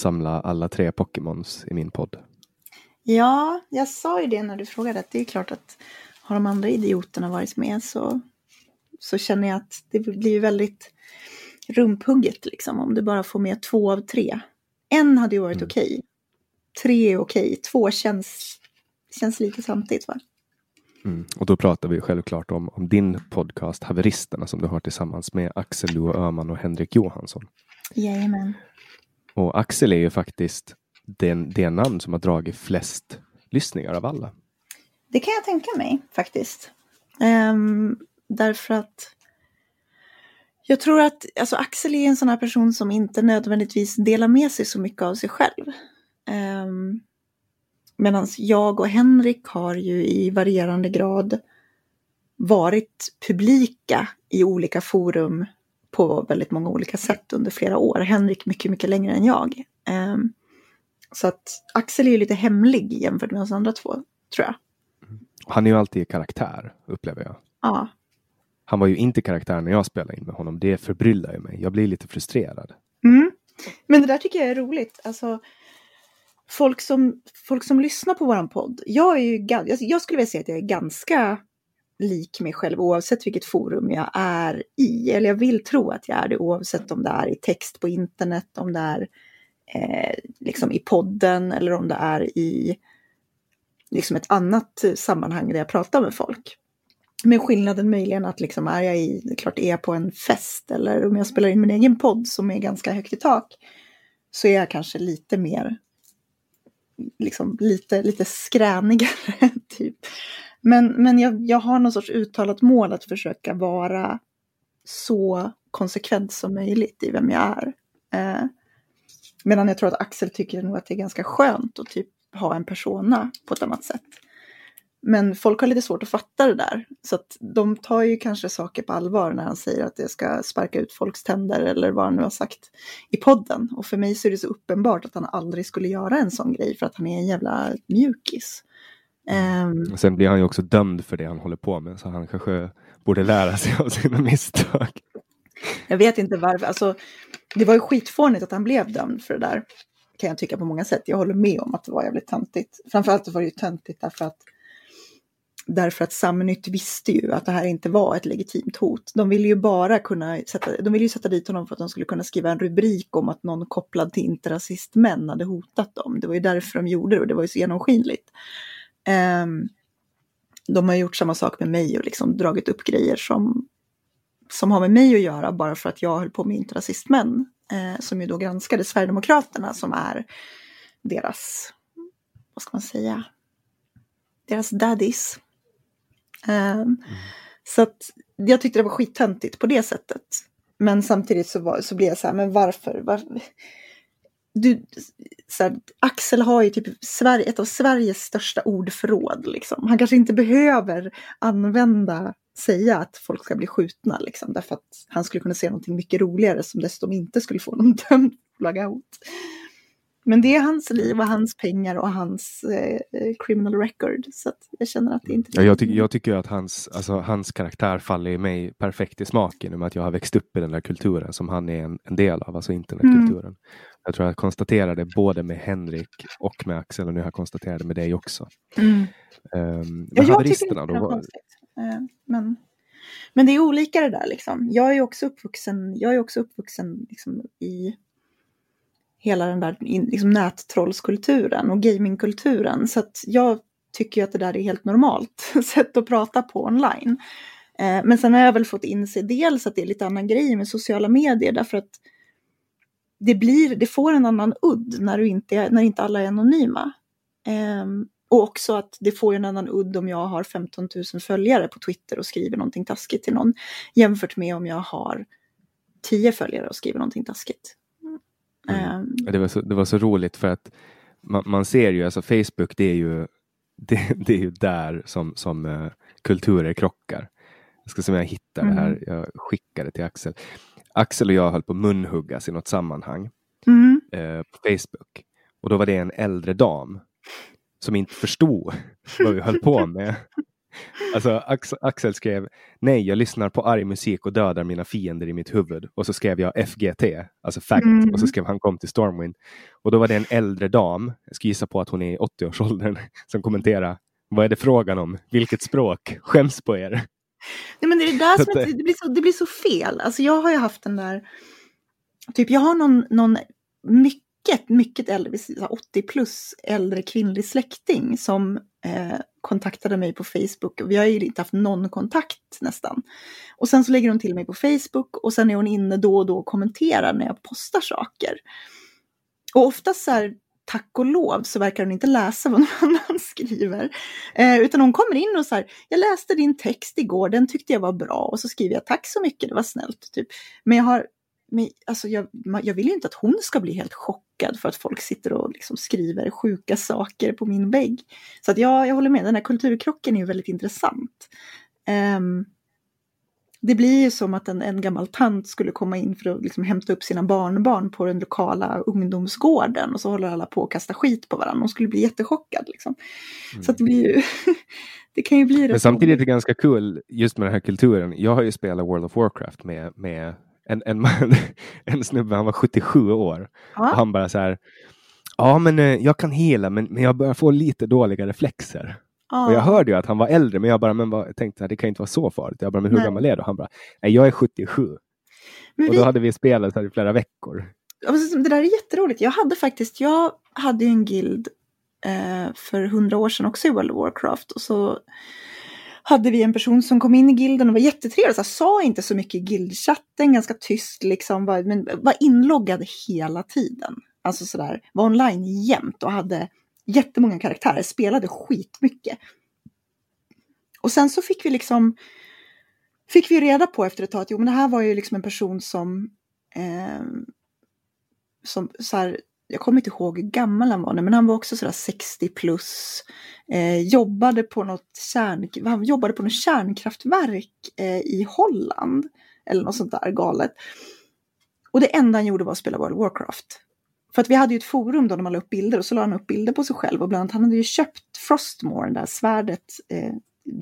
Samlat alla tre Pokémons i min podd. Ja, jag sa ju det när du frågade att det är klart att har de andra idioterna varit med så, så känner jag att det blir väldigt rumphugget liksom om du bara får med två av tre. En hade ju varit Mm. okej. Tre är okej. Två känns, känns lite samtidigt va? Mm. Och då pratar vi självklart om, om din podcast Haveristerna som du har tillsammans med Axel Loa Öhman och Henrik Johansson. Jajamän. Och Axel är ju faktiskt den, det namn som har dragit flest lyssningar av alla. Det kan jag tänka mig faktiskt. Ehm, därför att jag tror att alltså Axel är en sån här person som inte nödvändigtvis delar med sig så mycket av sig själv. Ehm, um, Medan jag och Henrik har ju i varierande grad varit publika i olika forum på väldigt många olika sätt under flera år. Henrik mycket, mycket längre än jag. Ehm, så att Axel är ju lite hemlig jämfört med oss andra två, tror jag. Han är ju alltid i karaktär, upplever jag. Ja, Han var ju inte karaktär när jag spelade in med honom. Det förbryllar ju mig. Jag blir lite frustrerad. Mm. Men det där tycker jag är roligt. Alltså, folk, som, folk som lyssnar på våran podd. Jag, är ju, jag, jag skulle vilja säga att jag är ganska lik mig själv oavsett vilket forum jag är i. Eller jag vill tro att jag är det oavsett om det är i text på internet, om det är eh, liksom i podden eller om det är i liksom ett annat sammanhang där jag pratar med folk. Men skillnaden möjligen att liksom är jag i, det är klart är jag på en fest eller om jag spelar in min egen podd som är ganska högt i tak så är jag kanske lite mer, liksom lite, lite skränigare typ. Men, men jag, jag har någon sorts uttalat mål att försöka vara så konsekvent som möjligt i vem jag är. Eh, medan jag tror att Axel tycker nog att det är ganska skönt att typ ha en persona på ett annat sätt. Men folk har lite svårt att fatta det där. Så att de tar ju kanske saker på allvar när han säger att det ska sparka ut folks tänder eller vad han nu har sagt i podden. Och för mig så är det så uppenbart att han aldrig skulle göra en sån grej för att han är en jävla mjukis. Um, Sen blir han ju också dömd för det han håller på med, så han kanske borde lära sig av sina misstag. Jag vet inte varför, alltså det var ju skitfånigt att han blev dömd för det där. Kan jag tycka på många sätt. Jag håller med om att det var jävligt töntigt. Framförallt var det ju töntigt därför att Därför att Samnytt visste ju att det här inte var ett legitimt hot. De ville ju bara kunna sätta, de ville ju sätta dit honom för att de skulle kunna skriva en rubrik om att någon kopplad till inte-rasistmän hade hotat dem. Det var ju därför de gjorde det och det var ju så genomskinligt. Um, de har gjort samma sak med mig och liksom dragit upp grejer som, som har med mig att göra bara för att jag höll på med inte-rasistmän. Eh, som ju då granskade Sverigedemokraterna som är deras, vad ska man säga, deras daddies. Mm. Så att jag tyckte det var skittöntigt på det sättet. Men samtidigt så, var, så blev jag så här, men varför? varför? Du, så här, Axel har ju typ Sverige, ett av Sveriges största ordförråd. Liksom. Han kanske inte behöver använda, säga att folk ska bli skjutna. Liksom, därför att han skulle kunna säga någonting mycket roligare som dessutom inte skulle få någon dömd hot. Men det är hans liv och hans pengar och hans eh, criminal record. Så jag känner att det inte ja, jag, ty jag tycker att hans, alltså, hans karaktär faller i mig perfekt i smaken i och med att jag har växt upp i den där kulturen som han är en, en del av, alltså internetkulturen. Mm. Jag tror jag konstaterade både med Henrik och med Axel och nu har jag konstaterat det med dig också. Mm. Um, ja, jag tycker inte det var konstigt. Uh, men, men det är olika det där liksom. Jag är också uppvuxen, jag är också uppvuxen liksom, i hela den där liksom, nättrollskulturen och gamingkulturen. Så att jag tycker att det där är helt normalt sätt att prata på online. Eh, men sen har jag väl fått inse dels att det är lite annan grej med sociala medier därför att det, blir, det får en annan udd när, du inte, när inte alla är anonyma. Eh, och också att det får en annan udd om jag har 15 000 följare på Twitter och skriver någonting taskigt till någon jämfört med om jag har 10 följare och skriver någonting taskigt. Mm. Um, det, var så, det var så roligt för att man, man, ser ju, alltså Facebook det är ju, det, det är ju där som, som uh, kulturer krockar. Jag ska se om jag hittar mm. det här, mm. jag skickade det till Axel. Axel och jag höll på att munhuggas i något sammanhang mm. uh, på Facebook. Och då var det en äldre dam som inte förstod vad vi höll på med. Alltså Axel skrev Nej, jag lyssnar på arg musik och dödar mina fiender i mitt huvud. Och så skrev jag FGT, alltså fact. Mm. Och så skrev han kom till Stormwind. Och då var det en äldre dam, jag ska gissa på att hon är i 80-årsåldern, som kommenterade Vad är det frågan om? Vilket språk? Skäms på er. Nej, men det, är det, där som det, blir så, det blir så fel. Alltså jag har ju haft den där, typ jag har någon, någon mycket mycket, mycket äldre, 80 plus äldre kvinnlig släkting som eh, kontaktade mig på Facebook. Vi har ju inte haft någon kontakt nästan. Och sen så lägger hon till mig på Facebook och sen är hon inne då och då och kommenterar när jag postar saker. Och oftast så här, tack och lov så verkar hon inte läsa vad någon annan skriver. Eh, utan hon kommer in och så här, jag läste din text igår, den tyckte jag var bra. Och så skriver jag tack så mycket, det var snällt. Typ. Men jag har men alltså jag, jag vill ju inte att hon ska bli helt chockad för att folk sitter och liksom skriver sjuka saker på min vägg. Så att jag, jag håller med, den här kulturkrocken är ju väldigt intressant. Um, det blir ju som att en, en gammal tant skulle komma in för att liksom hämta upp sina barnbarn på den lokala ungdomsgården och så håller alla på att kasta skit på varandra. Hon skulle bli jättechockad. Liksom. Mm. Så det blir ju, det kan ju bli Men samtidigt är det ganska kul just med den här kulturen. Jag har ju spelat World of Warcraft med, med en, en, man, en snubbe, han var 77 år. Ja. Och han bara så här, ja men eh, jag kan hela men, men jag börjar få lite dåliga reflexer. Ja. Och jag hörde ju att han var äldre men jag bara, men vad, jag tänkte att det kan inte vara så farligt. Jag bara, men hur nej. gammal är du? Han bara, nej jag är 77. Men och vi... då hade vi spelat här i flera veckor. Det där är jätteroligt. Jag hade faktiskt, jag hade en guild eh, för hundra år sedan också i World of Warcraft. Och så hade vi en person som kom in i gilden och var jättetrevlig. Så sa inte så mycket i guildchatten, ganska tyst liksom, var, men var inloggad hela tiden. Alltså sådär, var online jämt och hade jättemånga karaktärer, spelade skitmycket. Och sen så fick vi liksom, fick vi reda på efter ett tag att jo men det här var ju liksom en person som, eh, som så här, jag kommer inte ihåg hur gammal han var nu, men han var också sådär 60 plus. Eh, jobbade, på något kärn, han jobbade på något kärnkraftverk eh, i Holland. Eller något sånt där galet. Och det enda han gjorde var att spela World of Warcraft. För att vi hade ju ett forum då när man la upp bilder och så la han upp bilder på sig själv och bland annat han hade ju köpt Frostmore, det där svärdet, eh,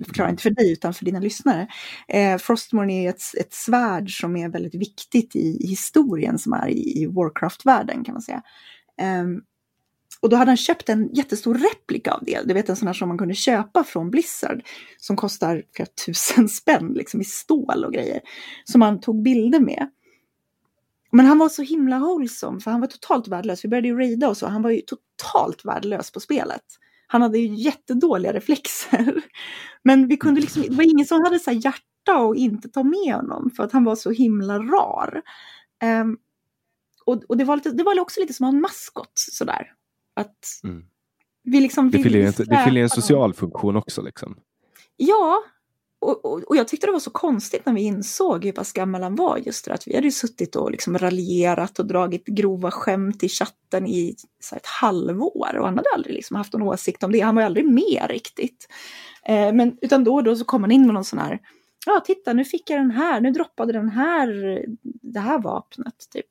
förklarar inte för dig utan för dina lyssnare. Eh, Frostmore är ett, ett svärd som är väldigt viktigt i, i historien som är i, i Warcraft-världen kan man säga. Eh, och då hade han köpt en jättestor replika av det, du vet en sån här som man kunde köpa från Blizzard, som kostar flera tusen spänn liksom i stål och grejer, som han tog bilder med. Men han var så himla wholesome, för han var totalt värdelös. Vi började ju raida och så, han var ju totalt värdelös på spelet. Han hade ju jättedåliga reflexer. Men vi kunde liksom, det var ingen som hade så hjärta och inte ta med honom för att han var så himla rar. Um, och, och det, var lite, det var också lite som en maskot sådär. Att mm. vi liksom det fyller, en, det fyller en social funktion också liksom. Ja, och, och, och, jag tyckte det var så konstigt när vi insåg hur pass gammal han var. Just det att vi hade ju suttit och liksom raljerat och dragit grova skämt i chatten i så ett halvår. Och han hade aldrig liksom haft någon åsikt om det. Han var ju aldrig med riktigt. Eh, men utan då och då så kom han in med någon sån här. Ja, titta nu fick jag den här. Nu droppade den här. Det här vapnet typ.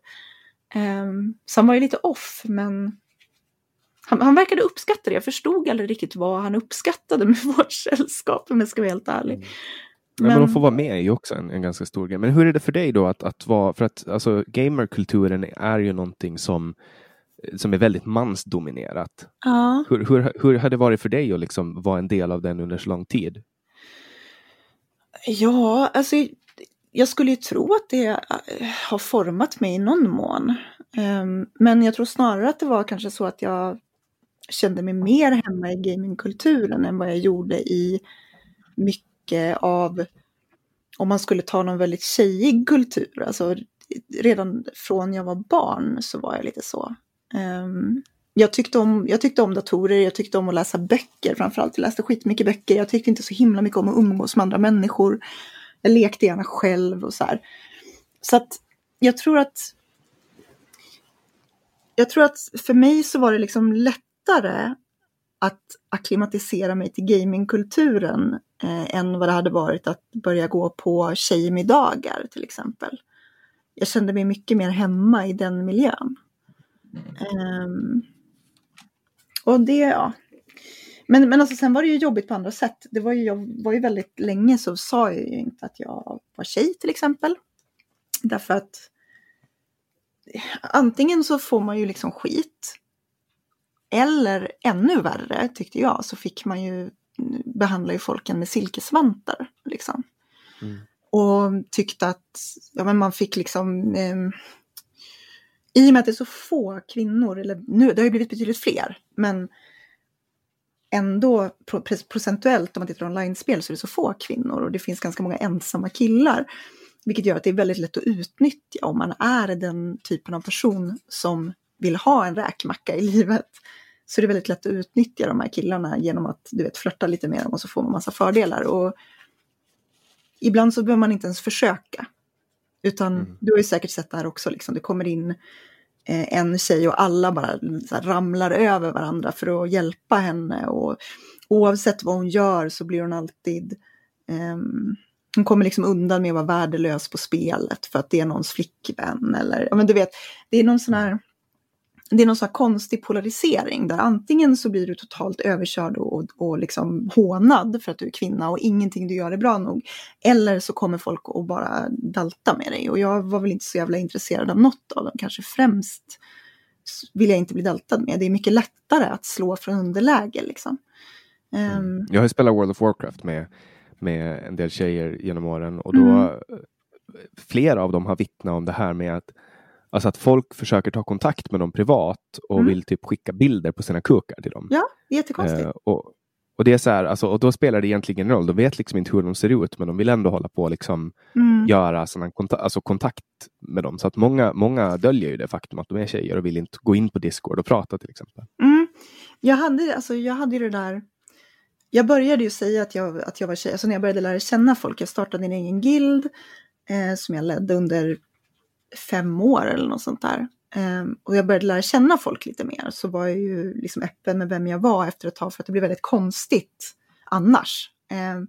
Eh, så han var ju lite off men han, han verkade uppskatta det. Jag förstod aldrig riktigt vad han uppskattade med vårt sällskap om jag ska vara helt ärlig. Mm. Men, men att få vara med är ju också en, en, ganska stor grej. Men hur är det för dig då att, att vara, för att alltså gamerkulturen är ju någonting som, som är väldigt mansdominerat. Ja. Hur, hur, hur har det varit för dig att liksom vara en del av den under så lång tid? Ja, alltså jag skulle ju tro att det äh, har format mig i någon mån. Ehm, men jag tror snarare att det var kanske så att jag kände mig mer hemma i gamingkulturen än vad jag gjorde i mycket av, om man skulle ta någon väldigt tjejig kultur, alltså redan från jag var barn så var jag lite så. Um, jag, tyckte om, jag tyckte om datorer, jag tyckte om att läsa böcker framförallt. Jag läste skitmycket böcker, jag tyckte inte så himla mycket om att umgås med andra människor. Jag lekte gärna själv och så här. Så att jag tror att jag tror att för mig så var det liksom lätt lättare att akklimatisera mig till gamingkulturen eh, än vad det hade varit att börja gå på tjejmiddagar till exempel. Jag kände mig mycket mer hemma i den miljön. Um, och det, ja. Men, men alltså sen var det ju jobbigt på andra sätt. Det var ju, jag var ju väldigt länge så sa jag ju inte att jag var tjej till exempel. Därför att antingen så får man ju liksom skit eller ännu värre tyckte jag så fick man ju behandla ju folken med silkesvantar. Liksom. Mm. Och tyckte att ja, men man fick liksom eh, i och med att det är så få kvinnor, eller nu, det har ju blivit betydligt fler, men ändå procentuellt om man tittar online-spel så är det så få kvinnor och det finns ganska många ensamma killar. Vilket gör att det är väldigt lätt att utnyttja om man är den typen av person som vill ha en räkmacka i livet så är det väldigt lätt att utnyttja de här killarna genom att du vet flörta lite med dem och så får man massa fördelar. Och ibland så behöver man inte ens försöka. Utan mm. du har ju säkert sett det här också, liksom. det kommer in eh, en tjej och alla bara ramlar över varandra för att hjälpa henne. Och oavsett vad hon gör så blir hon alltid eh, hon kommer liksom undan med att vara värdelös på spelet för att det är någons flickvän eller ja men du vet, det är någon sån här det är någon sån här konstig polarisering där antingen så blir du totalt överkörd och, och liksom hånad för att du är kvinna och ingenting du gör är bra nog. Eller så kommer folk att bara dalta med dig och jag var väl inte så jävla intresserad av något av dem, kanske främst vill jag inte bli daltad med. Det är mycket lättare att slå från underläge liksom. Mm. Um, jag har spelat World of Warcraft med, med en del tjejer genom åren och då mm. flera av dem har vittnat om det här med att Alltså att folk försöker ta kontakt med dem privat och mm. vill typ skicka bilder på sina kukar till dem. Ja, jättekonstigt. Eh, och, och det är så här, alltså, och då spelar det egentligen roll. De vet liksom inte hur de ser ut, men de vill ändå hålla på och liksom mm. göra såna konta alltså kontakt med dem. Så att många, många döljer ju det faktum att de är tjejer och vill inte gå in på Discord och prata till exempel. Mm. Jag hade, alltså, jag hade ju det där jag började ju säga att jag, att jag var tjej, alltså när jag började lära känna folk, jag startade en egen guild eh, som jag ledde under fem år eller något sånt där. Um, och jag började lära känna folk lite mer så var jag ju liksom öppen med vem jag var efter ett tag för att det blev väldigt konstigt annars. Um,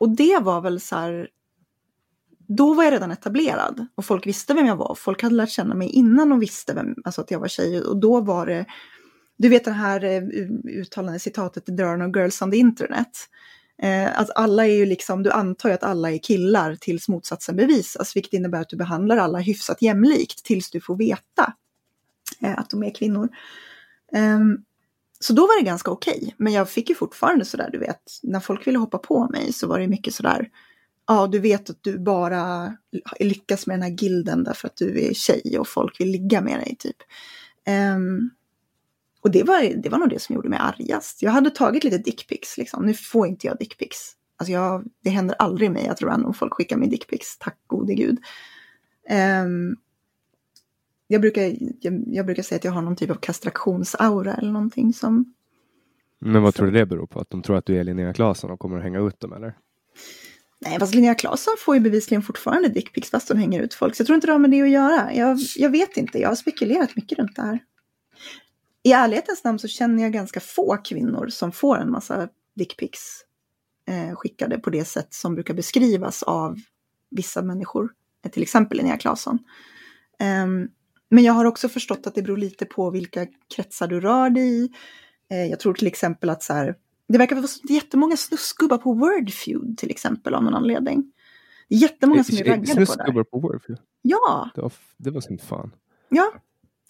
och det var väl så här, då var jag redan etablerad och folk visste vem jag var. Folk hade lärt känna mig innan de visste vem, alltså att jag var tjej och då var det, du vet det här eh, uttalande citatet, there are no girls on the internet. Eh, att alla är ju liksom, du antar ju att alla är killar tills motsatsen bevisas, vilket innebär att du behandlar alla hyfsat jämlikt tills du får veta eh, att de är kvinnor. Eh, så då var det ganska okej, okay. men jag fick ju fortfarande sådär, du vet, när folk ville hoppa på mig så var det mycket sådär, ja du vet att du bara lyckas med den här gilden därför att du är tjej och folk vill ligga med dig typ. Um, och det var, det var nog det som gjorde mig argast. Jag hade tagit lite dickpics liksom. Nu får inte jag dickpics. Alltså jag, det händer aldrig mig att random folk skickar mig dickpics, tack gode gud. Um, jag, brukar, jag, jag, brukar säga att jag har någon typ av kastrationsaura eller någonting som... Men vad tror du det beror på? Att de tror att du är Linnea Claesson och kommer att hänga ut dem eller? Nej, fast Linnea Claesson får ju bevisligen fortfarande dickpics fast hon hänger ut folk. Så jag tror inte det har med det att göra. Jag, jag vet inte, jag har spekulerat mycket runt det här i ärlighetens namn så känner jag ganska få kvinnor som får en massa dickpics eh, skickade på det sätt som brukar beskrivas av vissa människor, till exempel Linnea Claesson. Um, men jag har också förstått att det beror lite på vilka kretsar du rör dig i. Eh, jag tror till exempel att så här, det verkar vara jättemånga snuskgubbar på Wordfeud till exempel av någon anledning. Jättemånga som är raggade på det. Snuskgubbar på Wordfeud? Ja! Det var, det var som fan. Ja,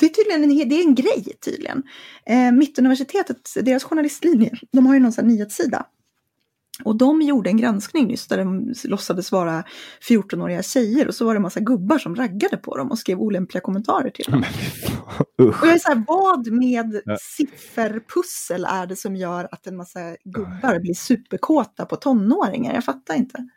det är tydligen en, det är en grej tydligen. Eh, Mittuniversitetet, deras journalistlinje, de har ju någon sån här nyhetssida. Och de gjorde en granskning nyss där de låtsades vara 14-åriga tjejer och så var det en massa gubbar som raggade på dem och skrev olämpliga kommentarer till dem. och jag är så här, vad med ja. sifferpussel är det som gör att en massa gubbar blir superkåta på tonåringar? Jag fattar inte.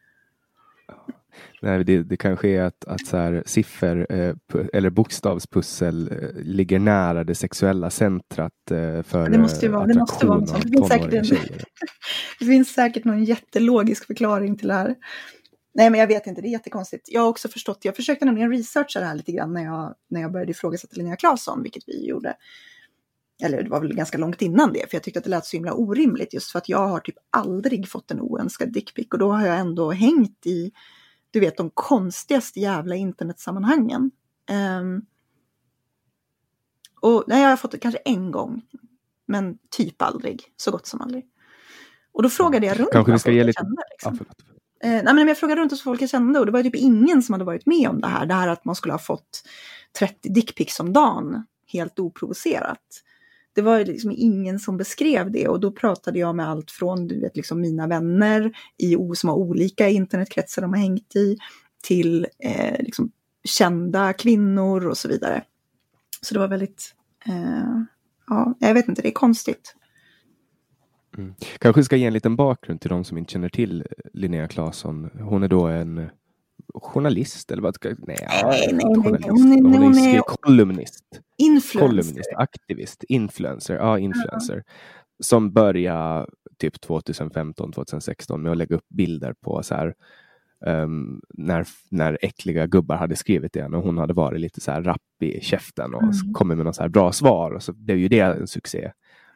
Nej, det, det kanske är att, att så här, siffer eh, eller bokstavspussel eh, ligger nära det sexuella centrat eh, för det måste ju vara, det måste vara Det finns, säkert en, det finns säkert någon jättelogisk förklaring till det här. Nej, men jag vet inte, det är jättekonstigt. Jag har också förstått, jag försökte nämligen researcha det här lite grann när jag, när jag började ifrågasätta Linnea Claesson, vilket vi gjorde. Eller det var väl ganska långt innan det, för jag tyckte att det lät så himla orimligt just för att jag har typ aldrig fått en oönskad dickpic och då har jag ändå hängt i du vet de konstigaste jävla internetsammanhangen. Um, och nej, jag har fått det kanske en gång, men typ aldrig, så gott som aldrig. Och då frågade jag runt Kanske vi ska ge lite... Kände, liksom. ja, eh, nej, men jag frågade runt hos folk jag kände och det var typ ingen som hade varit med om det här. Det här att man skulle ha fått 30 dickpics om dagen helt oprovocerat det var liksom ingen som beskrev det och då pratade jag med allt från du vet, liksom mina vänner i, som har olika internetkretsar de har hängt i till eh, liksom, kända kvinnor och så vidare. Så det var väldigt, eh, ja, jag vet inte, det är konstigt. Mm. Kanske ska ge en liten bakgrund till de som inte känner till eh, Linnea Claesson. Hon är då en eh, journalist eller vad? Nej, nej, nej, nej, journalist. Hon är, hon kolumnist. Influencer. Kolumnist, aktivist, influencer. Ja, influencer. -huh. Som började typ 2015, 2016 med att lägga upp bilder på så här um, när, när äckliga gubbar hade skrivit det och hon hade varit lite så här rapp i käften och mm. kommit med så här bra svar och så blev ju det en succé.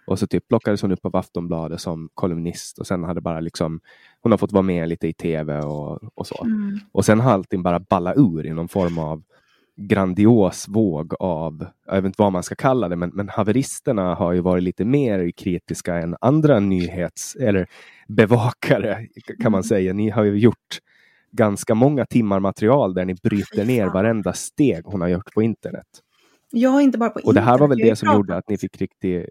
Och så typ plockades hon upp av Aftonbladet som kolumnist och sen hade bara liksom hon har fått vara med lite i tv och, och så. Mm. Och sen har allting bara balla ur i någon form av grandios våg av, jag vet inte vad man ska kalla det, men, men haveristerna har ju varit lite mer kritiska än andra nyhets eller bevakare kan man mm. säga. Ni har ju gjort ganska många timmar material där ni bryter ner varenda steg hon har gjort på internet. Ja, inte bara på internet. Och det här var väl det som gjorde att ni fick riktig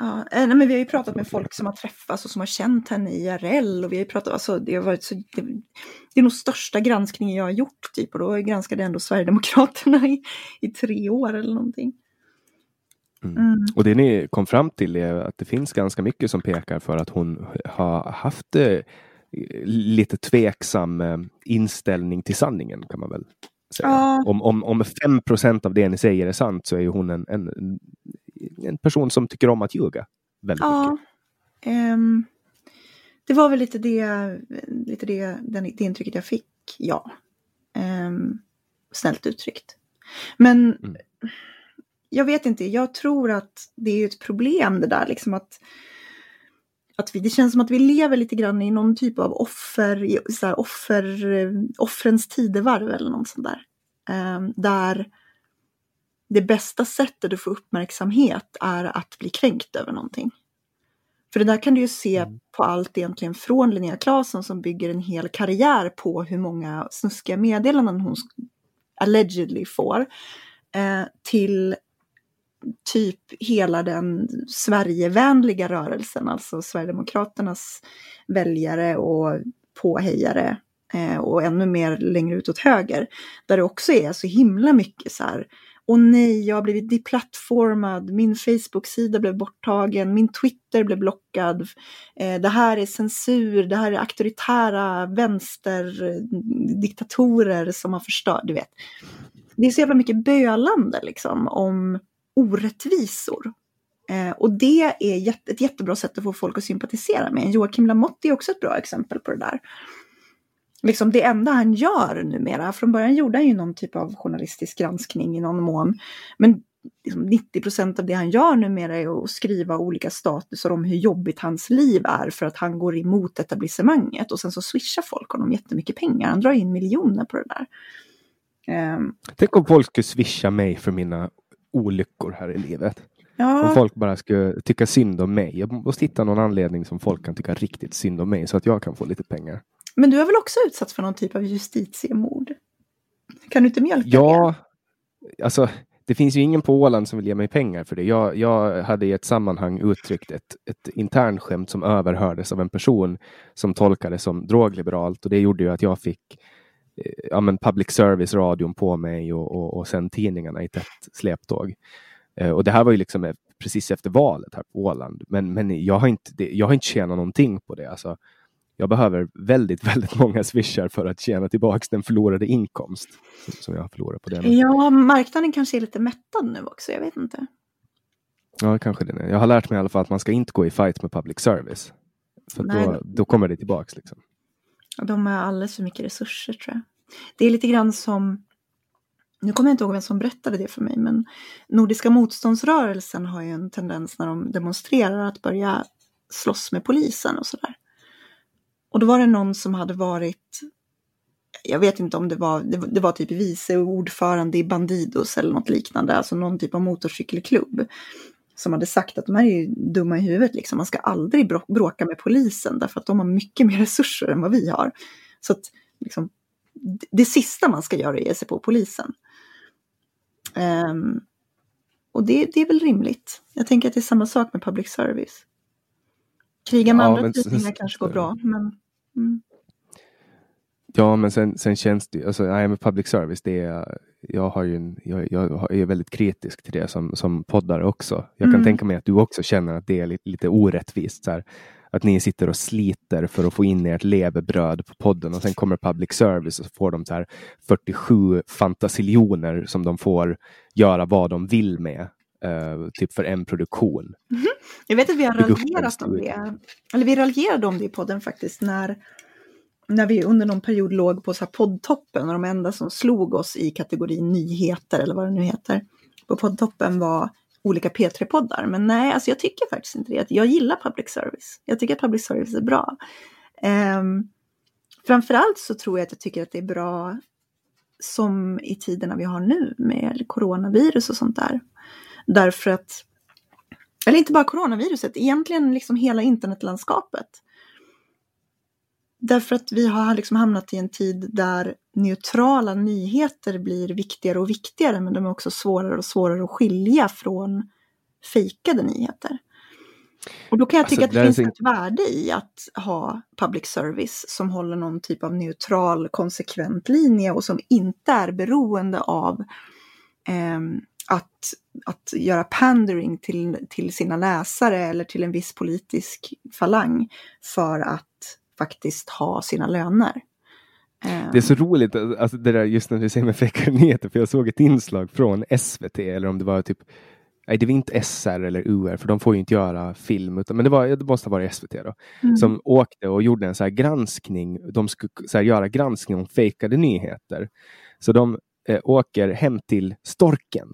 Ja, eh, nej, men vi har ju pratat med folk som har träffats och som har känt henne IRL. Och vi har pratat, alltså, det, har varit så, det, det är nog största granskningen jag har gjort. Typ, och då granskade jag ändå Sverigedemokraterna i, i tre år eller någonting. Mm. Mm. Och det ni kom fram till är att det finns ganska mycket som pekar för att hon har haft eh, lite tveksam eh, inställning till sanningen kan man väl säga. Ja. Om, om, om 5 av det ni säger är sant så är hun en, en, en person som tycker om att ljuga väldigt ja. mycket. Um, det var väl lite det, lite det, den, det intrycket jag fick, ja. Um, snällt uttryckt. Men mm. jag vet inte, jag tror att det är ett problem det där liksom att att vi, det känns som att vi lever lite grann i någon typ av offer, så här, offer offrens tidevarv eller något sånt där. Eh, där det bästa sättet att få uppmärksamhet är att bli kränkt över någonting. För det där kan du ju se mm. på allt egentligen från Linnea Claesson som bygger en hel karriär på hur många snuskiga meddelanden hon allegedly får. Eh, till typ hela den Sverigevänliga rörelsen, alltså Sverigedemokraternas väljare och påhejare eh, och ännu mer längre utåt höger. Där det också är så himla mycket så här Åh nej, jag har blivit deplattformad, min Facebook-sida blev borttagen, min Twitter blev blockad. Eh, det här är censur, det här är auktoritära vänsterdiktatorer som har förstört, du vet. Det är så jävla mycket bölande liksom om orättvisor. Eh, och det är ett jättebra sätt att få folk att sympatisera med. Joakim Lamotte är också ett bra exempel på det där liksom det enda han gör numera. Från början gjorde han ju någon typ av journalistisk granskning i någon mån. Men liksom 90 procent av det han gör numera är att skriva olika statusar om hur jobbigt hans liv är för att han går emot etablissemanget. Och sen så swishar folk honom jättemycket pengar. Han drar in miljoner på det där. Um, Tänk om folk skulle swisha mig för mina olyckor här i livet. Ja. Om folk bara skulle tycka synd om mig. Jag måste hitta någon anledning som folk kan tycka riktigt synd om mig så att jag kan få lite pengar. Men du har väl också utsatts för någon typ av justitiemord? Kan du inte mjölka Ja, det? alltså det finns ju ingen på Åland som vill ge mig pengar för det. Jag, jag hade i ett sammanhang uttryckt ett, ett internskämt som överhördes av en person som tolkade som drogliberalt och det gjorde ju att jag fick eh, ja, men public service-radion på mig och, och, och sen tidningarna i tätt släptåg. Eh, och det här var ju liksom precis efter valet här på Åland. Men, men jag, har inte, det, jag har inte tjänat någonting på det. Alltså, jag behöver väldigt, väldigt många swishar för att tjäna tillbaks den förlorade inkomst som jag har förlorat på den. Ja, marknaden kanske är lite mättad nu också, jag vet inte. Ja, kanske det. Jag har lärt mig i alla fall att man ska inte gå i fight med public service. För Nej, då, då kommer det tillbaks. Liksom. De har alldeles för mycket resurser tror jag. Det är lite grann som, nu kommer jag inte ihåg vem som berättade det för mig, men Nordiska motståndsrörelsen har ju en tendens när de demonstrerar att börja slåss med polisen och sådär. Och då var det någon som hade varit, jag vet inte om det var, det, var typ vice ordförande i Bandidos eller något liknande, alltså någon typ av motorcykelklubb. Som hade sagt att de här är ju dumma i huvudet, liksom. man ska aldrig bråka med polisen därför att de har mycket mer resurser än vad vi har. Så att liksom, det sista man ska göra är att ge sig på polisen. Um, och det, det, är väl rimligt. Jag tänker att det är samma sak med public service. Kriga med ja, andra tidningar kanske går bra. Men, mm. Ja, men sen, sen känns det alltså, nej, med public service, det är, jag, har ju en, jag, jag är väldigt kritisk till det som, som poddare också. Jag kan mm. tänka mig att du också känner att det är lite, lite orättvist. Så här, att ni sitter och sliter för att få in ert levebröd på podden och sen kommer public service och så får de så här 47 fantasiljoner som de får göra vad de vill med Uh, typ för en produktion. Mm -hmm. Jag vet att vi har raljerat om det. Eller vi raljerade om det i podden faktiskt när, när vi under någon period låg på så här poddtoppen och de enda som slog oss i kategorin nyheter eller vad det nu heter på poddtoppen var olika P3-poddar. Men nej, alltså jag tycker faktiskt inte det. Jag gillar public service. Jag tycker att public service är bra. Um, framförallt så tror jag att jag tycker att det är bra som i tiderna vi har nu med coronavirus och sånt där. Därför att, eller inte bara coronaviruset, egentligen liksom hela internetlandskapet. Därför att vi har liksom hamnat i en tid där neutrala nyheter blir viktigare och viktigare, men de är också svårare och svårare att skilja från fejkade nyheter. Och då kan jag tycka alltså, att det finns ett värde i att ha public service som håller någon typ av neutral, konsekvent linje och som inte är beroende av eh, att, att göra pandering till, till sina läsare eller till en viss politisk falang för att faktiskt ha sina löner. Det är så roligt, alltså det där just när du säger med fejkade nyheter, för jag såg ett inslag från SVT, eller om det var typ Nej, det var inte SR eller UR, för de får ju inte göra film, utan, men det, var, det måste ha varit SVT då, mm. som åkte och gjorde en så granskning. De skulle så göra granskning om fejkade nyheter. Så de eh, åker hem till Storken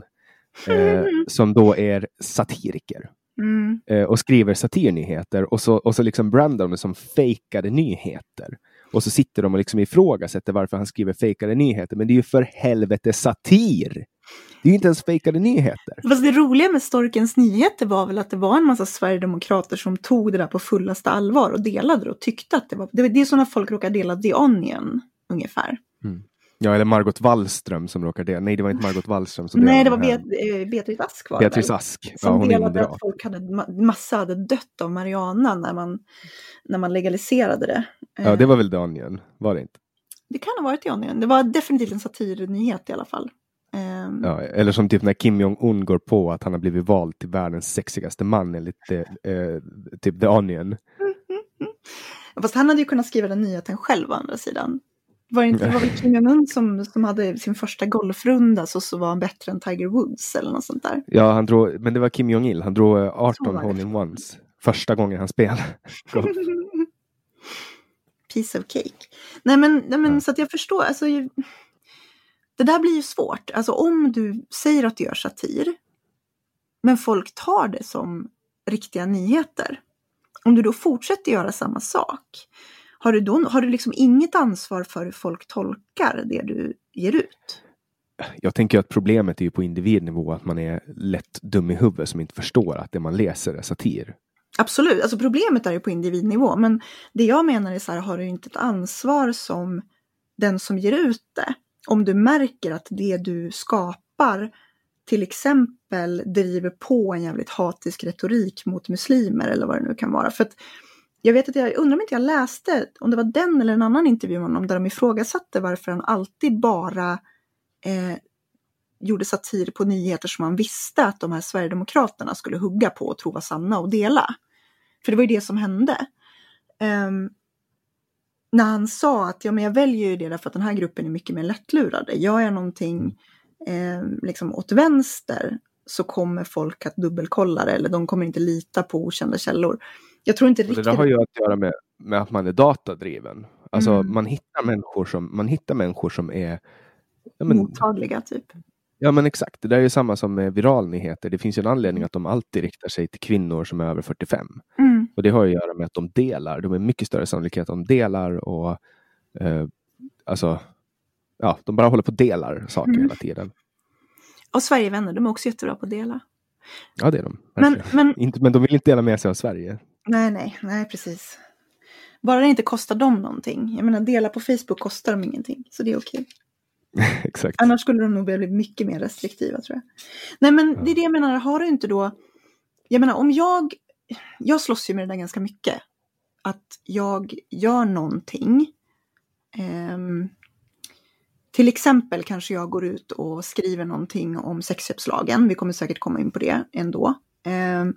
eh, som då är satiriker. Mm. eh, och skriver satirnyheter och så, och så liksom brandar de som fejkade nyheter. Och så sitter de och liksom ifrågasätter varför han skriver fejkade nyheter. Men det är ju för helvete satir! Det är ju inte ens fejkade nyheter. Fast det roliga med Storkens nyheter var väl att det var en massa sverigedemokrater som tog det där på fullaste allvar och delade det och tyckte att det var... Det är så när folk råkar dela The Onion, ungefär. Ja, eller Margot Wallström som råkar det. Nej, det var inte Margot Wallström. som Nej, det var Bet eh, Beatrice Ask var Beatrice? Ask. Ja, Som hon delade att folk hade, ma- massa hade dött av marijuana när man, när man legaliserade det. Ja, det Eh, var väl Daniel, var det inte? det kan ha varit The Onion. Det var definitivt en satirnyhet i alla fall. Ehm, Ja, eller som typ när Kim Jong-Un går på att han har blivit vald till världens sexigaste man enligt eh, eh, typ The Onion. Fast han hade ju kunnat skriva den nyheten själv å andra sidan. Var det, inte, det var väl Jong-Un som, som hade sin första golfrunda så, så var han bättre än Tiger Woods eller något sånt där. Ja, han drog, men det var Kim Jong-Il. Han drog eh, Så 18 var det. hole-in-ones första gången han spelade. Piece of cake. Nej men, nej, men Ja. så att jag förstår, alltså det där blir ju svårt. Alltså om du säger att du gör satir, men folk tar det som riktiga nyheter. Om du då fortsätter göra samma sak, har du då har du liksom inget ansvar för hur folk tolkar det du ger ut? Jag tänker att problemet är ju på individnivå att man är lätt dum i huvudet som inte förstår att det man läser är satir. Absolut, alltså problemet är ju på individnivå, men det jag menar är så här, har du inte ett ansvar som den som ger ut det? Om du märker att det du skapar till exempel driver på en jävligt hatisk retorik mot muslimer eller vad det nu kan vara. För att jag vet att jag undrar om inte jag läste, om det var den eller en annan intervju med honom där de ifrågasatte varför han alltid bara eh, gjorde satir på nyheter som man visste att de här Sverigedemokraterna skulle hugga på och tro var sanna och dela. För det var ju det som hände. Um, när han sa att ja, men jag väljer ju det därför att den här gruppen är mycket mer lättlurade. Gör jag någonting eh, liksom åt vänster så kommer folk att dubbelkolla det eller de kommer inte lita på okända källor. Jag tror inte riktigt... det har ju att göra med, med att man är datadriven. Alltså Mm. man hittar människor som, man hittar människor som är ja, men, mottagliga typ. ja men exakt, det där är ju samma som med viralnyheter. Det finns ju en anledning att de alltid riktar sig till kvinnor som är över 45. Mm. Och det har ju att göra med att de delar. De är mycket större sannolikhet att de delar och eh, alltså, ja, de bara håller på och delar saker Mm. hela tiden. Och Sverigevänner, de är också jättebra på att dela. Ja, det är de. Men, men Inte, men de vill inte dela med sig av Sverige. Nej, nej, nej, precis. Bara det inte kostar dem någonting. Jag menar, dela på Facebook kostar dem ingenting, så det är okej. Exakt. Annars skulle de nog bli mycket mer restriktiva tror jag. Nej men det är det jag menar, har du inte då... Jag menar om jag... Jag slåss ju med det där ganska mycket. Att jag gör någonting. ehm, till exempel kanske jag går ut och skriver någonting om sexköpslagen. Vi kommer säkert komma in på det ändå. Ehm,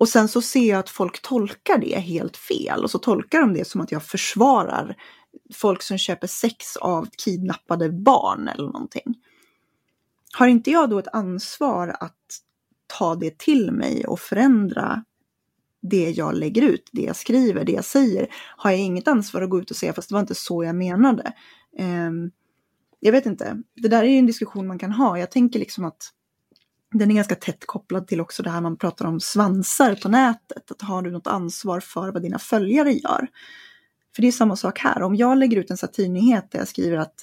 och sen så ser jag att folk tolkar det helt fel. Och så tolkar de det som att jag försvarar folk som köper sex av kidnappade barn eller någonting. Har inte jag då ett ansvar att ta det till mig och förändra det jag lägger ut, det jag skriver, det jag säger? Har jag inget ansvar att gå ut och säga fast det var inte så jag menade? Um, jag vet inte, det där är ju en diskussion man kan ha. Jag tänker liksom att den är ganska tätt kopplad till också det här man pratar om svansar på nätet. Att har du något ansvar för vad dina följare gör? För det är samma sak här. Om jag lägger ut en satirnyhet där jag skriver att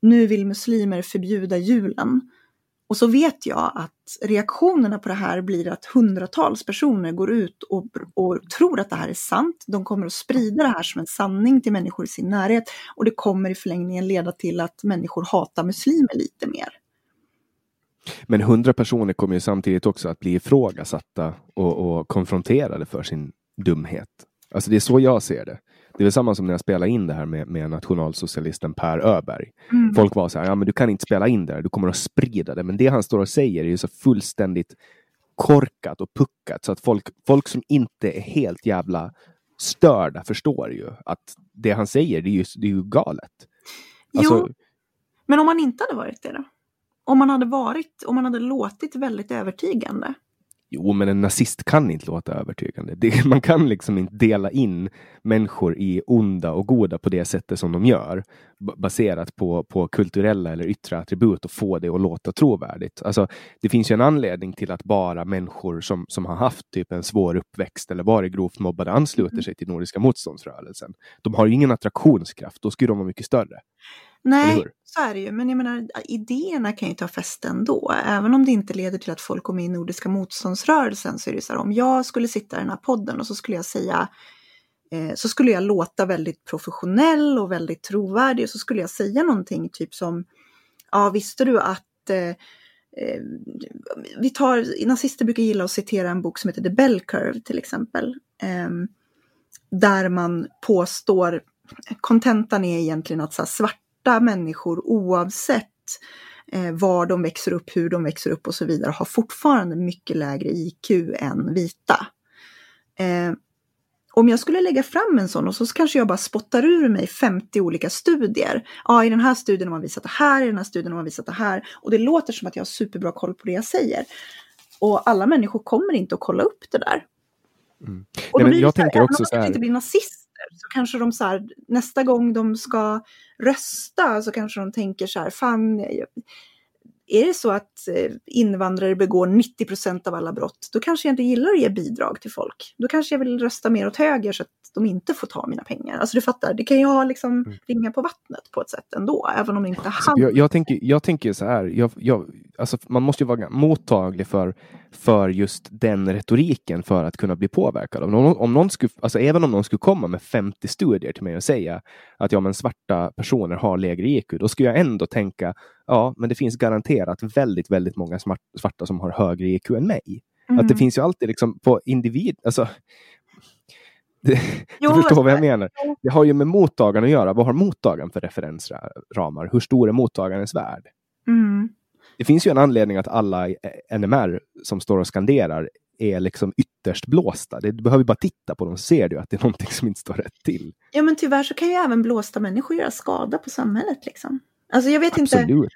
nu vill muslimer förbjuda julen. Och så vet jag att reaktionerna på det här blir att hundratals personer går ut och, och tror att det här är sant. De kommer att sprida det här som en sanning till människor i sin närhet. Och det kommer i förlängningen leda till att människor hatar muslimer lite mer. Men hundra personer kommer ju samtidigt också att bli ifrågasatta och, och konfronterade för sin dumhet. Alltså det är så jag ser det. Det är samma som när jag spelade in det här med, med nationalsocialisten Per Öberg. Mm. Folk var så här, ja men du kan inte spela in det här, du kommer att sprida det. Men det han står och säger är ju så fullständigt korkat och puckat så att folk, folk som inte är helt jävla störda förstår ju att det han säger, det är ju, det är ju galet. Alltså, jo, men om man inte hade varit det då? Om man hade varit, om man hade låtit väldigt övertygande. Jo, men en nazist kan inte låta övertygande. Det, man kan liksom inte dela in människor i onda och goda på det sättet som de gör, baserat på, på kulturella eller yttre attribut och få det att låta trovärdigt. Alltså, det finns ju en anledning till att bara människor som, som har haft typ en svår uppväxt eller varit grovt mobbade ansluter mm. sig till Nordiska motståndsrörelsen. De har ju ingen attraktionskraft, då skulle de vara mycket större. Nej, så är det ju. Men jag menar, idéerna kan ju ta fäste ändå. Även om det inte leder till att folk kommer in i Nordiska motståndsrörelsen så är det så här, om jag skulle sitta i den här podden och så skulle jag säga eh, så skulle jag låta väldigt professionell och väldigt trovärdig och så skulle jag säga någonting typ som Ja, visste du att eh, eh vi tar, nazister brukar gilla att citera en bok som heter The Bell Curve till exempel. Eh, där man påstår, kontentan är egentligen att så här, svart svarta människor oavsett eh, var de växer upp, hur de växer upp och så vidare har fortfarande mycket lägre IQ än vita. Eh, om jag skulle lägga fram en sån och så kanske jag bara spottar ur mig 50 olika studier. Ja, i den här studien har man visat det här, i den här studien har man visat det här. Och det låter som att jag har superbra koll på det jag säger. Och alla människor kommer inte att kolla upp det där. Mm. Och Nej, men jag tänker också så här... inte bli nazist så kanske de så här, nästa gång de ska rösta så kanske de tänker så här, fan, är det så att eh, invandrare begår 90% av alla brott, då kanske jag inte gillar att ge bidrag till folk. Då kanske jag vill rösta mer åt höger så att de inte får ta mina pengar. Alltså du fattar, det kan ju ha liksom mm. ringa på vattnet på ett sätt ändå, även om det inte alltså, han... Jag, jag, tänker, jag tänker så här, jag, jag, alltså, man måste ju vara mottaglig för, för just den retoriken för att kunna bli påverkad. Om någon, om någon skulle, alltså, även om någon skulle komma med 50 studier till mig och säga att ja, men svarta personer har lägre IQ, då skulle jag ändå tänka ja, men det finns garanterat väldigt, väldigt många svarta som har högre IQ än mig. Mm. Att det mm. finns ju alltid liksom på individ, alltså det, jo, du förstår vad jag menar. Det har ju med mottagaren att göra. Vad har mottagaren för referensramar? Hur stor är mottagarens värld? Mm. Det finns ju en anledning att alla NMR som står och skanderar är liksom ytterst blåsta. Det, du behöver bara titta på dem så ser du att det är någonting som inte står rätt till. Ja, men tyvärr så kan ju även blåsta människor göra skada på samhället. Liksom. Alltså jag vet Absolut. inte.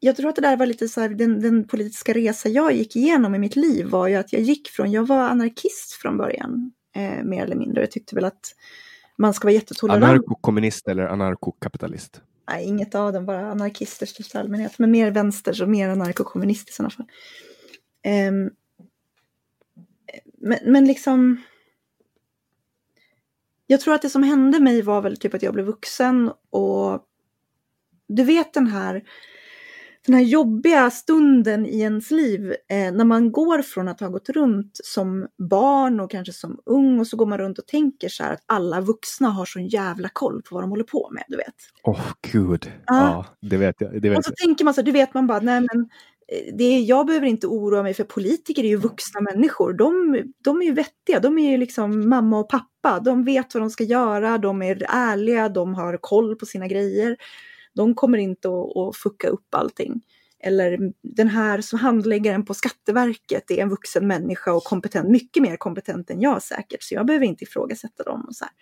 Jag tror att det där var lite så här, den, den, politiska resa jag gick igenom i mitt liv var ju att jag gick från, jag var anarkist från början, eh, mer eller mindre. Jag tyckte väl att man ska vara jättetolerant. Anarkokommunist eller anarkokapitalist? Nej, inget av dem, bara anarkister i största allmänhet. Men mer vänster så mer anarkokommunist i sådana fall. Um, men, men liksom... Jag tror att det som hände mig var väl typ att jag blev vuxen och du vet den här, den här jobbiga stunden i ens liv eh, när man går från att ha gått runt som barn och kanske som ung och så går man runt och tänker så här att alla vuxna har sån jävla koll på vad de håller på med, du vet. Åh oh, gud, ja. ja, det vet jag. Det vet och så jag. tänker man så, du vet man bara, nej men eh, det är, jag behöver inte oroa mig för politiker är ju vuxna människor. De, de är ju vettiga, de är ju liksom mamma och pappa. De vet vad de ska göra, de är ärliga, de har koll på sina grejer de kommer inte att, att fucka upp allting. Eller den här som handläggaren på Skatteverket är en vuxen människa och kompetent, mycket mer kompetent än jag säkert, så jag behöver inte ifrågasätta dem. Och, så här.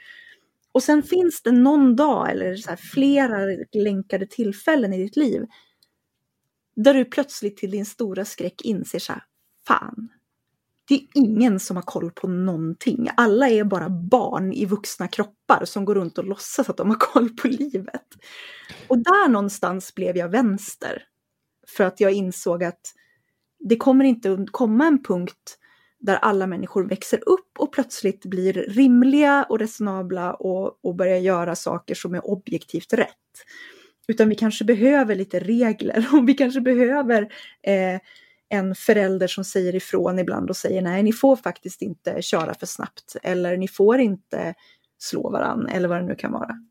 och sen finns det någon dag eller så här, flera länkade tillfällen i ditt liv där du plötsligt till din stora skräck inser så här, fan, det är ingen som har koll på någonting. Alla är bara barn i vuxna kroppar som går runt och låtsas att de har koll på livet. Och där någonstans blev jag vänster. För att jag insåg att det kommer inte komma en punkt där alla människor växer upp och plötsligt blir rimliga och resonabla och, och börjar göra saker som är objektivt rätt. Utan vi kanske behöver lite regler och vi kanske behöver eh, en förälder som säger ifrån ibland och säger nej, ni får faktiskt inte köra för snabbt eller ni får inte slå varann eller vad det nu kan vara.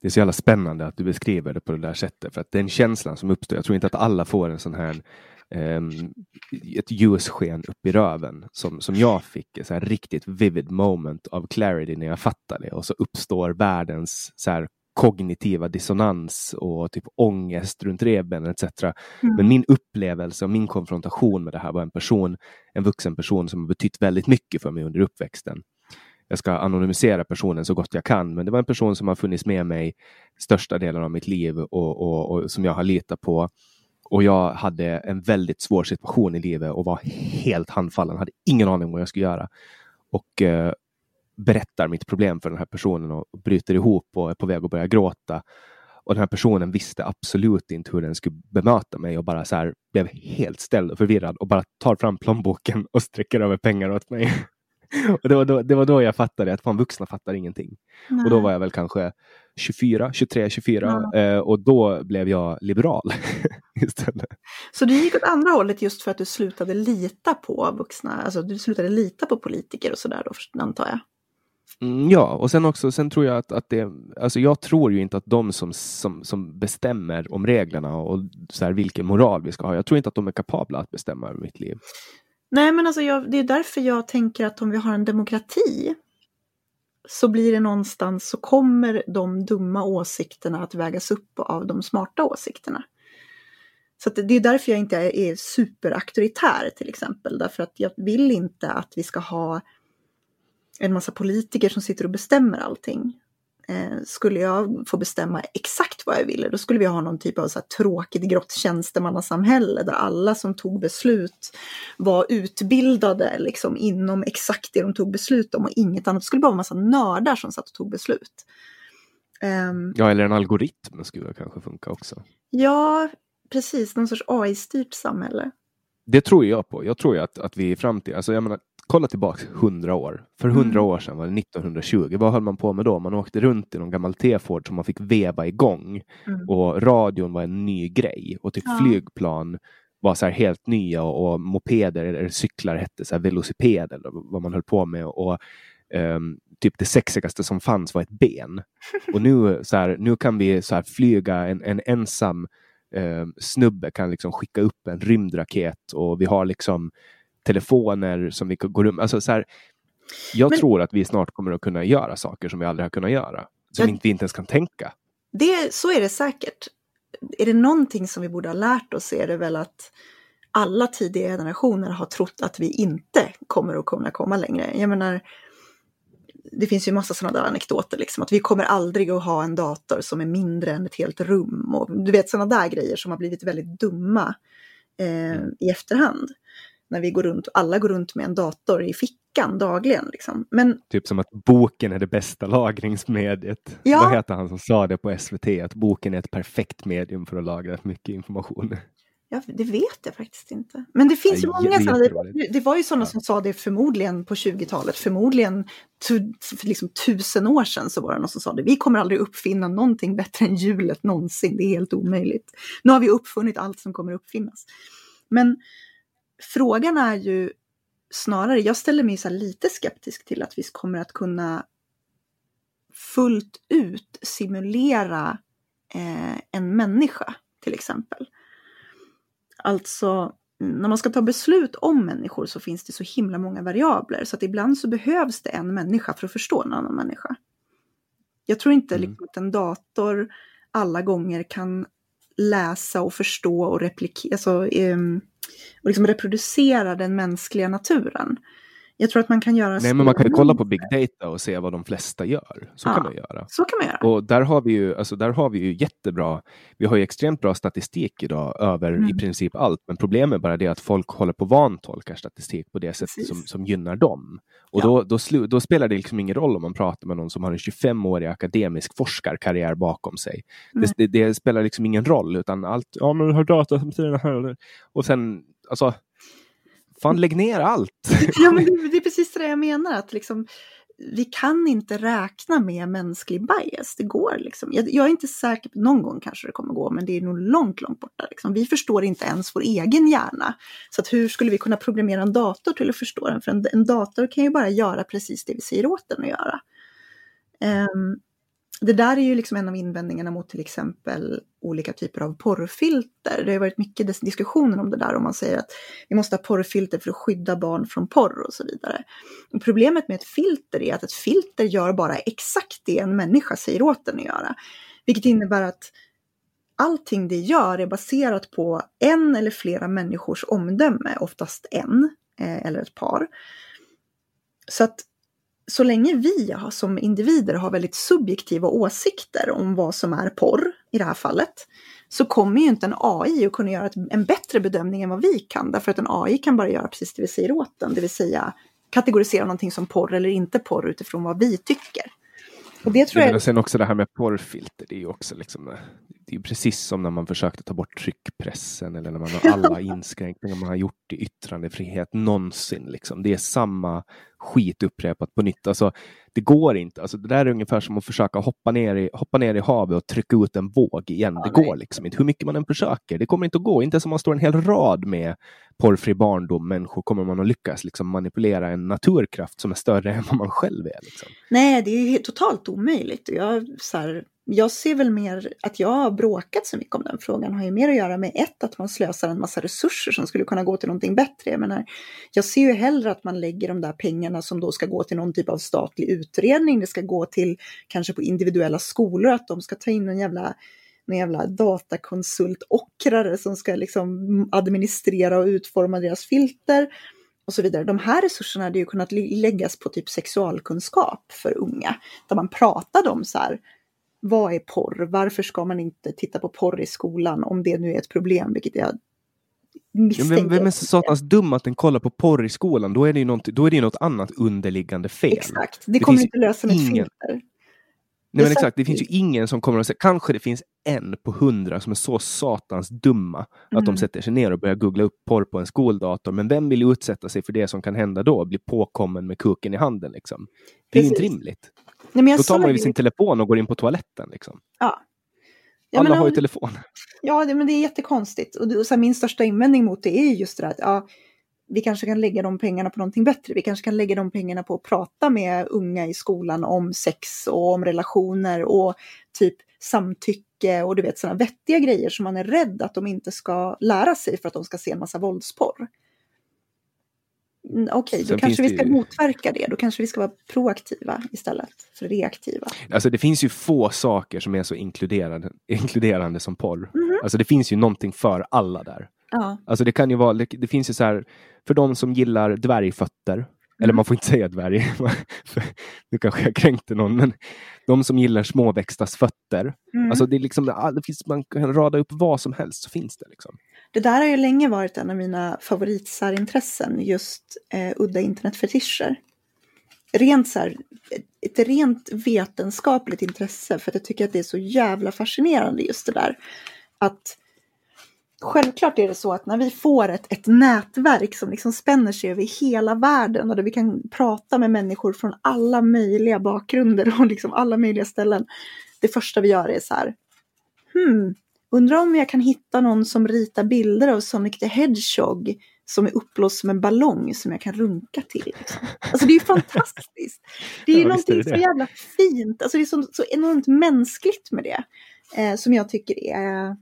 Det är så jävla spännande att du beskriver det på det där sättet för att den känslan som uppstår, jag tror inte att alla får en sån här um, ett ljussken upp i röven som, som jag fick, ett riktigt vivid moment av clarity när jag fattade det och så uppstår världens så här kognitiva dissonans och typ ångest runt revbenen etc. Mm. Men min upplevelse och min konfrontation med det här var en person, en vuxen person som har betytt väldigt mycket för mig under uppväxten. Jag ska anonymisera personen så gott jag kan, men det var en person som har funnits med mig största delen av mitt liv och, och, och som jag har litat på. och jag hade en väldigt svår situation i livet och var helt handfallen, hade ingen aning om vad jag skulle göra. Och eh, berättar mitt problem för den här personen och bryter ihop och är på väg att börja gråta. Och den här personen visste absolut inte hur den skulle bemöta mig och bara så här blev helt ställd och förvirrad och bara tar fram plånboken och sträcker över pengar åt mig. och det var, då, det var då jag fattade att fan vuxna fattar ingenting. Nej. Och då var jag väl kanske 24, 23, 24 ja. eh, och då blev jag liberal istället. Så du gick åt andra hållet just för att du slutade lita på vuxna, alltså du slutade lita på politiker och sådär då antar jag? Mm, ja, och sen också, sen tror jag att, att det, alltså jag tror ju inte att de som, som, som bestämmer om reglerna och så här, vilken moral vi ska ha, jag tror inte att de är kapabla att bestämma över mitt liv. Nej, men alltså jag, det är därför jag tänker att om vi har en demokrati så blir det någonstans så kommer de dumma åsikterna att vägas upp av de smarta åsikterna. Så det är därför jag inte är, är superauktoritär till exempel, därför att jag vill inte att vi ska ha en massa politiker som sitter och bestämmer allting. Eh, skulle jag få bestämma exakt vad jag ville, då skulle vi ha någon typ av så här tråkigt grått tjänstemannasamhälle där alla som tog beslut var utbildade liksom inom exakt det de tog beslut om och inget annat. Det skulle bara vara en massa nördar som satt och tog beslut. Um, ja, eller en algoritm skulle kanske funka också. Ja, precis, någon sorts AI-styrt samhälle. Det tror jag på. Jag tror ju att, att vi i framtiden, alltså jag menar, kolla tillbaks hundra år. För hundra mm. år sedan var det 1920. Vad höll man på med då? Man åkte runt i någon gammal T-Ford som man fick veva igång. Mm. Och radion var en ny grej. Och typ ja. flygplan var så helt nya och, och, mopeder eller cyklar hette så här velociped eller vad man höll på med. Och um, typ det sexigaste som fanns var ett ben. Och nu, så här, nu kan vi så här flyga en, en ensam eh, snubbe kan liksom skicka upp en rymdraket och vi har liksom telefoner som vi går runt alltså så här, Jag Men, tror att vi snart kommer att kunna göra saker som vi aldrig har kunnat göra. Som inte, vi inte ens kan tänka. Det, så är det säkert. Är det någonting som vi borde ha lärt oss är det väl att alla tidigare generationer har trott att vi inte kommer att kunna komma längre. Jag menar, det finns ju massa sådana där anekdoter, liksom, att vi kommer aldrig att ha en dator som är mindre än ett helt rum. Och du vet sådana där grejer som har blivit väldigt dumma eh, mm. i efterhand när vi går runt, alla går runt med en dator i fickan dagligen. Liksom. Men, typ som att boken är det bästa lagringsmediet. Ja. Vad heter han som sa det på SVT? Att boken är ett perfekt medium för att lagra mycket information. Ja, det vet jag faktiskt inte. Men det finns ju många sådana. Det, det var ju sådana ja. som sa det förmodligen på 20-talet. Förmodligen tu, liksom tusen år sedan så var det någon som sa det. Vi kommer aldrig uppfinna någonting bättre än hjulet någonsin. Det är helt omöjligt. Nu har vi uppfunnit allt som kommer uppfinnas. Men frågan är ju snarare, jag ställer mig så lite skeptisk till att vi kommer att kunna fullt ut simulera eh, en människa till exempel. Alltså, när man ska ta beslut om människor så finns det så himla många variabler så att ibland så behövs det en människa för att förstå en annan människa. Jag tror inte mm. liksom, att en dator alla gånger kan läsa och förstå och replikera, alltså, um, och liksom reproducera den mänskliga naturen. Jag tror att man kan göra... Nej, men man kan ju kolla på big data och se vad de flesta gör. Så ja, kan man göra. Så kan man göra. Och där har vi ju, alltså där har vi ju jättebra, vi har ju extremt bra statistik idag över mm. i princip allt. Men problemet är bara det att folk håller på vantolkar statistik på det sättet som, som gynnar dem. Och ja. då, då, slu, då, spelar det liksom ingen roll om man pratar med någon som har en 25-årig akademisk forskarkarriär bakom sig. Det, det, det, spelar liksom ingen roll, utan allt, ja men du har data som säger det här. Och sen, alltså Fan, lägg ner allt! ja, men det, det, är precis det jag menar, att liksom, vi kan inte räkna med mänsklig bias. Det går liksom. Jag, jag, är inte säker på, någon gång kanske det kommer gå, men det är nog långt, långt borta. Liksom. Vi förstår inte ens vår egen hjärna. Så att hur skulle vi kunna programmera en dator till att förstå den? För en, en dator kan ju bara göra precis det vi säger åt den att göra. Um, det där är ju liksom en av invändningarna mot till exempel olika typer av porrfilter. Det har varit mycket diskussioner om det där om man säger att vi måste ha porrfilter för att skydda barn från porr och så vidare. Och problemet med ett filter är att ett filter gör bara exakt det en människa säger åt den att göra. Vilket innebär att allting det gör är baserat på en eller flera människors omdöme, oftast en eh, eller ett par. Så att så länge vi som individer har väldigt subjektiva åsikter om vad som är porr i det här fallet, så kommer ju inte en AI att kunna göra en bättre bedömning än vad vi kan. Därför att en AI kan bara göra precis det vi säger åt den, det vill säga kategorisera någonting som porr eller inte porr utifrån vad vi tycker. Och det tror jag... Men sen också det här med porrfilter, det är ju också liksom det är precis som när man försökte ta bort tryckpressen eller när man har alla inskränkningar man har gjort i yttrandefrihet någonsin. Liksom. Det är samma skit upprepat på nytt. Alltså, det går inte. Alltså, det där är ungefär som att försöka hoppa ner i, hoppa ner i havet och trycka ut en våg igen. Ja, det nej. går liksom inte. Hur mycket man än försöker. Det kommer inte att gå. Inte som man står en hel rad med porrfri barndom människor kommer man att lyckas liksom, manipulera en naturkraft som är större än vad man själv är. Liksom. Nej, det är totalt omöjligt. Jag, så här, jag ser väl mer att jag har bråkat så mycket om den frågan har ju mer att göra med ett, att man slösar en massa resurser som skulle kunna gå till någonting bättre. Jag, menar, jag ser ju hellre att man lägger de där pengarna som då ska gå till någon typ av statlig utredning, det ska gå till kanske på individuella skolor, att de ska ta in en jävla en jävla datakonsultockrare som ska liksom administrera och utforma deras filter och så vidare. De här resurserna hade ju kunnat läggas på typ sexualkunskap för unga, där man pratade om så här, vad är porr? Varför ska man inte titta på porr i skolan om det nu är ett problem, vilket jag misstänker. Vem, vem är så satans dum att den kollar på porr i skolan? Då är det ju något, då är det något annat underliggande fel. Exakt, det, det kommer inte lösa ingen... filter. Nej men exakt, det finns ju ingen som kommer att säga, kanske det finns en på hundra som är så satans dumma mm. att de mm. sätter sig ner och börjar googla upp porr på en skoldator. Men vem vill utsätta sig för det som kan hända då? Bli påkommen med kuken i handen liksom. Det är Precis. inte rimligt. Nej, Då tar man ju sin telefon och går in på toaletten. Liksom. Ja. ja Alla men, har ju telefon. Ja, det, men det är jättekonstigt. Och, och så här, min största invändning mot det är just det där att ja, vi kanske kan lägga de pengarna på någonting bättre. Vi kanske kan lägga de pengarna på att prata med unga i skolan om sex och om relationer och typ samtycke och du vet sådana vettiga grejer som man är rädd att de inte ska lära sig för att de ska se en massa våldsporr. Mm, okej, okay, då kanske vi ska ju... motverka det. Då kanske vi ska vara proaktiva istället för reaktiva. Alltså det finns ju få saker som är så inkluderande, inkluderande som porr. Mm -hmm. Alltså det finns ju någonting för alla där. Ja. Alltså det kan ju vara, det, det finns ju så här, för de som gillar dvärgfötter, mm. eller man får inte säga dvärg, nu kanske jag kränkte någon, men de som gillar småväxtas fötter. Mm. Alltså det, är liksom, det finns, man kan rada upp vad som helst så finns det. Liksom. Det där har ju länge varit en av mina favoritsärintressen, just eh, udda internetfetischer. Rent så här, ett rent vetenskapligt intresse, för att jag tycker att det är så jävla fascinerande just det där. Att Självklart är det så att när vi får ett, ett nätverk som liksom spänner sig över hela världen och där vi kan prata med människor från alla möjliga bakgrunder och liksom alla möjliga ställen. Det första vi gör är så här, hmm, undrar om jag kan hitta någon som ritar bilder av Sonic the Hedgehog som är uppblåst som en ballong som jag kan runka till. Liksom. Alltså det är ju fantastiskt. Det är ju ja, någonting är så jävla fint, alltså det är så, så enormt mänskligt med det. Eh, som jag tycker är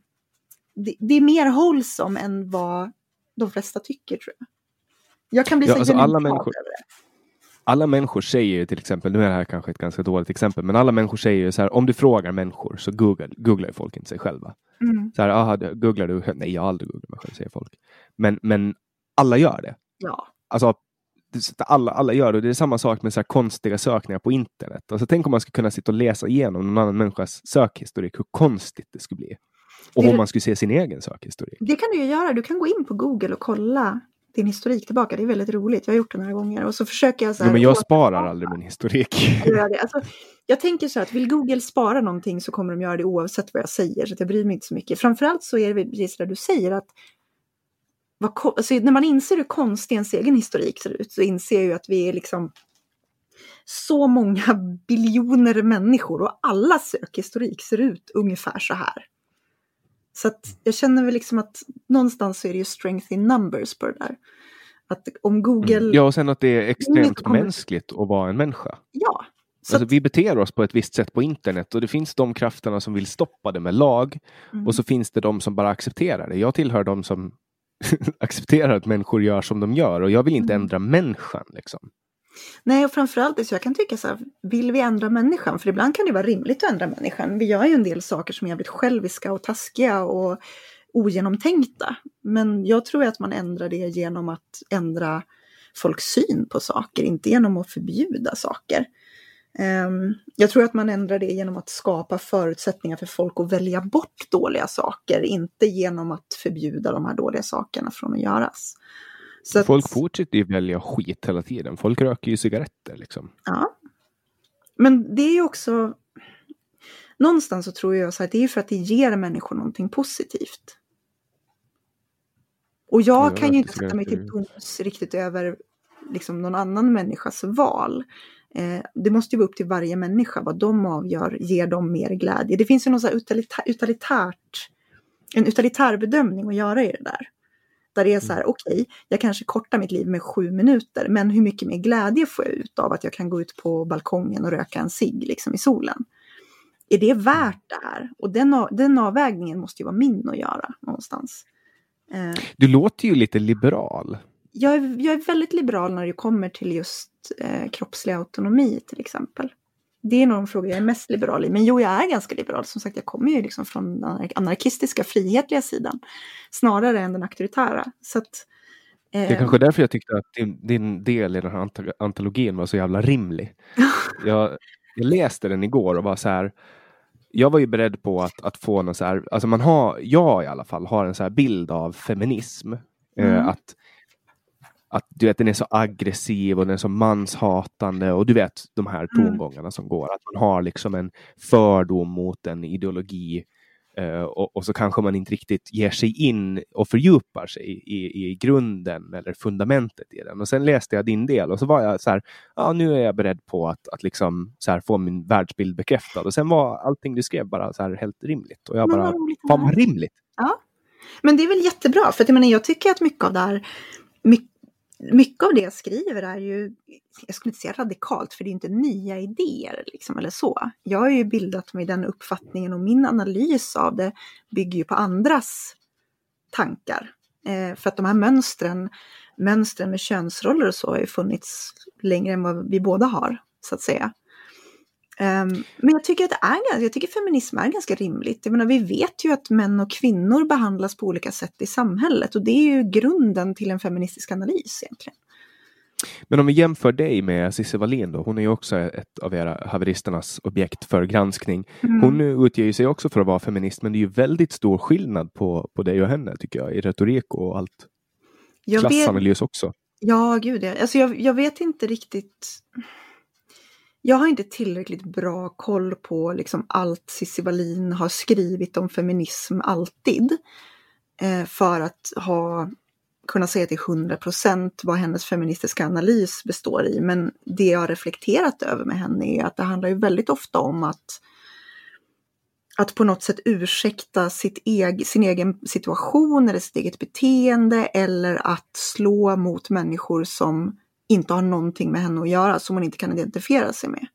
det, det är mer hållsom än vad de flesta tycker tror jag. Jag kan bli ja, så alltså alla människor, över det. Alla människor säger ju till exempel, nu är det här kanske ett ganska dåligt exempel, men alla människor säger ju så här, om du frågar människor så googlar, googlar folk inte sig själva. Mm. Så här, aha, googlar du? Nej, jag har aldrig googlat mig själv, säger folk. Men, men alla gör det. Ja. Alltså, alla, alla gör det. Det är samma sak med så konstiga sökningar på internet. Alltså, tänk om man skulle kunna sitta och läsa igenom någon annan människas sökhistorik, hur konstigt det skulle bli. Och om man skulle se sin egen sökhistorik. Det kan du ju göra. Du kan gå in på Google och kolla din historik tillbaka. Det är väldigt roligt. Jag har gjort det några gånger. Och så försöker jag så här, jo, men jag sparar aldrig min historik. Jag. Alltså, jag tänker så här att vill Google spara någonting så kommer de göra det oavsett vad jag säger. Så jag bryr mig inte så mycket. Framförallt så är det precis det du säger att vad, alltså, när man inser hur konstig ens egen historik ser ut så inser jag ju att vi är liksom så många biljoner människor och alla sökhistorik ser ut ungefär så här. Så att jag känner väl liksom att någonstans så är det ju strength in numbers på det där. Att om Google... Mm. Ja, och sen att det är extremt kommer... mänskligt att vara en människa. Ja. Alltså, att... Vi beter oss på ett visst sätt på internet och det finns de krafterna som vill stoppa det med lag mm. och så finns det de som bara accepterar det. Jag tillhör de som accepterar att människor gör som de gör och jag vill inte mm. ändra människan. Liksom. Nej, och framförallt så jag kan tycka så här, vill vi ändra människan? För ibland kan det vara rimligt att ändra människan. Vi gör ju en del saker som är jävligt själviska och taskiga och ogenomtänkta. Men jag tror att man ändrar det genom att ändra folks syn på saker, inte genom att förbjuda saker. Ehm, jag tror att man ändrar det genom att skapa förutsättningar för folk att välja bort dåliga saker, inte genom att förbjuda de här dåliga sakerna från att göras. Så folk att, fortsätter ju välja skit hela tiden. Folk röker ju cigaretter liksom. Ja. Men det är ju också... Någonstans så tror jag så att det är för att det ger människor någonting positivt. Och jag, jag kan ju inte sätta mig till doms riktigt över liksom någon annan människas val. Eh, det måste ju vara upp till varje människa vad de avgör ger dem mer glädje. Det finns ju något så utilita utilitärt, en utilitär bedömning att göra i det där. Där det är så här, mm. okej, okay, jag kanske kortar mitt liv med sju minuter, men hur mycket mer glädje får jag ut av att jag kan gå ut på balkongen och röka en cigg liksom i solen? Är det värt det här? Och den, den avvägningen måste ju vara min att göra någonstans. Eh, du låter ju lite liberal. Jag är, jag är väldigt liberal när det kommer till just eh, kroppslig autonomi till exempel. Det är nog de frågor jag är mest liberal i. Men jo, jag är ganska liberal. Som sagt, jag kommer ju liksom från den anarkistiska, frihetliga sidan. Snarare än den auktoritära. Så att, eh... Det är kanske därför jag tyckte att din, din del i den här antologin var så jävla rimlig. jag, jag läste den igår och var så här jag var ju beredd på att, att få någon så här, alltså man har, jag i alla fall, har en så här bild av feminism. Eh, mm. Eh, att att du vet, den är så aggressiv och den är så manshatande och du vet de här mm. tongångarna mm. som går. Att man har liksom en fördom mot en ideologi uh, och, och, så kanske man inte riktigt ger sig in och fördjupar sig i, i grunden eller fundamentet i den. Och sen läste jag din del och så var jag så här, ja nu är jag beredd på att, att liksom så här, få min världsbild bekräftad. Och sen var allting du skrev bara så här helt rimligt. Och jag bara, fan vad rimligt! Ja. Men det är väl jättebra, för att jag, menar, jag tycker att mycket av det här, mycket mycket av det jag skriver är ju, jag skulle inte säga radikalt, för det är inte nya idéer liksom, eller så. Jag har ju bildat mig den uppfattningen och min analys av det bygger ju på andras tankar. Eh, för att de här mönstren, mönstren med könsroller och så har ju funnits längre än vad vi båda har, så att säga. Um, men jag tycker att det är, jag tycker feminism är ganska rimligt. Jag menar, vi vet ju att män och kvinnor behandlas på olika sätt i samhället och det är ju grunden till en feministisk analys egentligen. Men om vi jämför dig med Cissi Wallin då, hon är ju också ett av era haveristernas objekt för granskning. Mm. Hon utger sig också för att vara feminist, men det är ju väldigt stor skillnad på, på dig och henne tycker jag, i retorik och allt. Jag Klassanalys vet... också. Ja, gud ja. Alltså jag, jag vet inte riktigt jag har inte tillräckligt bra koll på liksom allt Cissi Wallin har skrivit om feminism alltid. Eh, för att ha, kunna säga till 100 procent vad hennes feministiska analys består i. Men det jag har reflekterat över med henne är att det handlar ju väldigt ofta om att att på något sätt ursäkta sitt eg, sin egen situation eller sitt eget beteende eller att slå mot människor som inte har någonting med henne att göra, som hon inte kan identifiera sig med.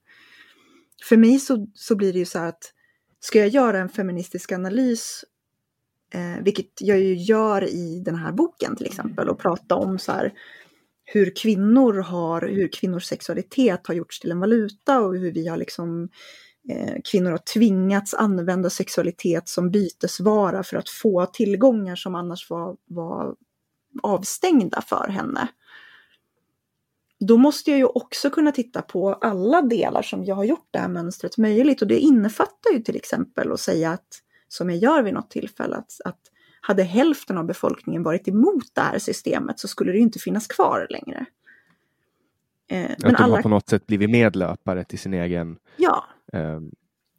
För mig så, så blir det ju så här att ska jag göra en feministisk analys, eh, vilket jag ju gör i den här boken till exempel, och prata om så här hur kvinnor har, hur kvinnors sexualitet har gjorts till en valuta och hur vi har liksom eh, kvinnor har tvingats använda sexualitet som bytesvara för att få tillgångar som annars var, var avstängda för henne då måste jag ju också kunna titta på alla delar som jag har gjort det här mönstret möjligt. Och det innefattar ju till exempel att säga att, som jag gör vid något tillfälle, att, att hade hälften av befolkningen varit emot det här systemet så skulle det inte finnas kvar längre. Eh, att de alla... har på något sätt blivit medlöpare till sin egen... Ja. Eh...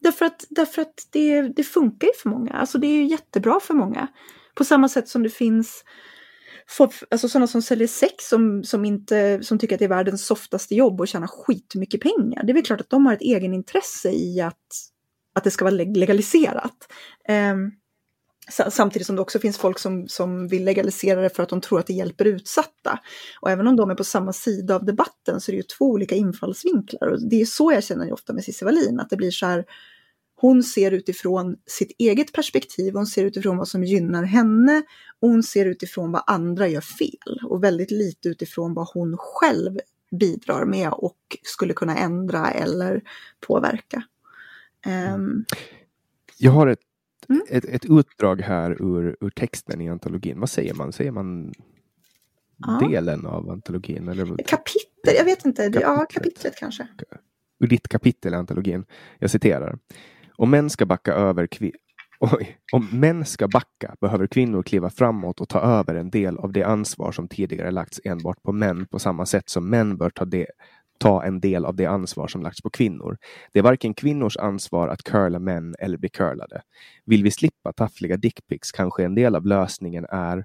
Därför att, därför att det, det funkar ju för många. Alltså det är ju jättebra för många. På samma sätt som det finns folk, alltså sådana som säljer sex som, som, inte, som tycker att det är världens softaste jobb och tjänar skitmycket pengar. Det är väl klart att de har ett egenintresse i att, att det ska vara legaliserat. Um, Samtidigt som det också finns folk som, som vill legalisera det för att de tror att det hjälper utsatta. Och även om de är på samma sida av debatten så är det ju två olika infallsvinklar. Och det är så jag känner ofta med Cissi Wallin, att det blir så här, hon ser utifrån sitt eget perspektiv, hon ser utifrån vad som gynnar henne hon ser utifrån vad andra gör fel och väldigt lite utifrån vad hon själv bidrar med och skulle kunna ändra eller påverka. Um, Jag har ett, mm. ett, ett, utdrag här ur, ur texten i antologin. Vad säger man? Säger man ja. delen av antologin? Eller? Kapitel, jag vet inte. Kapitlet. Ja, kapitlet kanske. ur ditt kapitel i antologin. Jag citerar. Om män ska backa över Oj. Om män ska backa behöver kvinnor kliva framåt och ta över en del av det ansvar som tidigare lagts enbart på män på samma sätt som män bör ta, det, ta en del av det ansvar som lagts på kvinnor. Det är varken kvinnors ansvar att curla män eller bli curlade. Vill vi slippa taffliga dickpics kanske en del av lösningen är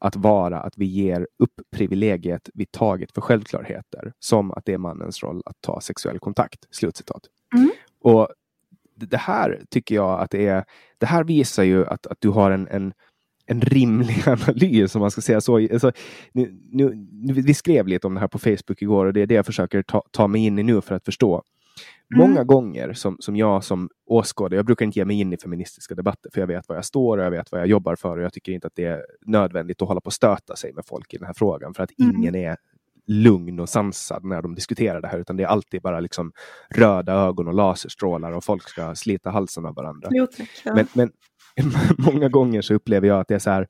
att vara att vi ger upp privilegiet vi tagit för självklarheter, som att det är mannens roll att ta sexuell kontakt. Slutcitat. Mm. Och det här tycker jag att det är, det här visar ju att, att du har en, en, en rimlig analys, om man ska säga så. Alltså, nu, nu, vi skrev lite om det här på Facebook igår och det är det jag försöker ta, ta mig in i nu för att förstå. Mm. Många gånger som, som jag som åskådare, jag brukar inte ge mig in i feministiska debatter för jag vet var jag står och jag vet vad jag jobbar för och jag tycker inte att det är nödvändigt att hålla på och stöta sig med folk i den här frågan för att mm. ingen är lugn och sansad när de diskuterar det här, utan det är alltid bara liksom röda ögon och laserstrålar och folk ska slita halsen av varandra. Jo, tack, ja. men, men många gånger så upplever jag att det är så här,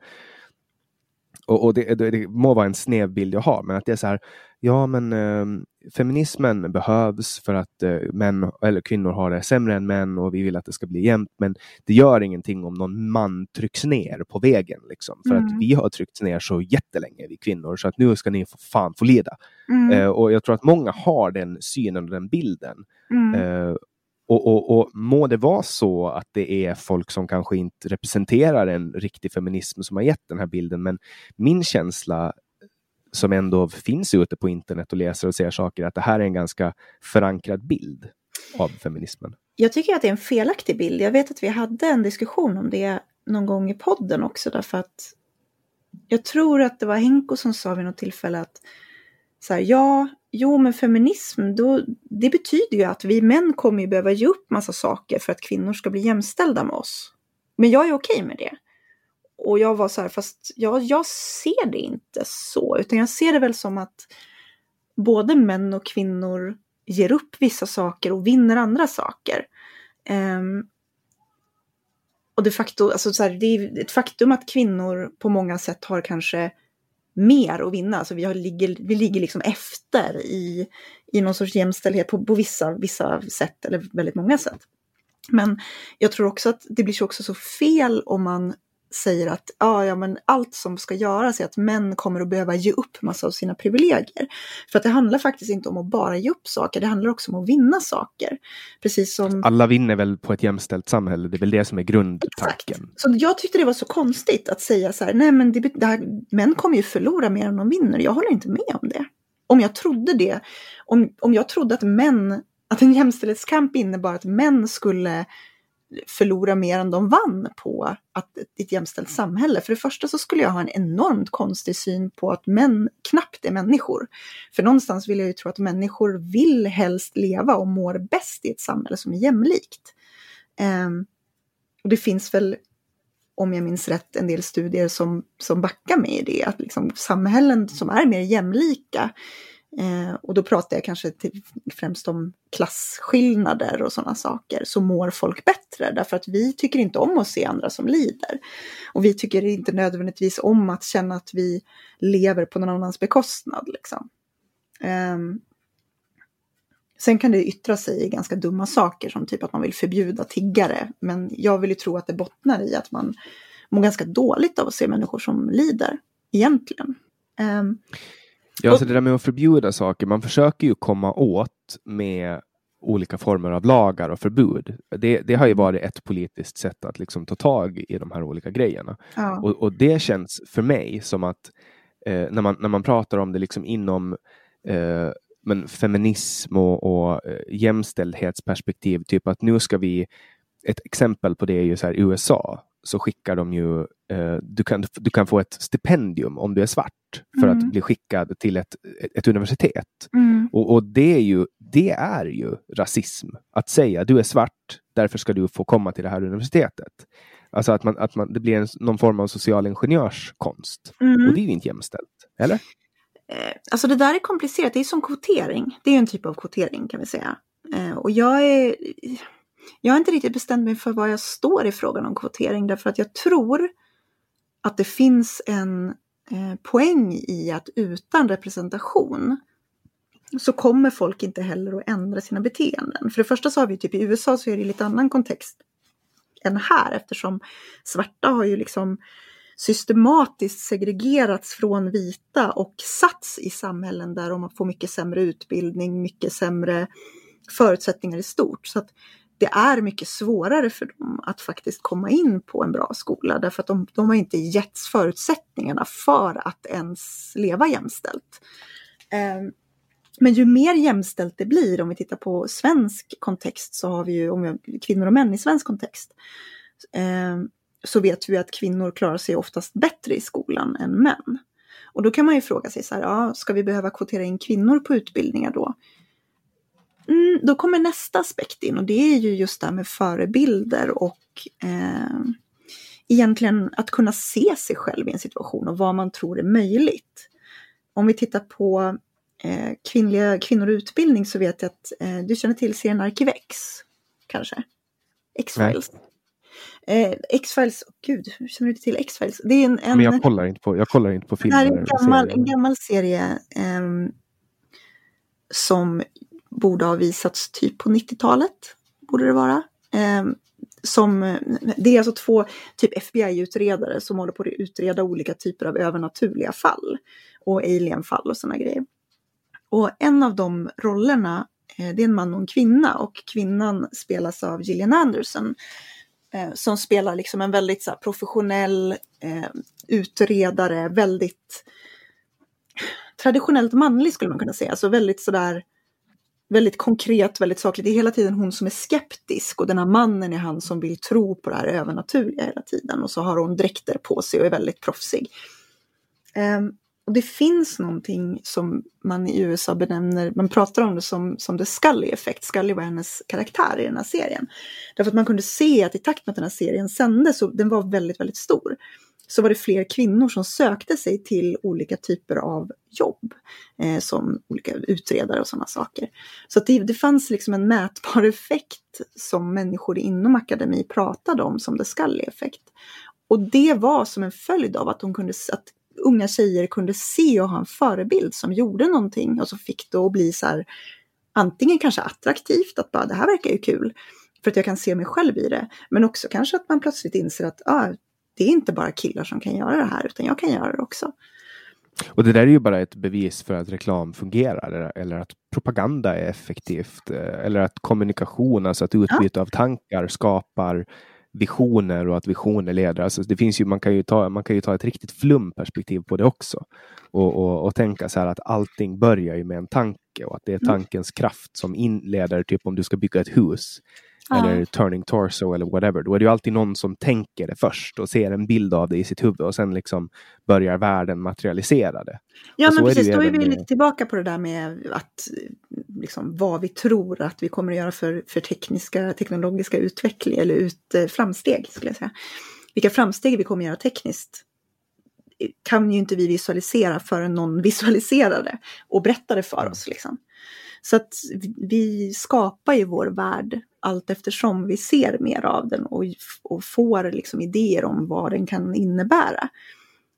och, och det, det, det, må vara en snäv bild jag har, men att det är så här, ja men eh, feminismen behövs för att eh, män eller kvinnor har det sämre än män och vi vill att det ska bli jämnt. Men det gör ingenting om någon man trycks ner på vägen. Liksom, för mm. att vi har tryckts ner så jättelänge, vi kvinnor, så att nu ska ni få fan få lida. Mm. Eh, och jag tror att många har den synen och den bilden. Mm. Och, och, och må det vara så att det är folk som kanske inte representerar en riktig feminism som har gett den här bilden, men min känsla eh, som ändå finns ute på internet och läser och ser saker, att det här är en ganska förankrad bild av feminismen. Jag tycker att det är en felaktig bild. Jag vet att vi hade en diskussion om det någon gång i podden också, därför att jag tror att det var Henko som sa vid något tillfälle att så här, ja, jo men feminism, då, det betyder ju att vi män kommer ju behöva ge upp massa saker för att kvinnor ska bli jämställda med oss. Men jag är okej med det. Och jag var så här, fast jag, jag ser det inte så, utan jag ser det väl som att både män och kvinnor ger upp vissa saker och vinner andra saker. Um, och de facto, alltså så här, det är ett faktum att kvinnor på många sätt har kanske mer att vinna. Alltså vi, har, ligger, vi ligger liksom efter i, i någon sorts jämställdhet på, på vissa, vissa sätt, eller väldigt många sätt. Men jag tror också att det blir också så fel om man säger att ah, ja, men allt som ska göras är att män kommer att behöva ge upp massa av sina privilegier. För att det handlar faktiskt inte om att bara ge upp saker, det handlar också om att vinna saker. Precis som... Alla vinner väl på ett jämställt samhälle, det är väl det som är grundtanken. Exakt. Så jag tyckte det var så konstigt att säga så här, nej men det, det här, män kommer ju förlora mer än de vinner, jag håller inte med om det. Om jag trodde det, om, om jag trodde att män, att en jämställdhetskamp innebar att män skulle förlora mer än de vann på att ett jämställt samhälle. För det första så skulle jag ha en enormt konstig syn på att män knappt är människor. För någonstans vill jag ju tro att människor vill helst leva och mår bäst i ett samhälle som är jämlikt. Um, och det finns väl, om jag minns rätt, en del studier som, som backar mig i det, att liksom samhällen som är mer jämlika Eh, och då pratar jag kanske till, främst om klasskillnader och sådana saker, så mår folk bättre därför att vi tycker inte om att se andra som lider. Och vi tycker inte nödvändigtvis om att känna att vi lever på någon annans bekostnad. Liksom. Eh, sen kan det yttra sig i ganska dumma saker som typ att man vill förbjuda tiggare, men jag vill ju tro att det bottnar i att man mår ganska dåligt av att se människor som lider, egentligen. Eh, Ja, alltså det där med att förbjuda saker, man försöker ju komma åt med olika former av lagar och förbud. Det, det har ju varit ett politiskt sätt att liksom ta tag i de här olika grejerna. Ja. Och, och, det känns för mig som att eh, när, man, när man pratar om det liksom inom eh, men feminism och, och eh, jämställdhetsperspektiv, typ att nu ska vi ett exempel på det är ju så här USA så skickar de ju, eh, du, kan, du kan få ett stipendium om du är svart för mm. att bli skickad till ett, ett universitet. Mm. Och, och, det, är ju, det är ju rasism. Att säga du är svart, därför ska du få komma till det här universitetet. Alltså att, man, att man, det blir en, någon form av social ingenjörskonst. Mm. Och det är ju inte jämställt, eller? Eh, alltså det där är komplicerat, det är som kvotering. Det är en typ av kvotering kan vi säga. Eh, och jag är jag har inte riktigt bestämt mig för var jag står i frågan om kvotering därför att jag tror att det finns en eh, poäng i att utan representation så kommer folk inte heller att ändra sina beteenden. För det första så har vi typ i USA så är det lite annan kontext än här eftersom svarta har ju liksom systematiskt segregerats från vita och satts i samhällen där de får mycket sämre utbildning, mycket sämre förutsättningar i stort. Så att det är mycket svårare för dem att faktiskt komma in på en bra skola därför att de, de har inte getts förutsättningarna för att ens leva jämställt. Eh, men ju mer jämställt det blir, om vi tittar på svensk kontext, så har vi ju om vi, kvinnor och män i svensk kontext, eh, så vet vi att kvinnor klarar sig oftast bättre i skolan än män. Och då kan man ju fråga sig så här, ja, ska vi behöva kvotera in kvinnor på utbildningar då? Mm, då kommer nästa aspekt in och det är ju just det här med förebilder och eh, egentligen att kunna se sig själv i en situation och vad man tror är möjligt. Om vi tittar på eh, kvinnliga, kvinnor och utbildning så vet jag att eh, du känner till serien Arkivex, kanske? X-Files. Eh, X-Files, oh, gud, hur känner du till X-Files? Det är en, en, Men jag kollar inte på, jag kollar inte på filmer. Det är en gammal, en gammal serie eh, som borde ha visats typ på 90-talet, borde det vara. Eh, som, det är alltså två typ FBI-utredare som håller på att utreda olika typer av övernaturliga fall och alienfall och sådana grejer. Och en av de rollerna, eh, det är en man och en kvinna och kvinnan spelas av Gillian Anderson eh, som spelar liksom en väldigt så här, professionell eh, utredare, väldigt traditionellt manlig skulle man kunna säga, så alltså väldigt sådär väldigt konkret, väldigt sakligt. Det är hela tiden hon som är skeptisk och den här mannen är han som vill tro på det här övernaturliga hela tiden och så har hon dräkter på sig och är väldigt proffsig. Um, och det finns någonting som man i USA benämner, man pratar om det som, som the Scully effekt. Scully var hennes karaktär i den här serien. Därför att man kunde se att i takt med att den här serien sändes, så den var väldigt, väldigt stor, så var det fler kvinnor som sökte sig till olika typer av jobb. Eh, som olika utredare och sådana saker. Så det, det fanns liksom en mätbar effekt som människor inom akademi pratade om som the Scully effekt. Och det var som en följd av att, de kunde, att unga tjejer kunde se och ha en förebild som gjorde någonting och så fick det att bli så här antingen kanske attraktivt, att bara det här verkar ju kul, för att jag kan se mig själv i det. Men också kanske att man plötsligt inser att ah, det är inte bara killar som kan göra det här, utan jag kan göra det också. Och det där är ju bara ett bevis för att reklam fungerar eller, att propaganda är effektivt eh, eller att kommunikation, alltså att utbyte ja. av tankar skapar visioner och att visioner leder. Alltså det finns ju, man, kan ju ta, man kan ju ta ett riktigt flumperspektiv på det också. Och, och, och tänka så här att allting börjar ju med en tanke och att det är mm. tankens kraft som inleder, typ om du ska bygga ett hus eller turning torso eller whatever. Då är det ju alltid någon som tänker det först och ser en bild av det i sitt huvud och sen liksom börjar världen materialisera det. Ja, men precis. Då är vi lite tillbaka på det där med att liksom, vad vi tror att vi kommer att göra för, för tekniska, teknologiska utveckling eller ut, eh, framsteg, skulle jag säga. Vilka framsteg vi kommer att göra tekniskt kan ju inte vi visualisera förrän någon visualiserar det och berättar det för mm. oss. Liksom. Så att vi skapar ju vår värld allt eftersom vi ser mer av den och, och får liksom idéer om vad den kan innebära.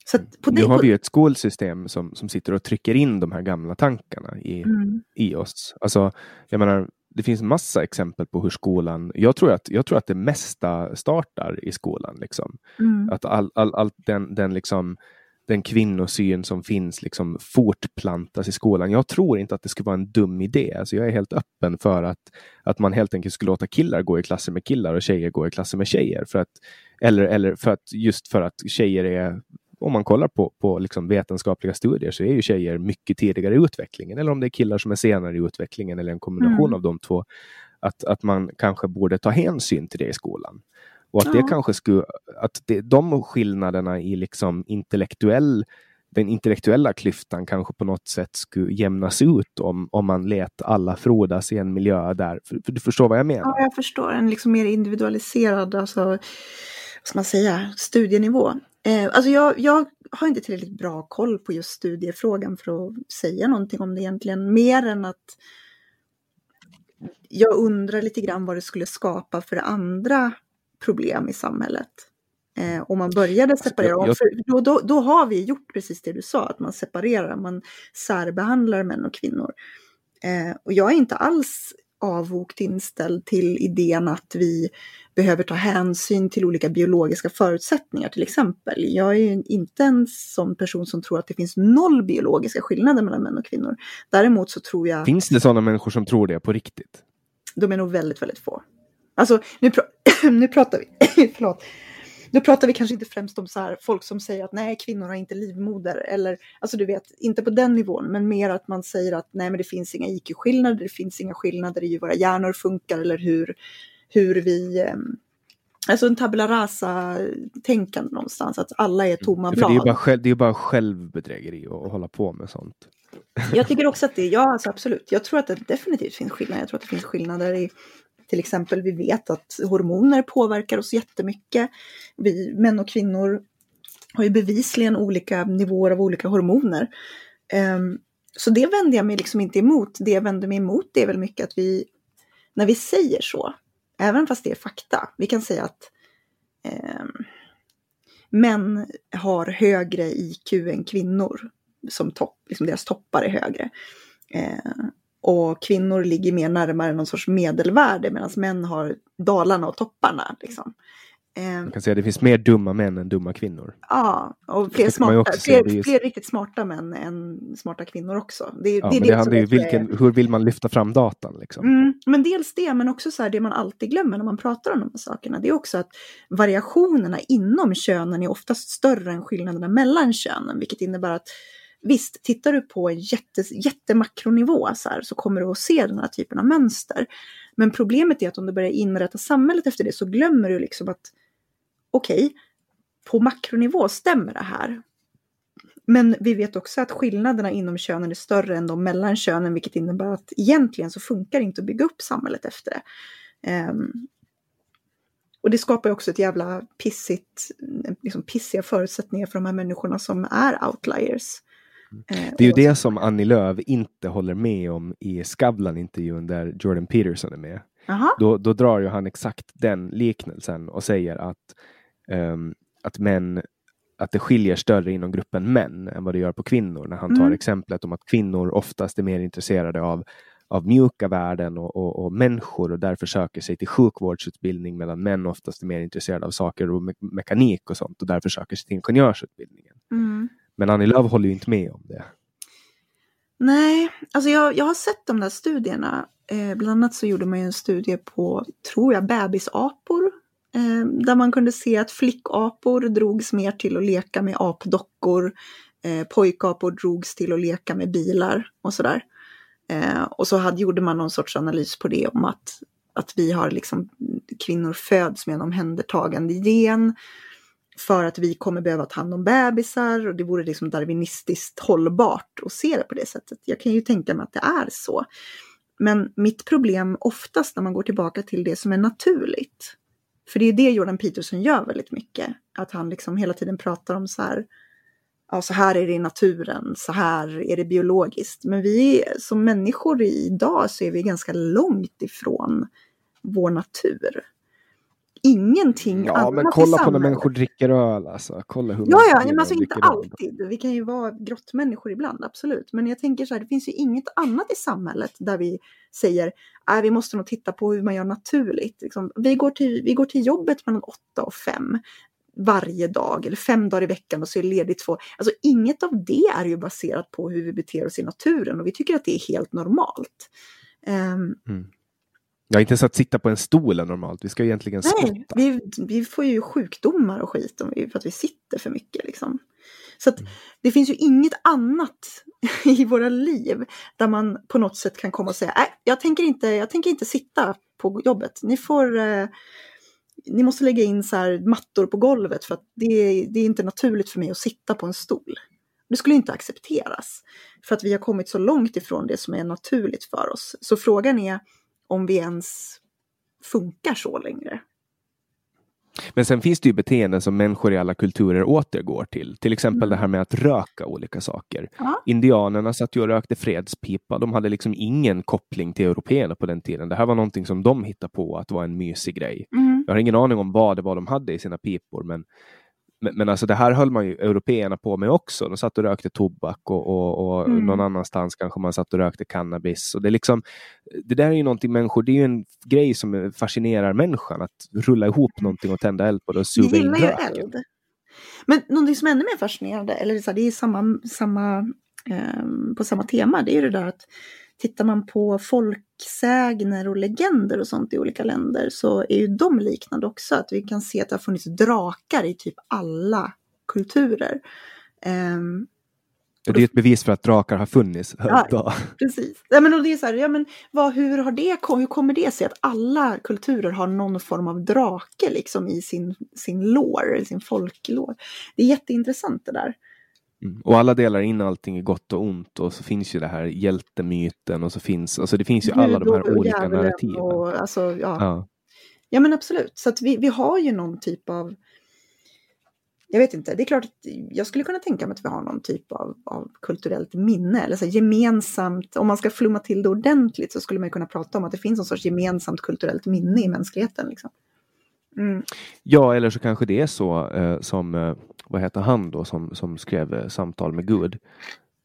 Så på nu har vi ett skolsystem som, som sitter och trycker in de här gamla tankarna i, mm. i oss. Alltså, jag menar, det finns massa exempel på hur skolan, jag tror att, jag tror att det mesta startar i skolan. Liksom. Mm. Att all, all, all den, den liksom den kvinnosyn som finns liksom fortplantas i skolan. Jag tror inte att det skulle vara en dum idé. Alltså jag är helt öppen för att, att man helt enkelt skulle låta killar gå i klasser med killar och tjejer gå i klasser med tjejer. För att, eller, eller för att, just för att tjejer är om man kollar på, på liksom vetenskapliga studier så är ju tjejer mycket tidigare i utvecklingen. Eller om det är killar som är senare i utvecklingen eller en kombination mm. av de två. Att, att man kanske borde ta hänsyn till det i skolan. Och att ja. det kanske skulle, att det, de skillnaderna i liksom intellektuell, den intellektuella klyftan kanske på något sätt skulle jämnas ut om, om man lät alla frodas i en miljö där. För, för du förstår vad jag menar? Ja, jag förstår. En liksom mer individualiserad, alltså, vad ska man säga, studienivå. Eh, alltså jag, jag har inte tillräckligt bra koll på just studiefrågan för att säga någonting om det egentligen, mer än att jag undrar lite grann vad det skulle skapa för andra problem i samhället. Eh, om man började separera, jag, då, då, då, har vi gjort precis det du sa, att man separerar, man särbehandlar män och kvinnor. Eh, och jag är inte alls avvokt inställd till idén att vi behöver ta hänsyn till olika biologiska förutsättningar till exempel. Jag är inte en sån person som tror att det finns noll biologiska skillnader mellan män och kvinnor. Däremot så tror jag... Finns det sådana människor som tror det på riktigt? De är nog väldigt, väldigt få. Alltså, nu, pr nu pratar vi... förlåt. Då pratar vi kanske inte främst om så här, folk som säger att nej, kvinnor har inte livmoder. Eller, alltså du vet, inte på den nivån, men mer att man säger att nej, men det finns inga IQ-skillnader, det finns inga skillnader i hur våra hjärnor funkar eller hur, hur vi... Ehm, alltså en tabula rasa-tänkande någonstans, att alla är tomma blad. Det är bara, själv, det är bara självbedrägeri att hålla på med sånt. Jag tycker också att det, ja alltså absolut, jag tror att det definitivt finns skillnader. Jag tror att det finns skillnader i till exempel, vi vet att hormoner påverkar oss jättemycket. Vi män och kvinnor har ju bevisligen olika nivåer av olika hormoner. Um, så det vänder jag mig liksom inte emot. Det jag vänder mig emot det är väl mycket att vi, när vi säger så, även fast det är fakta, vi kan säga att um, män har högre IQ än kvinnor, som topp, liksom deras toppar är högre. Uh, och kvinnor ligger mer närmare någon sorts medelvärde medan män har dalarna och topparna. Liksom. Man ehm, kan säga att det finns mer dumma män än dumma kvinnor. Ja, och fler, smarta, fler, just... fler, riktigt smarta män än smarta kvinnor också. Det, ja, det, det, det handlar ju vilken, hur vill man lyfta fram datan? Liksom? Mm, men dels det, men också så här, det man alltid glömmer när man pratar om de här sakerna. Det är också att variationerna inom könen är oftast större än skillnaderna mellan könen, vilket innebär att Visst, tittar du på en jätte, jättemakronivå så, här, så kommer du att se den här typen av mönster. Men problemet är att om du börjar inrätta samhället efter det så glömmer du liksom att okej, okay, på makronivå stämmer det här. Men vi vet också att skillnaderna inom könen är större än de mellan könen, vilket innebär att egentligen så funkar det inte att bygga upp samhället efter det. Um, och det skapar också ett jävla pissigt, liksom pissiga förutsättningar för de här människorna som är outliers. Eh, det är ju det som Annie Lööf inte håller med om i Skavlan-intervjun där Jordan Peterson är med. Då, då drar ju han exakt den liknelsen och säger att, um, att män att det skiljer större inom gruppen män än vad det gör på kvinnor. När han tar mm. exemplet om att kvinnor oftast är mer intresserade av, av mjuka värden och, och, och, människor och därför söker sig till sjukvårdsutbildning medan män oftast är mer intresserade av saker och me mekanik och sånt och därför söker sig till ingenjörsutbildningen. Mm. Men Annie Lööf håller ju inte med om det. Nej, alltså jag, jag har sett de där studierna. Eh, bland annat så gjorde man ju en studie på, tror jag, bebisapor. Eh, där man kunde se att flickapor drogs mer till att leka med apdockor. Eh, pojkapor drogs till att leka med bilar och sådär. Eh, och så hade, gjorde man någon sorts analys på det om att, att vi har liksom, kvinnor föds med en omhändertagande gen för att vi kommer behöva ta hand om bebisar och det vore liksom darwinistiskt hållbart att se det på det sättet. Jag kan ju tänka mig att det är så. Men mitt problem oftast när man går tillbaka till det som är naturligt, för det är det Jordan Peterson gör väldigt mycket, att han liksom hela tiden pratar om så här, ja så här är det i naturen, så här är det biologiskt. Men vi som människor idag så är vi ganska långt ifrån vår natur ingenting ja, annat men kolla på när människor dricker öl. Alltså. Kolla hur ja, ja, men alltså inte alltid. Vi kan ju vara grottmänniskor ibland, absolut. Men jag tänker så här, det finns ju inget annat i samhället där vi säger att vi måste nog titta på hur man gör naturligt. Liksom, vi, går till, vi går till jobbet mellan åtta och fem varje dag eller fem dagar i veckan och så är det ledigt två. Alltså inget av det är ju baserat på hur vi beter oss i naturen och vi tycker att det är helt normalt. Um, mm. Ja, inte så att sitta på en stol är normalt. Vi ska egentligen spotta. Nej, vi, vi får ju sjukdomar och skit om vi, för att vi sitter för mycket. Liksom. Så att, mm. det finns ju inget annat i våra liv där man på något sätt kan komma och säga, nej, jag tänker inte, jag tänker inte sitta på jobbet. Ni får eh, ni måste lägga in så här mattor på golvet för att det, det är inte naturligt för mig att sitta på en stol. Det skulle inte accepteras. För att vi har kommit så långt ifrån det som är naturligt för oss. Så frågan är, om vi ens funkar så längre. Men sen finns det ju beteenden som människor i alla kulturer återgår till. Till exempel mm. det här med att röka olika saker. Ja. Indianerna satt ju och rökte fredspipa. De hade liksom ingen koppling till européerna på den tiden. Det här var någonting som de hittade på att vara en mysig grej. Mm. Jag har ingen aning om vad det var de hade i sina pipor, men men, men alltså det här höll man ju européerna på med också. De satt och rökte tobak och, och, och Mm. någon annanstans kanske man satt och rökte cannabis. Och det, är liksom, det där är ju någonting människor, det är ju en grej som fascinerar människan. Att rulla ihop någonting och tända eld på det och suga in röken. eld. Men någonting som är ännu mer fascinerande, eller så här, det är samma, samma, ehm, på samma tema, det är ju det där att tittar man på folksägner och legender och sånt i olika länder så är ju de liknande också. Att vi kan se att det har funnits drakar i typ alla kulturer. Ehm, Det är ett bevis för att drakar har funnits. Ja. Precis. Ja, men och det är så här, ja, men vad, hur, har det, hur kommer det sig att alla kulturer har någon form av drake liksom i sin, sin lore, sin folklore? Det är jätteintressant det där. Mm. Och alla delar in allting i gott och ont och så finns ju det här hjältemyten och så finns, alltså det finns ju alla de här olika narrativen. Och, alltså, ja. Ja. ja men absolut, så att vi, vi har ju någon typ av jag vet inte, det är klart att jag skulle kunna tänka mig att vi har någon typ av, av kulturellt minne, eller så här gemensamt, om man ska flumma till det ordentligt så skulle man kunna prata om att det finns någon sorts gemensamt kulturellt minne i mänskligheten. Liksom. Mm. Ja, eller så kanske det är så eh, som, eh, vad heter han då som, som skrev eh, Samtal med Gud?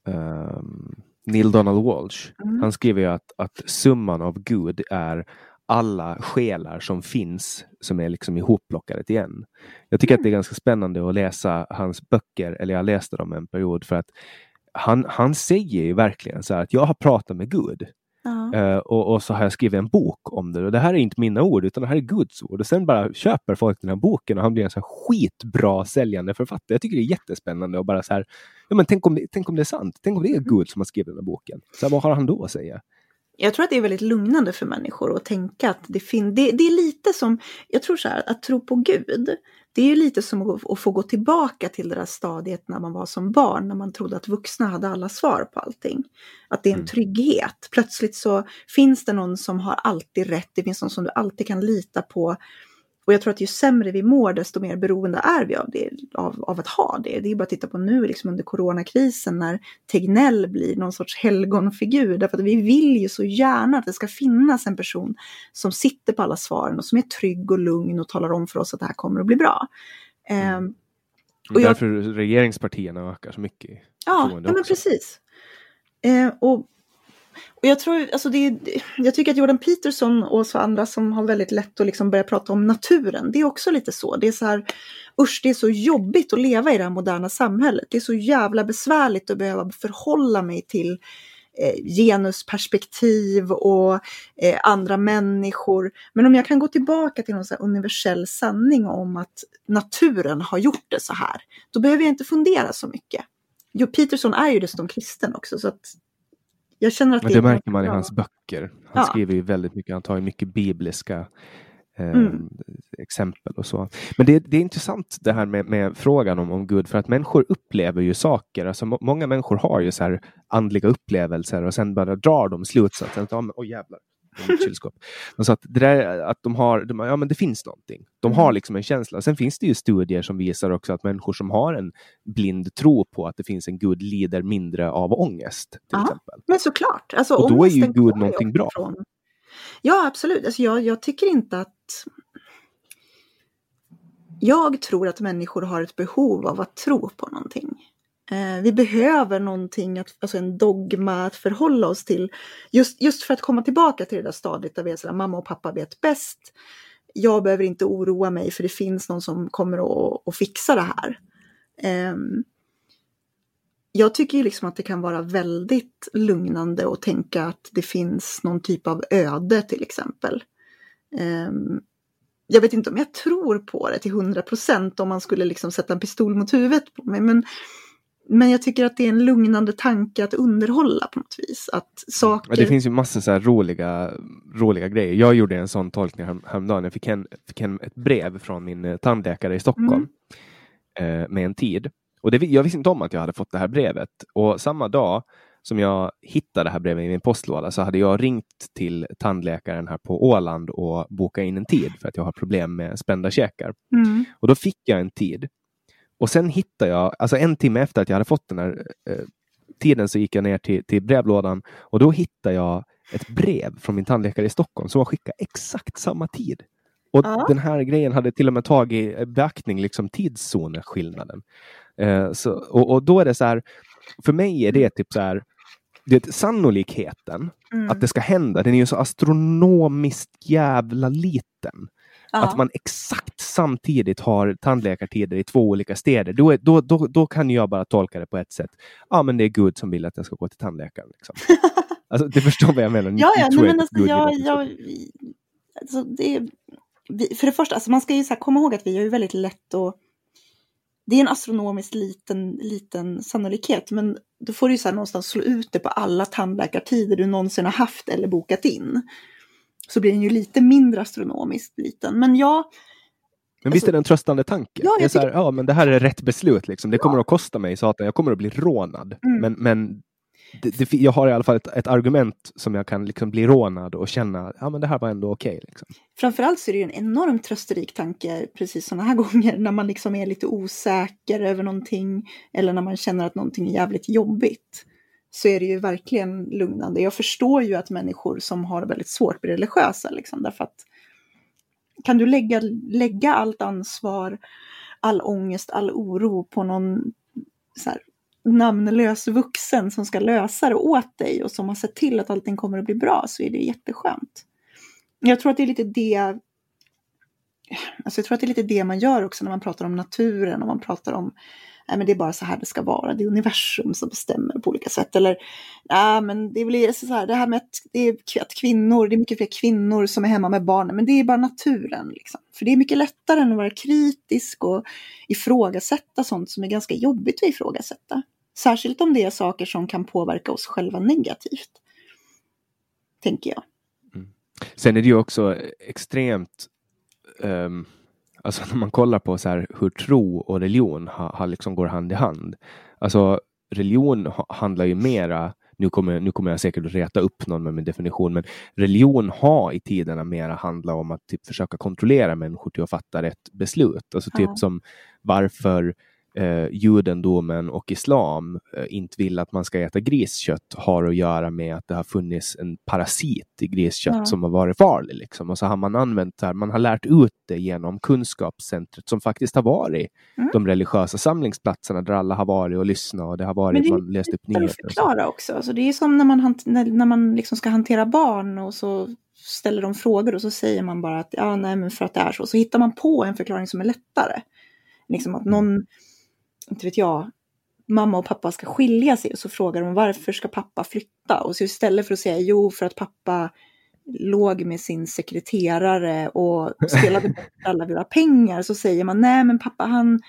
Ehm, Neil Donald Walsh. Mm. Han skriver ju att, att summan av Gud är alla själar som finns som är liksom ihopplockade till en. Jag tycker att det är ganska spännande att läsa hans böcker, eller jag läste dem en period för att han, han säger ju verkligen så här att jag har pratat med Gud. Eh, och, och så har jag skrivit en bok om det. Och det här är inte mina ord, utan det här är Guds ord. Och sen bara köper folk den här boken och han blir en så här skitbra säljande författare. Jag tycker det är jättespännande och bara så här, ja men tänk om det, tänk om det är sant. Tänk om det är Gud som har skrivit den här boken. Så här, vad har han då att säga? Jag tror att det är väldigt lugnande för människor att tänka att det finns, det, det är lite som, jag tror så här, att tro på Gud, det är ju lite som att, få gå tillbaka till det där stadiet när man var som barn, när man trodde att vuxna hade alla svar på allting. Att det är en Mm. trygghet. Plötsligt så finns det någon som har alltid rätt, det finns någon som du alltid kan lita på. Och jag tror att ju sämre vi mår, desto mer beroende är vi av, det, av, av att ha det. Det är bara att titta på nu liksom under coronakrisen när Tegnell blir någon sorts helgonfigur. Därför att vi vill ju så gärna att det ska finnas en person som sitter på alla svaren och som är trygg och lugn och talar om för oss att det här kommer att bli bra. Ehm, Och Och jag- därför regeringspartierna ökar så mycket. Ja, ja men också. precis. Eh, och, och jag tror, alltså det är, jag tycker att Jordan Peterson och så andra som har väldigt lätt att liksom börja prata om naturen, det är också lite så. Det är så här, usch det är så jobbigt att leva i det här moderna samhället. Det är så jävla besvärligt att behöva förhålla mig till eh, genusperspektiv och eh, andra människor. Men om jag kan gå tillbaka till någon så här universell sanning om att naturen har gjort det så här, då behöver jag inte fundera så mycket. Jo, Peterson är ju dessutom kristen också så att jag känner att Men det, det är märker man i hans böcker. Han Ja. skriver ju väldigt mycket, han tar ju mycket bibliska eh, Mm. exempel och så. Men det, det är intressant det här med, med frågan om, om Gud, för att människor upplever ju saker. Alltså, må, många människor har ju så här andliga upplevelser och sen bara drar de slutsatsen att, ja, men, oj jävlar, mitt kylskåp. Och så att det där att de har, de, ja men det finns någonting. De har liksom en känsla. Sen finns det ju studier som visar också att människor som har en blind tro på att det finns en Gud lider mindre av ångest. Till Ja. exempel. Men såklart. Alltså, Och då är ju Gud någonting bra. Från... Ja, absolut. Alltså, jag, jag tycker inte att... Jag tror att människor har ett behov av att tro på någonting. Eh, vi behöver någonting, att, alltså en dogma att förhålla oss till. Just, just för att komma tillbaka till det där stadiet där vi är sådär, mamma och pappa vet bäst. Jag behöver inte oroa mig för det finns någon som kommer att, att fixa det här. Um, jag tycker ju liksom att det kan vara väldigt lugnande att tänka att det finns någon typ av öde till exempel. Um, jag vet inte om jag tror på det till 100 procent om man skulle liksom sätta en pistol mot huvudet på mig. Men, men jag tycker att det är en lugnande tanke att underhålla på något vis. Att saker... Ja, det finns ju massor så här roliga, roliga grejer. Jag gjorde en sån tolkning härom- häromdagen. Jag fick, en, fick en, ett brev från min eh, tandläkare i Stockholm eh, med en tid. Och det, jag visste inte om att jag hade fått det här brevet. Och samma dag som jag hittade det här brevet i min postlåda så hade jag ringt till tandläkaren här på Åland och bokat in en tid för att jag har problem med spända käkar. Mm. Och då fick jag en tid. Och sen hittade jag, alltså en timme efter att jag hade fått den här eh, tiden så gick jag ner till, till brevlådan och då hittade jag ett brev från min tandläkare i Stockholm som har skickat exakt samma tid. Och Ja. den här grejen hade till och med tagit i beaktning liksom tidszoneskillnaden. Eh, så, och, och då är det så här, för mig är det typ så här, det, sannolikheten Mm. att det ska hända, den är ju så astronomiskt jävla liten. Ja. Att man exakt samtidigt har tandläkartider i två olika städer, då, är, då, då, då kan jag bara tolka det på ett sätt. Ja, men det är Gud som vill att jag ska gå till tandläkaren. Liksom. alltså, du förstår vad jag menar? Ja, ja, nej, men alltså, jag, jag alltså, det är, för det första, alltså, man ska ju så här, komma ihåg att vi har ju väldigt lätt att det är en astronomiskt liten, liten sannolikhet, men då får du ju så någonstans slå ut det på alla tandläkartider du någonsin har haft eller bokat in. Så blir den ju lite mindre astronomiskt liten. Men ja, Men visst Alltså- är det en tröstande tanke? Ja, jag så här, tycker- ja, men det här är rätt beslut. Liksom. Det kommer att kosta mig satan, jag kommer att bli rånad. Mm. Men, men det, det, jag har i alla fall ett, ett argument som jag kan liksom bli rånad och känna, ja men det här var ändå okej. liksom. Framförallt så är det ju en enormt trösterik tanke precis sådana här gånger när man liksom är lite osäker över någonting eller när man känner att någonting är jävligt jobbigt. Så är det ju verkligen lugnande. Jag förstår ju att människor som har väldigt svårt blir religiösa liksom därför att kan du lägga, lägga allt ansvar, all ångest, all oro på någon så här, namnlös vuxen som ska lösa det åt dig och som har sett till att allting kommer att bli bra så är det jätteskönt. Jag tror att det är lite det Alltså jag tror att det är lite det man gör också när man pratar om naturen och man pratar om nej men det är bara så här det ska vara, det är universum som bestämmer på olika sätt. Eller nej men det blir alltså så här, det här med att, det är att kvinnor, det är mycket fler kvinnor som är hemma med barnen, men det är bara naturen. Liksom. För det är mycket lättare än att vara kritisk och ifrågasätta sånt som är ganska jobbigt att ifrågasätta. Särskilt om det är saker som kan påverka oss själva negativt. Tänker jag. Mm. Sen är det ju också extremt, ehm, alltså när man kollar på så här, hur tro och religion har, har liksom går hand i hand. Alltså religion ha, handlar ju mera, nu kommer, nu kommer jag säkert att reta upp någon med min definition, men religion har i tiderna mera handlat om att typ försöka kontrollera människor till att fatta rätt beslut. Alltså typ Ja. som varför eh, judendomen och islam eh, inte vill att man ska äta griskött har att göra med att det har funnits en parasit i griskött Ja. som har varit farlig. Liksom. Och så har man använt det här, man har lärt ut det genom kunskapscentret som faktiskt har varit Mm. de religiösa samlingsplatserna där alla har varit och lyssnat och det har varit, det man läst upp nyheter. förklara också. Alltså det är som när man, när, när man liksom ska hantera barn och så ställer de frågor och så säger man bara att ja, nej, men för att det är så. Så hittar man på en förklaring som är lättare. Liksom att någon, inte vet jag, mamma och pappa ska skilja sig och så frågar de varför ska pappa flytta? Och så istället för att säga jo för att pappa låg med sin sekreterare och spelade bort alla våra pengar så säger man nej men pappa han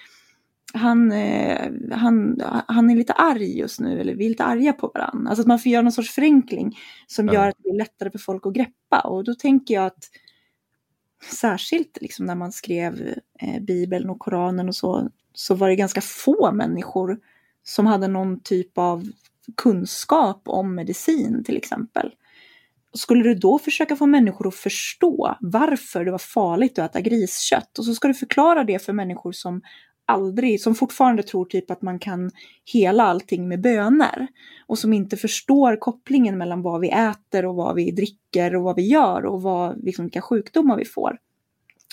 han, eh, han, han är lite arg just nu, eller vi är lite arga på varandra. Alltså att man får göra någon sorts förenkling som gör att det är lättare för folk att greppa. Och då tänker jag att särskilt liksom när man skrev eh, Bibeln och Koranen och så, så var det ganska få människor som hade någon typ av kunskap om medicin till exempel. Skulle du då försöka få människor att förstå varför det var farligt att äta griskött och så ska du förklara det för människor som aldrig, som fortfarande tror typ att man kan hela allting med bönor och som inte förstår kopplingen mellan vad vi äter och vad vi dricker och vad vi gör och vad, liksom, vilka sjukdomar vi får.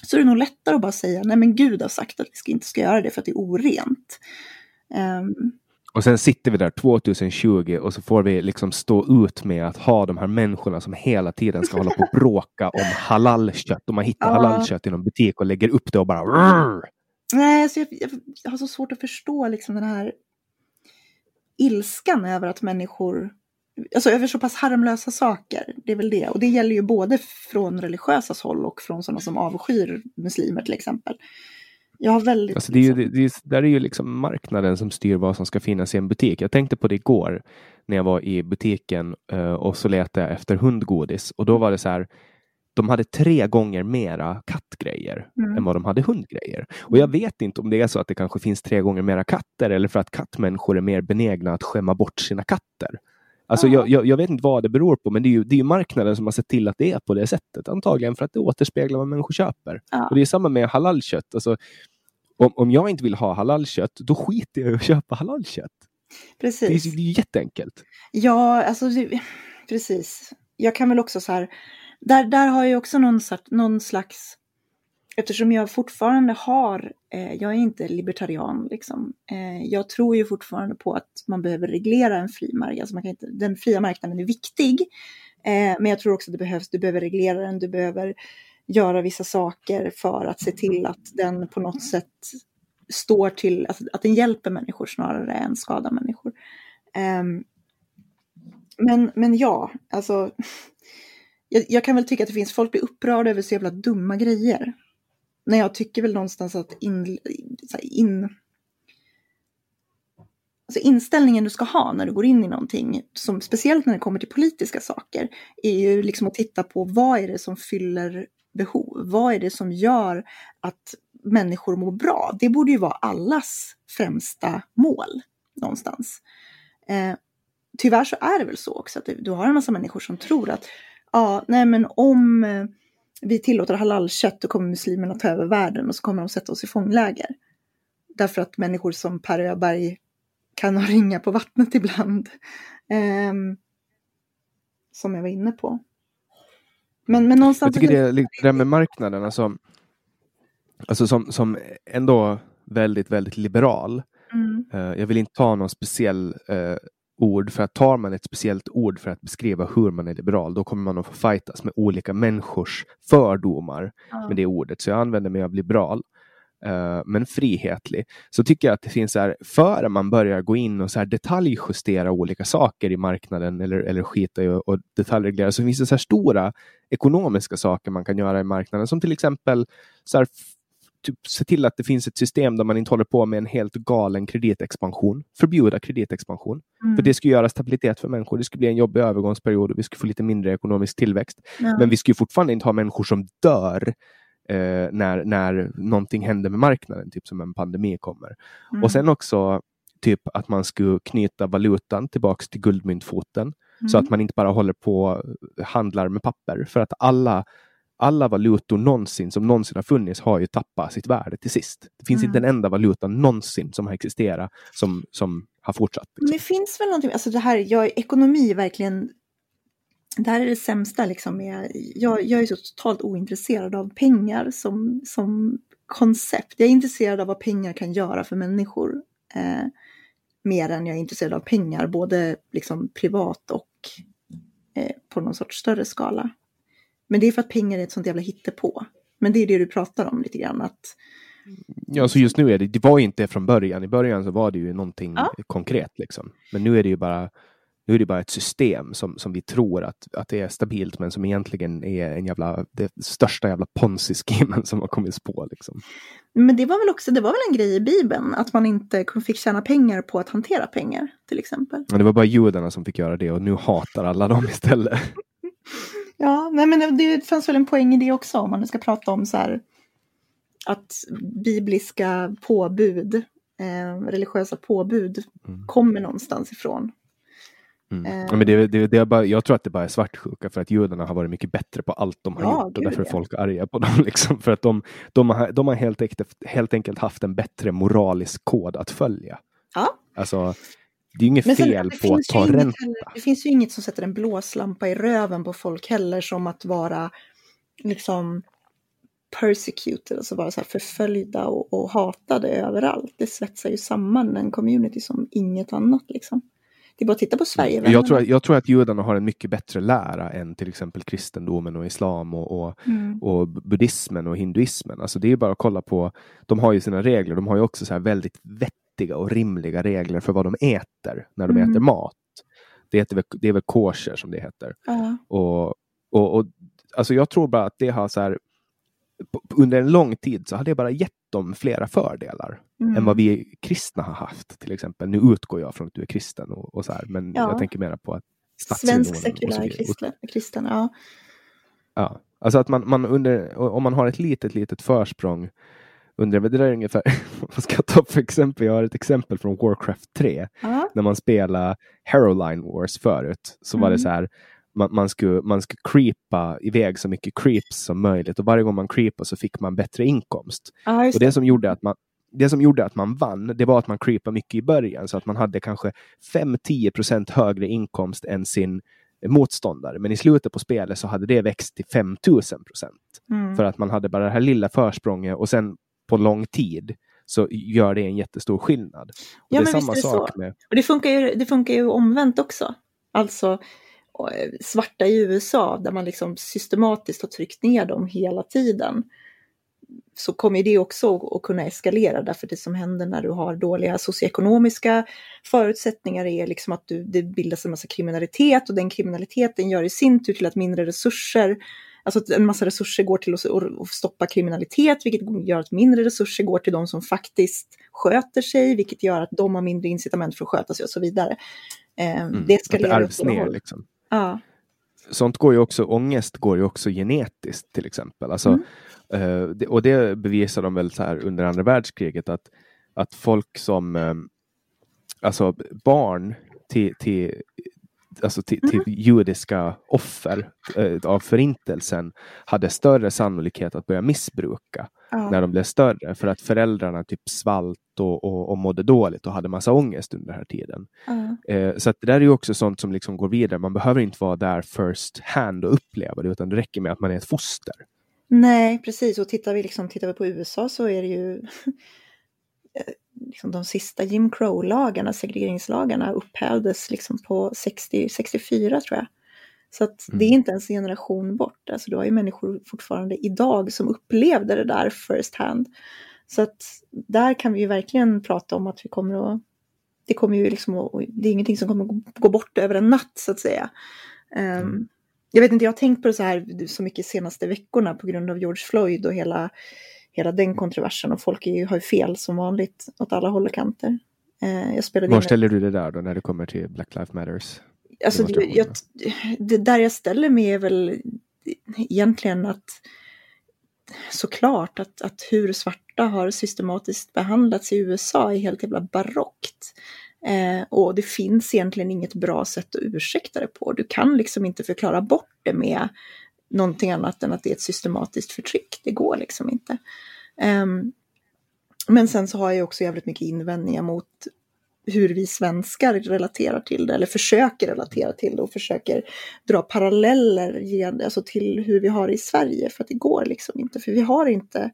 Så är det nog lättare att bara säga, nej men Gud har sagt att vi ska, inte ska göra det för att det är orent. Ehm, Och sen sitter vi där 2020 och så får vi liksom stå ut med att ha de här människorna som hela tiden ska hålla på och bråka om halalkött. Och man hittar halalkött i någon butik och lägger upp det och bara! Nej, så jag, jag, jag har så svårt att förstå liksom den här ilskan över att människor, alltså över så pass harmlösa saker, det är väl det. Och det gäller ju både från religiösa håll och från sådana som avskyr muslimer till exempel. Jag har väldigt... Alltså det är ju, liksom- det, det är, där är ju liksom marknaden som styr vad som ska finnas i en butik. Jag tänkte på det igår när jag var i butiken eh, och så letade jag efter hundgodis och då var det så här. De hade tre gånger mera kattgrejer Mm. än vad de hade hundgrejer. Och jag vet inte om det är så att det kanske finns tre gånger mera katter eller för att kattmänniskor är mer benägna att skämma bort sina katter. Alltså Ja. jag, jag, jag vet inte vad det beror på, men det är, ju, det är marknaden som har sett till att det är på det sättet. Antagligen för att det återspeglar vad människor köper. Ja. Och det är samma med halalkött. Alltså, om, om jag inte vill ha halalkött, då skiter jag i att köpa halalkött. Det är, Precis. det är ju jätteenkelt. Ja, alltså det, precis. Jag kan väl också så här, där, där har jag också någon, någon slags eftersom jag fortfarande har, eh, jag är inte libertarian liksom, eh, jag tror ju fortfarande på att man behöver reglera en fri marknad, alltså man kan inte, den fria marknaden är viktig, eh, men jag tror också att det behövs, du behöver reglera den, du behöver göra vissa saker för att se till att den på något sätt står till, alltså, att den hjälper människor snarare än skadar människor. Um, men, men ja, alltså jag, jag, kan väl tycka att det finns, folk blir upprörda över så jävla dumma grejer. När jag tycker väl någonstans att in, in, alltså inställningen du ska ha när du går in i någonting, som, speciellt när det kommer till politiska saker, är ju liksom att titta på vad är det som fyller behov? Vad är det som gör att människor mår bra? Det borde ju vara allas främsta mål någonstans. Eh, tyvärr så är det väl så också att du har en massa människor som tror att ja, nej men om eh, vi tillåter halalkött då kommer muslimerna ta över världen och så kommer de sätta oss i fångläger. Därför att människor som Per Öberg kan ha ringa på vattnet ibland. Eh, som jag var inne på. Men, men någonstans... Jag tycker det är lite det där med marknaden, alltså, alltså som, som ändå väldigt, väldigt liberal. Mm. Uh, jag vill inte ta någon speciell uh, ord, för att tar man ett speciellt ord för att beskriva hur man är liberal, då kommer man att få fightas med olika människors fördomar med det ordet. Så jag använder mig av liberal. Uh, men frihetlig, så tycker jag att det finns här, före man börjar gå in och så här detaljjustera olika saker i marknaden eller, eller skita i och, detaljreglera, så finns det så här stora ekonomiska saker man kan göra i marknaden, som till exempel så här, typ, se till att det finns ett system där man inte håller på med en helt galen kreditexpansion. Förbjuda kreditexpansion. Mm. För det skulle göra stabilitet för människor. Det skulle bli en jobbig övergångsperiod och vi skulle få lite mindre ekonomisk tillväxt. Ja. Men vi skulle fortfarande inte ha människor som dör eh, när, när någonting händer med marknaden, typ som en pandemi kommer. Mm. Och sen också typ att man skulle knyta valutan tillbaks till guldmyntfoten. Mm. Så att man inte bara håller på handlar med papper. För att alla alla valutor någonsin som någonsin har funnits har ju tappat sitt värde till sist. Det finns mm. inte en enda valuta någonsin som har existerat som, som har fortsatt. Liksom. Men det finns väl någonting, alltså det här, jag, ekonomi verkligen, det här är det sämsta liksom med, jag, jag är så totalt ointresserad av pengar som, som koncept. Jag är intresserad av vad pengar kan göra för människor. Eh, mer än jag är intresserad av pengar, både liksom privat och eh, på någon sorts större skala. Men det är för att pengar är ett sånt jävla hittepå. Men det är det du pratar om lite grann. Att... Ja, så just nu är det, det var inte från början. I början så var det ju någonting ja. konkret liksom. Men nu är det ju bara nu är det bara ett system som, som vi tror att, att det är stabilt, men som egentligen är en jävla, det största jävla ponzi-schemen som har kommit på. Liksom. Men det var väl också, det var väl en grej i Bibeln, att man inte fick tjäna pengar på att hantera pengar, till exempel. Men det var bara judarna som fick göra det och nu hatar alla dem istället. Ja, nej men det fanns väl en poäng i det också om man nu ska prata om så här att bibliska påbud, eh, religiösa påbud mm. kommer någonstans ifrån. Mm. Eh, men det, det, det är bara, jag tror att det bara är svartsjuka för att judarna har varit mycket bättre på allt de har ja, gjort och därför är folk arga på dem. Liksom, för att de, de har, de har helt, enkelt, helt enkelt haft en bättre moralisk kod att följa. Ja. Alltså, det är inget Men fel på att ta ränta. Heller, det finns ju inget som sätter en blåslampa i röven på folk heller som att vara liksom persecuted, alltså vara så förföljda och, och, hatade överallt. Det svetsar ju samman en community som inget annat liksom. Det är bara att titta på Sverige. Jag tror, jag tror att judarna har en mycket bättre lära än till exempel kristendomen och islam och, och, mm. och buddhismen och hinduismen. Alltså det är bara att kolla på, de har ju sina regler, de har ju också så här väldigt vett vettiga och rimliga regler för vad de äter när de mm. äter mat. Det, heter, det är väl kosher som det heter. Uh. Och, och, och, alltså jag tror bara att det har så här, under en lång tid så har det bara gett dem flera fördelar mm. än vad vi kristna har haft. Till exempel, nu utgår jag från att du är kristen och, och så här, men ja. jag tänker mera på att Svensk sekulär kristen, kristen, ja. Ja, alltså att man, man under, om man har ett litet, litet försprång undrar vad det där är ungefär, vad ska jag ta för exempel? Jag har ett exempel från Warcraft 3. Uh När man spelade Heroline Wars förut så mm. var det mm. så här man, man, skulle, man skulle creepa iväg så mycket creeps som möjligt och varje gång man creepade så fick man bättre inkomst. Uh, och det som gjorde att man det som gjorde att man vann, det var att man creepade mycket i början så att man hade kanske 5-10 högre inkomst än sin motståndare. Men i slutet på spelet så hade det växt till 5000 procent. Mm. För att man hade bara det här lilla försprånget och sen på lång tid så gör det en jättestor skillnad. Och Ja, det är men samma visst är det sak så. med Och det funkar, ju, det funkar ju omvänt också. Alltså eh, svarta i USA där man liksom systematiskt har tryckt ner dem hela tiden. Så kommer det också att- att kunna eskalera därför det som händer när du har dåliga socioekonomiska förutsättningar är liksom att du, det bildas en massa kriminalitet och den kriminaliteten gör i sin tur till att mindre resurser Alltså att en massa resurser går till att stoppa kriminalitet, vilket gör att mindre resurser går till de som faktiskt sköter sig, vilket gör att de har mindre incitament för att sköta sig och så vidare. Eh, mm, det eskalerar ärvs åt ner. Liksom. Ja. Sånt går ju också, ångest går ju också genetiskt till exempel. Alltså, Mm. eh, och det bevisar de väl så här under andra världskriget att, att folk som, eh, alltså barn till, till Alltså till, till judiska offer eh, av förintelsen hade större sannolikhet att börja missbruka Ja. när de blev större för att föräldrarna typ svalt och, och, och mådde dåligt och hade massa ångest under den här tiden. Ja. Eh, så det där är ju också sånt som liksom går vidare. Man behöver inte vara där first hand och uppleva det utan det räcker med att man är ett foster. Nej, precis. Och tittar vi, liksom, tittar vi på USA så är det ju eh, liksom de sista Jim Crow-lagarna, segregeringslagarna, upphävdes liksom på 60, 64 tror jag. Så att det är inte ens en generation bort. Alltså, du har ju människor fortfarande idag som upplevde det där first hand. Så att där kan vi ju verkligen prata om att vi kommer att... Det kommer ju liksom att, Det är ingenting som kommer att gå bort över en natt så att säga. Ehm, jag vet inte, jag har tänkt på det så här så mycket senaste veckorna på grund av George Floyd och hela, hela den kontroversen. Och folk ju, har ju fel som vanligt åt alla håll och kanter. Eh, Var ställer du det där då när det kommer till Black Lives Matters? Alltså, det, jag, det där jag ställer mig är väl egentligen att såklart att, att hur svarta har systematiskt behandlats i USA är helt jävla barockt. Eh, och det finns egentligen inget bra sätt att ursäkta det på. Du kan liksom inte förklara bort det med någonting annat än att det är ett systematiskt förtryck. Det går liksom inte. Um, men sen så har jag också jävligt mycket invändningar mot hur vi svenskar relaterar till det, eller försöker relatera till det och försöker dra paralleller igen, alltså till hur vi har det i Sverige, för att det går liksom inte, för vi har inte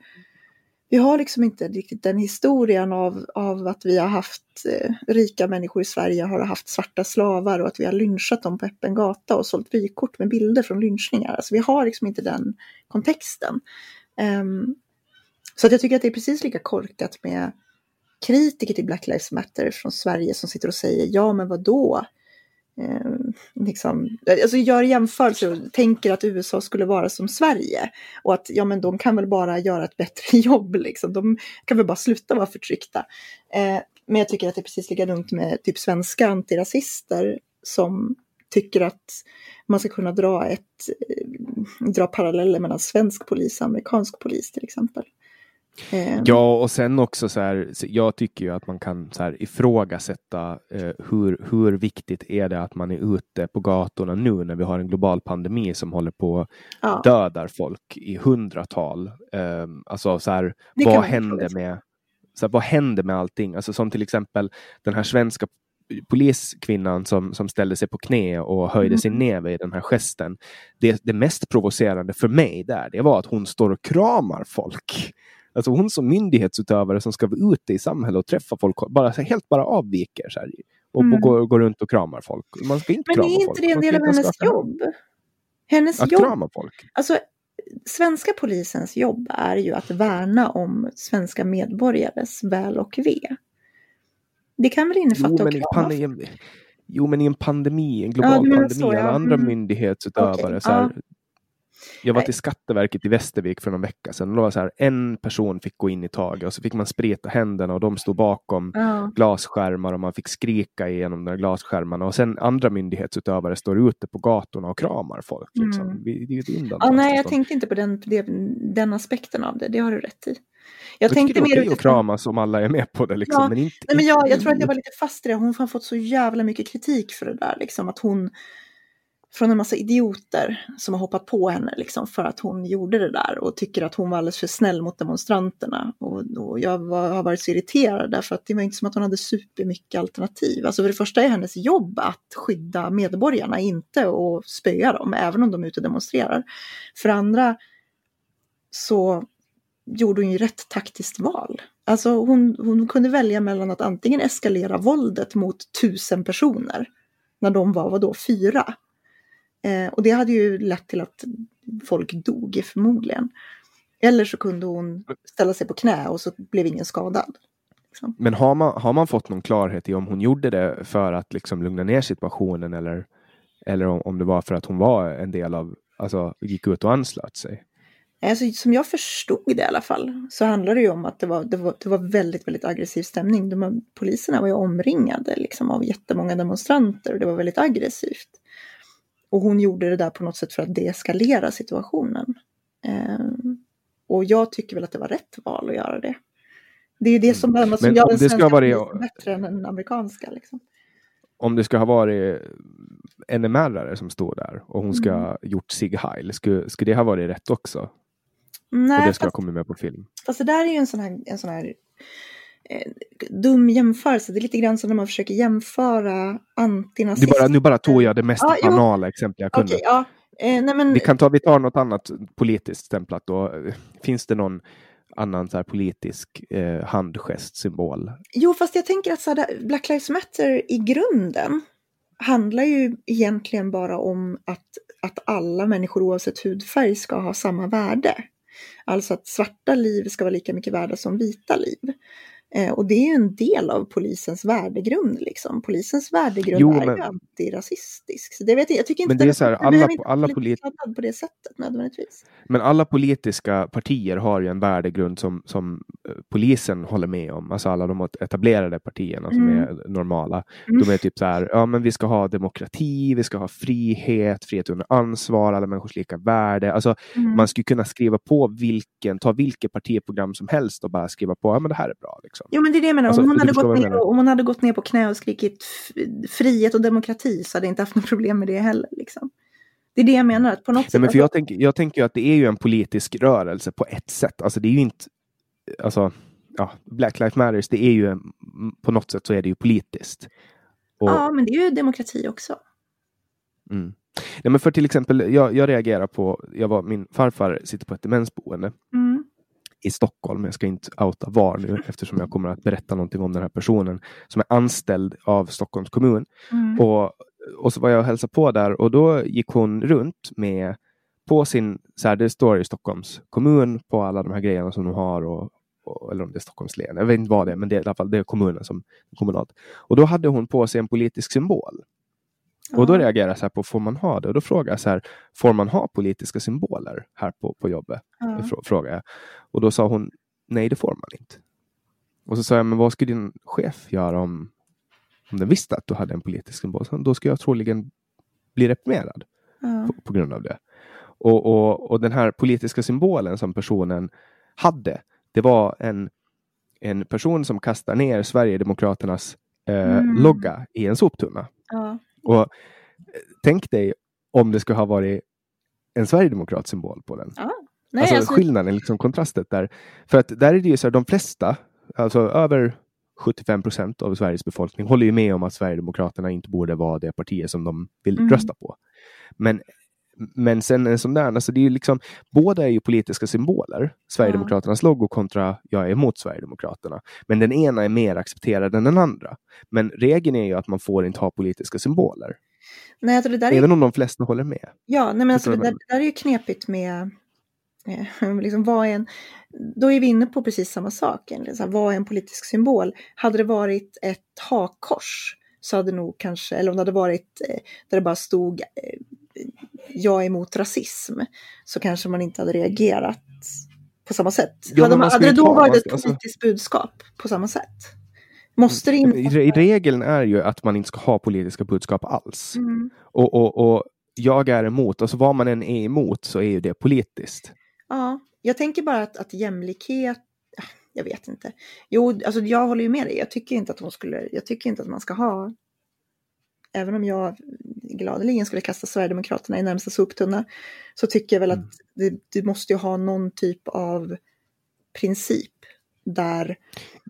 vi har liksom inte riktigt den historien av, av att vi har haft eh, rika människor i Sverige, har haft svarta slavar och att vi har lynchat dem på öppen gata och sålt vykort med bilder från lynchningar. Alltså vi har liksom inte den kontexten. Um, så att jag tycker att det är precis lika korkat med kritiker till Black Lives Matter från Sverige som sitter och säger ja men vadå? Eh, liksom, alltså gör jämförelser och tänker att USA skulle vara som Sverige. Och att ja men de kan väl bara göra ett bättre jobb liksom. De kan väl bara sluta vara förtryckta. Eh, men jag tycker att det är precis lika dumt med typ svenska antirasister som tycker att man ska kunna dra, ett, eh, dra paralleller mellan svensk polis och amerikansk polis till exempel. Eh, Ja, och sen också så här, jag tycker ju att man kan så här ifrågasätta eh, hur, hur viktigt är det att man är ute på gatorna nu när vi har en global pandemi som håller på ja. dödar folk i hundratal. Eh, alltså så här, Det vad händer med så här, vad händer med allting? Alltså som till exempel den här svenska poliskvinnan som, som ställde sig på knä och höjde Mm. sin näve i den här gesten. Det, det mest provocerande för mig där, det var att hon står och kramar folk. Alltså hon som myndighetsutövare som ska vara ute i samhället och träffa folk, bara, helt bara avviker så här, och, Mm. och går, går runt och kramar folk. Man ska inte Men krama är inte folk. det en del av hennes jobb? Hennes Att jobb, krama folk. alltså svenska polisens jobb är ju att värna om svenska medborgares väl och ve. Det kan väl innefatta Jo att krama? pandemi, jo men i en pandemi, en global Ja, pandemi, så, ja. alla andra Mm. myndighetsutövare. Okej, Så här, ja. Jag var till Skatteverket i Västervik för någon vecka sedan. Och det var så här, en person fick gå in i taget och så fick man spreta händerna och de stod bakom Ja. glasskärmar och man fick skrika igenom de där glasskärmarna. Och sen andra myndighetsutövare står ute på gatorna och kramar folk. Liksom. Mm. Det är ett Ja, nej, jag tänkte inte på den, den, aspekten av det. Det har du rätt i. Jag, Jag tänkte det är mer okej att utifrån... kramas om alla är med på det. Liksom, Ja, men inte, Nej, men jag, jag tror att jag var lite fast i det. Hon har fått så jävla mycket kritik för det där. Liksom, att hon från en massa idioter som har hoppat på henne liksom för att hon gjorde det där och tycker att hon var alldeles för snäll mot demonstranterna. Och, och jag var, har varit så irriterad därför att det var inte som att hon hade supermycket alternativ. Alltså för det första är hennes jobb att skydda medborgarna, inte att spöa dem, även om de är ute och demonstrerar. För det andra så gjorde hon ju rätt taktiskt val. Alltså hon, hon kunde välja mellan att antingen eskalera våldet mot tusen personer, när de var, vadå, fyra? Eh, och det hade ju lett till att folk dog förmodligen. Eller så kunde hon ställa sig på knä och så blev ingen skadad. Liksom. Men har man, har man fått någon klarhet i om hon gjorde det för att liksom lugna ner situationen eller, eller om, om det var för att hon var en del av, alltså gick ut och anslöt sig? Alltså, som jag förstod det i alla fall så handlar det ju om att det var, det var, det var väldigt, väldigt aggressiv stämning. De, poliserna var ju omringade liksom, av jättemånga demonstranter och det var väldigt aggressivt. Och hon gjorde det där på något sätt för att deeskalera situationen. Eh, och jag tycker väl att det var rätt val att göra det. Det är det som, mm. som gör den svenska varit... bättre än den amerikanska. Liksom. Om det ska ha varit NMR som står där och hon ska mm. gjort sig heil, skulle, skulle det ha varit rätt också? Nej, och det ska fast, ha kommit med på film? Fast det där är ju en sån här, en sån här eh, dum jämförelse. Det är lite grann som när man försöker jämföra antinazism. Bara, nu bara tog jag det mest ja, banala exempel jag kunde. Okay, ja. eh, nej, men... vi, kan ta, vi tar något annat politiskt stämplat då. Finns det någon annan så här politisk eh, handgestsymbol? Jo, fast jag tänker att så här, Black Lives Matter i grunden handlar ju egentligen bara om att, att alla människor oavsett hudfärg ska ha samma värde. Alltså att svarta liv ska vara lika mycket värda som vita liv. Eh, och det är ju en del av polisens värdegrund. Liksom. Polisens värdegrund jo, är men... ju antirasistisk. Så det vet jag, jag tycker inte men det är så här, alla, alla polit... på det sättet nödvändigtvis. Men alla politiska partier har ju en värdegrund som, som eh, polisen håller med om. Alltså alla de etablerade partierna som mm. är normala. Mm. De är typ så här, ja men vi ska ha demokrati, vi ska ha frihet, frihet under ansvar, alla människors lika värde. Alltså mm. man skulle kunna skriva på vilken, ta vilket partiprogram som helst och bara skriva på, ja men det här är bra. Liksom. Liksom. Jo men det är det jag menar. Alltså, om, hon hade gått ner, om hon hade gått ner på knä och skrikit frihet och demokrati så hade jag inte haft något problem med det heller. Liksom. Det är det jag menar. Att på något Nej, sätt, men för jag, tänker, jag tänker att det är ju en politisk rörelse på ett sätt. Alltså det är ju inte... Alltså, ja, Black Lives Matters, det är ju på något sätt så är det ju politiskt. Och, ja, men det är ju demokrati också. Mm. Nej, men för till exempel, jag, jag reagerar på, jag var, min farfar sitter på ett demensboende. Mm i Stockholm. Jag ska inte outa var nu eftersom jag kommer att berätta någonting om den här personen som är anställd av Stockholms kommun. Mm. Och, och så var jag och hälsade på där och då gick hon runt med på sin, så här, det står i Stockholms kommun på alla de här grejerna som de har och, och, eller om det är Stockholms län, jag vet inte vad det är, men det är i alla fall det är kommunen som kommunalt. Och då hade hon på sig en politisk symbol. Och då reagerar jag så här på, får man ha det? Och då frågar jag så här, får man ha politiska symboler här på, på jobbet? Mm. Frågar jag. Och då sa hon, nej det får man inte. Och så sa jag, men vad skulle din chef göra om, om den visste att du hade en politisk symbol? Så då skulle jag troligen bli reprimerad på, på, grund av det. Och, och, och den här politiska symbolen som personen hade, det var en, en person som kastar ner Sverigedemokraternas eh, mm. logga i en soptunna. Ja. Och eh, tänk dig om det skulle ha varit en sverigedemokrat symbol på den. Ja. Nej, alltså, alltså skillnaden, liksom kontrastet där. För att där är det ju så här, de flesta, alltså över 75 procent av Sveriges befolkning håller ju med om att Sverigedemokraterna inte borde vara det partiet som de vill mm. rösta på. Men, men sen en sån där, alltså det är liksom, båda är ju politiska symboler. Sverigedemokraternas ja. logo kontra jag är emot Sverigedemokraterna. Men den ena är mer accepterad än den andra. Men regeln är ju att man får inte ha politiska symboler. Nej, alltså det där Även är... om de flesta håller med. Ja, nej, men alltså det, där, det där är ju knepigt med Eh, liksom, vad en, då är vi inne på precis samma sak. Liksom, vad är en politisk symbol? Hade det varit ett hakkors så hade nog kanske, eller om det hade varit eh, där det bara stod eh, jag är emot rasism, så kanske man inte hade reagerat på samma sätt. Ja, hade, man, hade det då varit ett alltså- politiskt budskap på samma sätt? Måste det inte? I, regeln är ju att man inte ska ha politiska budskap alls. Mm. Och, och, och jag är emot, alltså vad man än är emot så är ju det politiskt. Ja, jag tänker bara att, att jämlikhet, ah, jag vet inte. Jo, alltså jag håller ju med dig. Jag tycker inte att hon skulle, jag tycker inte att man ska ha, även om jag gladeligen skulle kasta Sverigedemokraterna i närmsta soptunna så tycker jag väl Mm. att det, du måste ju ha någon typ av princip där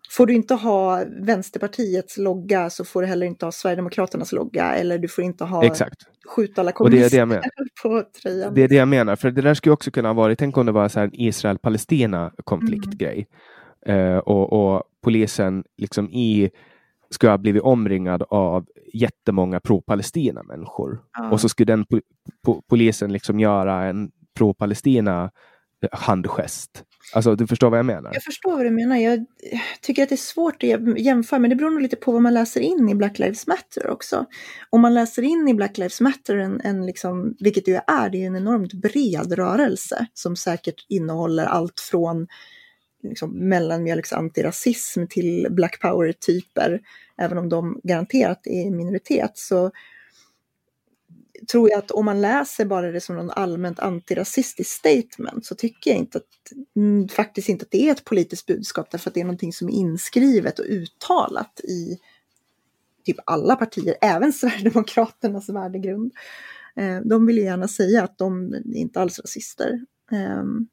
får du inte ha Vänsterpartiets logga så får du heller inte ha Sverigedemokraternas logga eller du får inte ha Exakt. skjut alla Och det är det kommunister på tröjan. Det är det jag menar, för det där skulle också kunna varit, tänk om det var så här en Israel-Palestina konfliktgrej. Eh, och, och polisen liksom i skulle ha blivit omringad av jättemånga pro-Palestina människor. Ja. Och så skulle den po- po- polisen liksom göra en pro-Palestina handgest. Alltså du förstår vad jag menar? Jag förstår vad du menar. Jag tycker att det är svårt att jäm- jämföra, men det beror nog lite på vad man läser in i Black Lives Matter också. Om man läser in i Black Lives Matter, en, en liksom, vilket det ju är, det är en enormt bred rörelse som säkert innehåller allt från liksom, mellanmjölks antirasism till Black Power-typer, även om de garanterat är i minoritet. Så tror jag att om man läser bara det som någon allmänt antirasistiskt statement så tycker jag inte att, mm, faktiskt inte att det är ett politiskt budskap därför att det är någonting som är inskrivet och uttalat i typ alla partier, även Sverigedemokraternas värdegrund. Eh, de vill ju gärna säga att de är inte alls rasister. Ehm,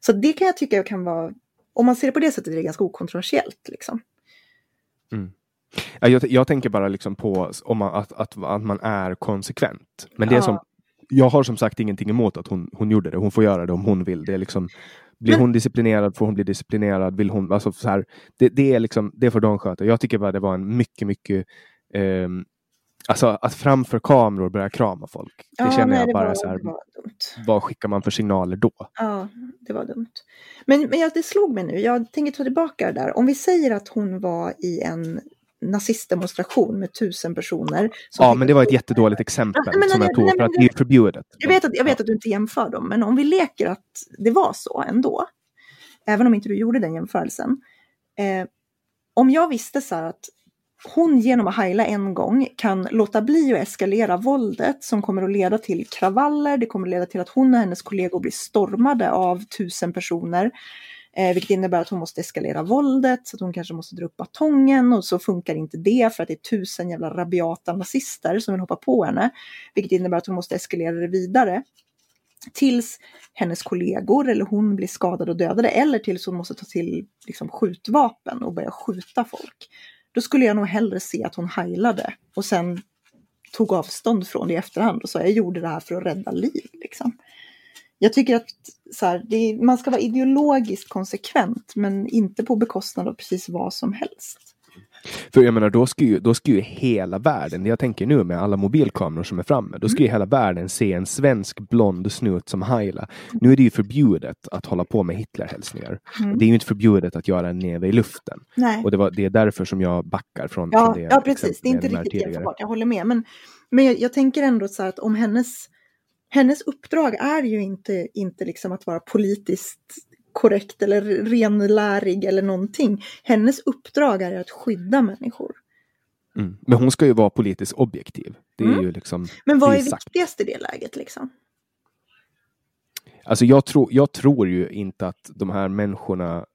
så det kan jag tycka kan vara, om man ser det på det sättet är det ganska okontroversiellt. Liksom. Ja, jag, jag tänker bara liksom på om man, att, att, att man är konsekvent. Men det Ja. som, jag har som sagt ingenting emot att hon, hon gjorde det. Hon får göra det om hon vill. Det är liksom, blir Men- hon disciplinerad får hon bli disciplinerad. Vill hon, alltså så här, det, det, är liksom, det får de sköta. Jag tycker bara det var en mycket, mycket ehm, Alltså att framför kameror börja krama folk. Det Ja, känner nej, jag det bara var, så här, vad skickar man för signaler då? Ja, det var dumt. Men, men jag, det slog mig nu, jag tänker ta tillbaka det där. Om vi säger att hon var i en nazistdemonstration med tusen personer. Ja, men det var ett jättedåligt exempel Ja, men- som nej, jag tog nej, för att det- det är förbjudet. Jag vet, att, jag vet att du inte jämför dem, men om vi leker att det var så ändå, även om inte du gjorde den jämförelsen. Eh, om jag visste så här att hon genom att heila en gång kan låta bli att eskalera våldet som kommer att leda till kravaller, det kommer att leda till att hon och hennes kollegor blir stormade av tusen personer. Eh, vilket innebär att hon måste eskalera våldet, så att hon kanske måste dra upp batongen och så funkar inte det för att det är tusen jävla rabiata nazister som vill hoppa på henne. Vilket innebär att hon måste eskalera det vidare. Tills hennes kollegor eller hon blir skadade och dödade eller tills hon måste ta till liksom, skjutvapen och börja skjuta folk. Då skulle jag nog hellre se att hon heilade och sen tog avstånd från det i efterhand och sa jag gjorde det här för att rädda liv. Liksom. Jag tycker att så här, det är, man ska vara ideologiskt konsekvent men inte på bekostnad av precis vad som helst. För jag menar, då ska, ju, då ska ju hela världen, jag tänker nu med alla mobilkameror som är framme, då ska ju hela världen se en svensk blond snut som heila. Nu är det ju förbjudet att hålla på med Hitlerhälsningar. Mm. Det är ju inte förbjudet att göra en neve i luften. Nej. Och det, var, det är därför som jag backar från, Ja, från det ja precis. Det är inte riktigt jämförbart, jag håller med. Men, men jag, jag tänker ändå så här att om hennes, hennes uppdrag är ju inte, inte liksom att vara politiskt korrekt eller renlärig eller någonting. Hennes uppdrag är att skydda människor. Mm. Men hon ska ju vara politiskt objektiv. Det är Mm. ju liksom Men vad är sagt. viktigast i det läget liksom? Alltså jag, tror jag tror ju inte att de här människorna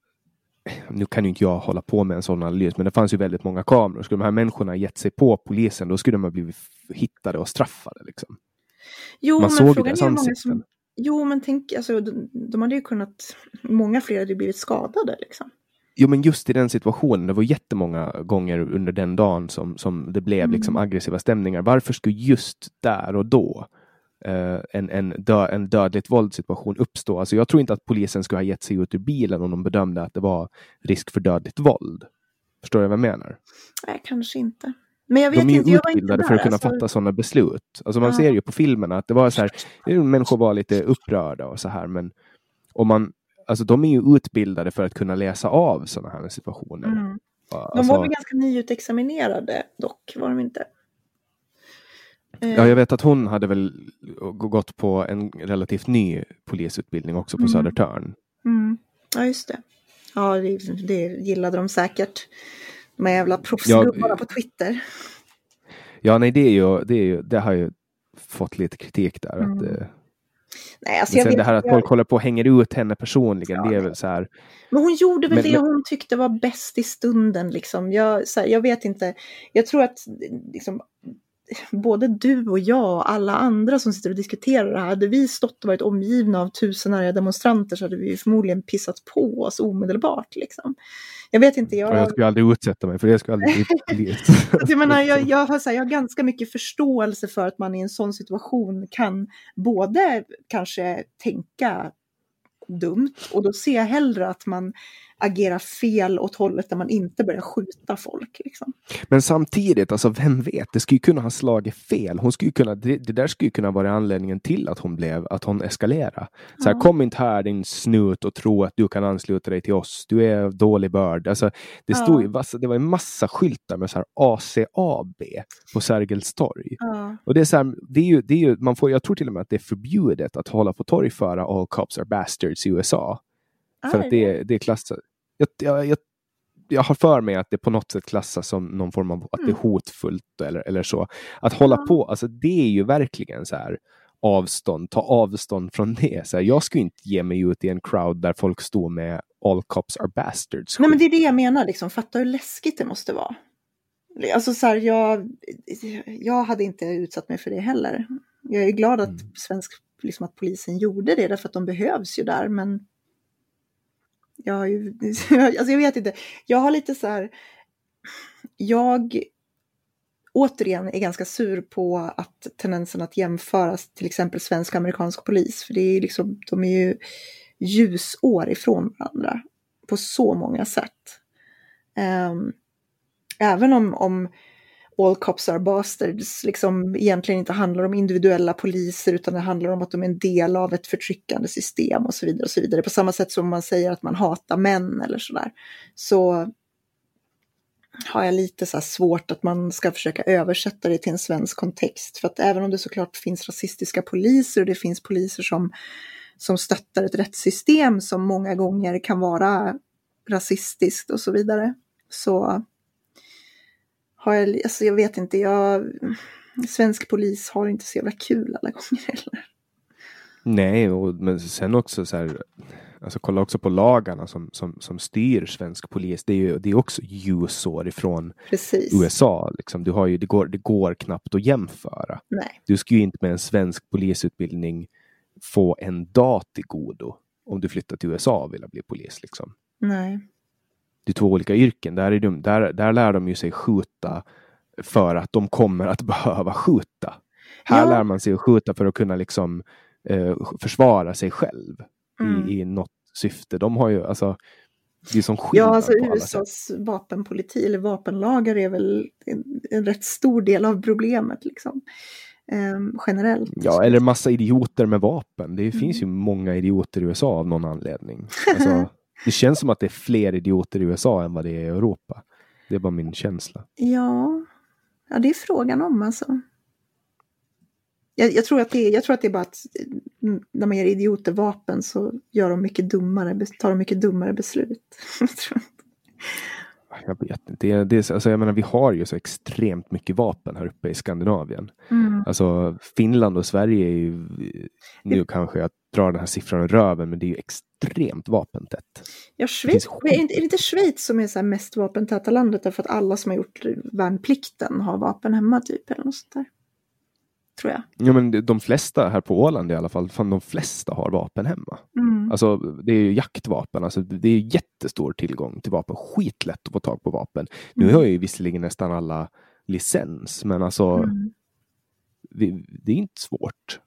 nu kan ju inte jag hålla på med en sån analys, men det fanns ju väldigt många kameror. Skulle de här människorna gett sig på polisen, då skulle de ha blivit hittade och straffade. Liksom. Jo, Man men såg frågan är hur många som... Jo, men tänk, alltså, de, de hade ju kunnat... Många fler hade blivit skadade liksom. Jo, men just i den situationen, det var jättemånga gånger under den dagen som, som det blev liksom Mm. aggressiva stämningar. Varför skulle just där och då eh, en, en, dö, en dödligt våldssituation uppstå? Alltså jag tror inte att polisen skulle ha gett sig ut ur bilen om de bedömde att det var risk för dödligt våld. Förstår du vad jag menar? Nej, kanske inte. Men jag vet De är ju inte, inte utbildade för att kunna alltså. fatta sådana beslut. Alltså man Ja. ser ju på filmerna att det var så här, människor var lite upprörda och så här, men om man, alltså de är ju utbildade för att kunna läsa av sådana här situationer. Mm. De Alltså, var väl ganska nyutexaminerade dock, var de inte? Eh, Ja, jag vet att hon hade väl gått på en relativt ny polisutbildning också på Mm. Södertörn. Mm. Ja, just det. Ja, det, det gillade de säkert. De här jävla proffsgubbarna på Twitter. Ja, nej, det är ju, det är ju, det har ju fått lite kritik där. Att, Mm. eh, Nej, alltså men jag sen det här att jag, folk håller på och hänger ut henne personligen, Ja, det är väl så här. Men hon gjorde väl Men- det men- hon tyckte var bäst i stunden. Liksom. Jag, här, jag vet inte. Jag tror att liksom, både du och jag och alla andra som sitter och diskuterar det här, hade vi stått och varit omgivna av tusen arga demonstranter så hade vi förmodligen pissat på oss omedelbart. Liksom. Jag vet inte, jag... jag skulle aldrig utsätta mig för det, jag skulle aldrig jag, menar, jag, jag, har, här, jag har ganska mycket förståelse för att man i en sån situation kan både kanske tänka dumt och då ser jag hellre att man agera fel åt hållet där man inte börjar skjuta folk. Liksom. Men samtidigt, alltså vem vet, det skulle kunna ha slagit fel. Hon skulle kunna, det, det där skulle kunna vara anledningen till att hon blev, att hon eskalerade. Så här, ja. kom inte här din snut och tro att du kan ansluta dig till oss. Du är dålig börd. Alltså, det, stod ja. ju, det var en massa skyltar med så här ACAB på Sergels torg. Ja. Och det är så här, det är ju, det är ju, man får, jag tror till och med att det är förbjudet att hålla på torgföra All cops are bastards i USA. För att det, det är klassat jag, jag, jag, har för mig att det på något sätt klassas som någon form av att det är mm. hotfullt eller, eller så. Att hålla på, alltså det är ju verkligen så här avstånd, ta avstånd från det. Så här, jag skulle inte ge mig ut i en crowd där folk står med all cops are bastards. Nej men det är det jag menar, liksom. fatta hur läskigt det måste vara. Alltså så här, jag, jag hade inte utsatt mig för det heller. Jag är glad att, mm. svensk, liksom att polisen gjorde det, därför att de behövs ju där, men jag har ju, alltså jag vet inte, jag har lite så här, jag återigen är ganska sur på att tendensen att jämföra till exempel svensk och amerikansk polis, för det är liksom, de är ju ljusår ifrån varandra på så många sätt. Um, även om, om all cops are bastards liksom egentligen inte handlar om individuella poliser utan det handlar om att de är en del av ett förtryckande system och så vidare. och så vidare. På samma sätt som man säger att man hatar män eller sådär. Så har jag lite så svårt att man ska försöka översätta det till en svensk kontext. För att även om det såklart finns rasistiska poliser och det finns poliser som, som stöttar ett rättssystem som många gånger kan vara rasistiskt och så vidare. Så har jag, alltså jag vet inte, jag, svensk polis har inte så jävla kul alla gånger heller. Nej, och, men sen också så här, alltså kolla också på lagarna som, som, som styr svensk polis. Det är ju det är också ljusår ifrån Precis. USA. Liksom. Du har ju, det, går, det går knappt att jämföra. Nej. Du skulle ju inte med en svensk polisutbildning få en dag till godo om du flyttar till USA och vill bli polis. Liksom. Nej det är två olika yrken. Där, är de, där, där lär de ju sig skjuta för att de kommer att behöva skjuta. Här ja. lär man sig att skjuta för att kunna liksom eh, försvara sig själv mm. i, i något syfte. De har ju alltså det är som Ja, alltså USAs vapenpolitik eller vapenlagar är väl en, en rätt stor del av problemet liksom. Eh, generellt. Ja, eller massa idioter med vapen. Det mm. finns ju många idioter i USA av någon anledning. Alltså, Det känns som att det är fler idioter i USA än vad det är i Europa. Det är bara min känsla. Ja, ja det är frågan om alltså. Jag, jag, tror att det är, jag tror att det är bara att mm, när man ger idioter vapen så gör de mycket dummare, tar de mycket dummare beslut. jag vet inte. Det, det, alltså jag menar, vi har ju så extremt mycket vapen här uppe i Skandinavien. Mm. Alltså Finland och Sverige är ju, nu det... kanske jag drar den här siffran i röven, men det är ju extremt vapentätt. Ja, Schweiz, är, inte, är det inte Schweiz som är så mest vapentäta landet därför att alla som har gjort värnplikten har vapen hemma typ eller något sånt där? tror jag. Ja, men de flesta här på Åland i alla fall, fan de flesta har vapen hemma. Mm. Alltså, det är ju jaktvapen, alltså, det är jättestor tillgång till vapen. Skitlätt att få tag på vapen. Mm. Nu har ju visserligen nästan alla licens, men alltså mm. det, det, är inte svårt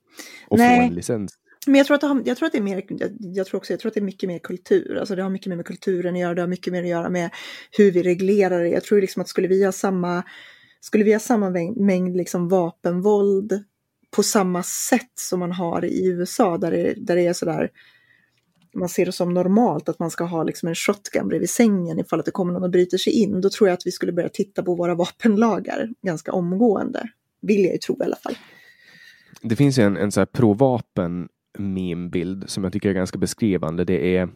att Nej. få en licens. Men jag tror, att det har, jag tror att det är mer, jag, jag, tror också, jag tror att det är mycket mer kultur. Alltså det har mycket mer med kulturen att göra, det har mycket mer att göra med hur vi reglerar det. Jag tror liksom att skulle vi ha samma skulle vi ha samma mängd liksom vapenvåld på samma sätt som man har i USA där det, där det är sådär man ser det som normalt att man ska ha liksom en shotgun bredvid sängen ifall att det kommer någon och bryter sig in. Då tror jag att vi skulle börja titta på våra vapenlagar ganska omgående. Vill jag ju tro i alla fall. Det finns en, en så här provapen meme-bild som jag tycker är ganska beskrivande. Det är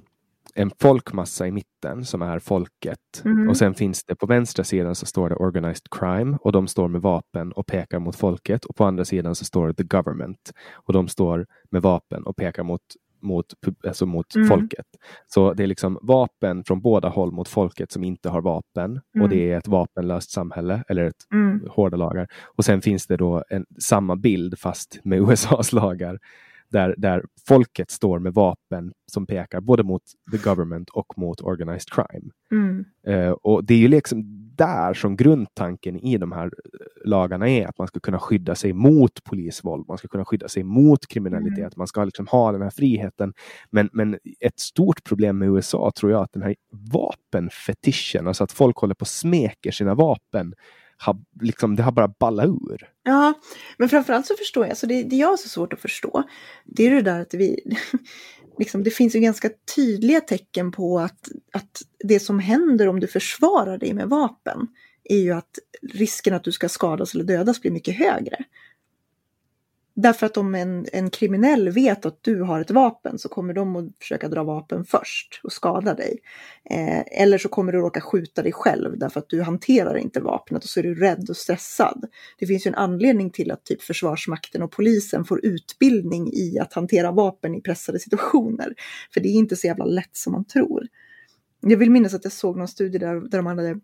en folkmassa i mitten som är folket. Mm. Och sen finns det på vänstra sidan så står det organized crime och de står med vapen och pekar mot folket. Och på andra sidan så står det the government och de står med vapen och pekar mot mot, alltså mot Mm. folket. Så det är liksom vapen från båda håll mot folket som inte har vapen. Och Mm. det är ett vapenlöst samhälle, eller ett Mm. hårda lagar. Och sen finns det då en, samma bild fast med USAs lagar. Där, där folket står med vapen som pekar både mot the government och mot organized crime. Mm. Eh, och det är ju liksom där som grundtanken i de här lagarna är att man ska kunna skydda sig mot polisvåld, man ska kunna skydda sig mot kriminalitet, Mm. man ska liksom ha den här friheten. Men, men ett stort problem med USA tror jag att den här vapenfetischen, alltså att folk håller på och smeker sina vapen, har, liksom, det har bara ballat ur. Ja, men framförallt så förstår jag, så det, det jag har så svårt att förstå, det är det där att vi, liksom, det finns ju ganska tydliga tecken på att, att det som händer om du försvarar dig med vapen är ju att risken att du ska skadas eller dödas blir mycket högre. Därför att om en, en kriminell vet att du har ett vapen så kommer de att försöka dra vapen först och skada dig. Eh, eller så kommer du råka skjuta dig själv därför att du hanterar inte vapnet och så är du rädd och stressad. Det finns ju en anledning till att typ Försvarsmakten och polisen får utbildning i att hantera vapen i pressade situationer. För det är inte så jävla lätt som man tror. Jag vill minnas att jag såg någon studie där, där de, hade,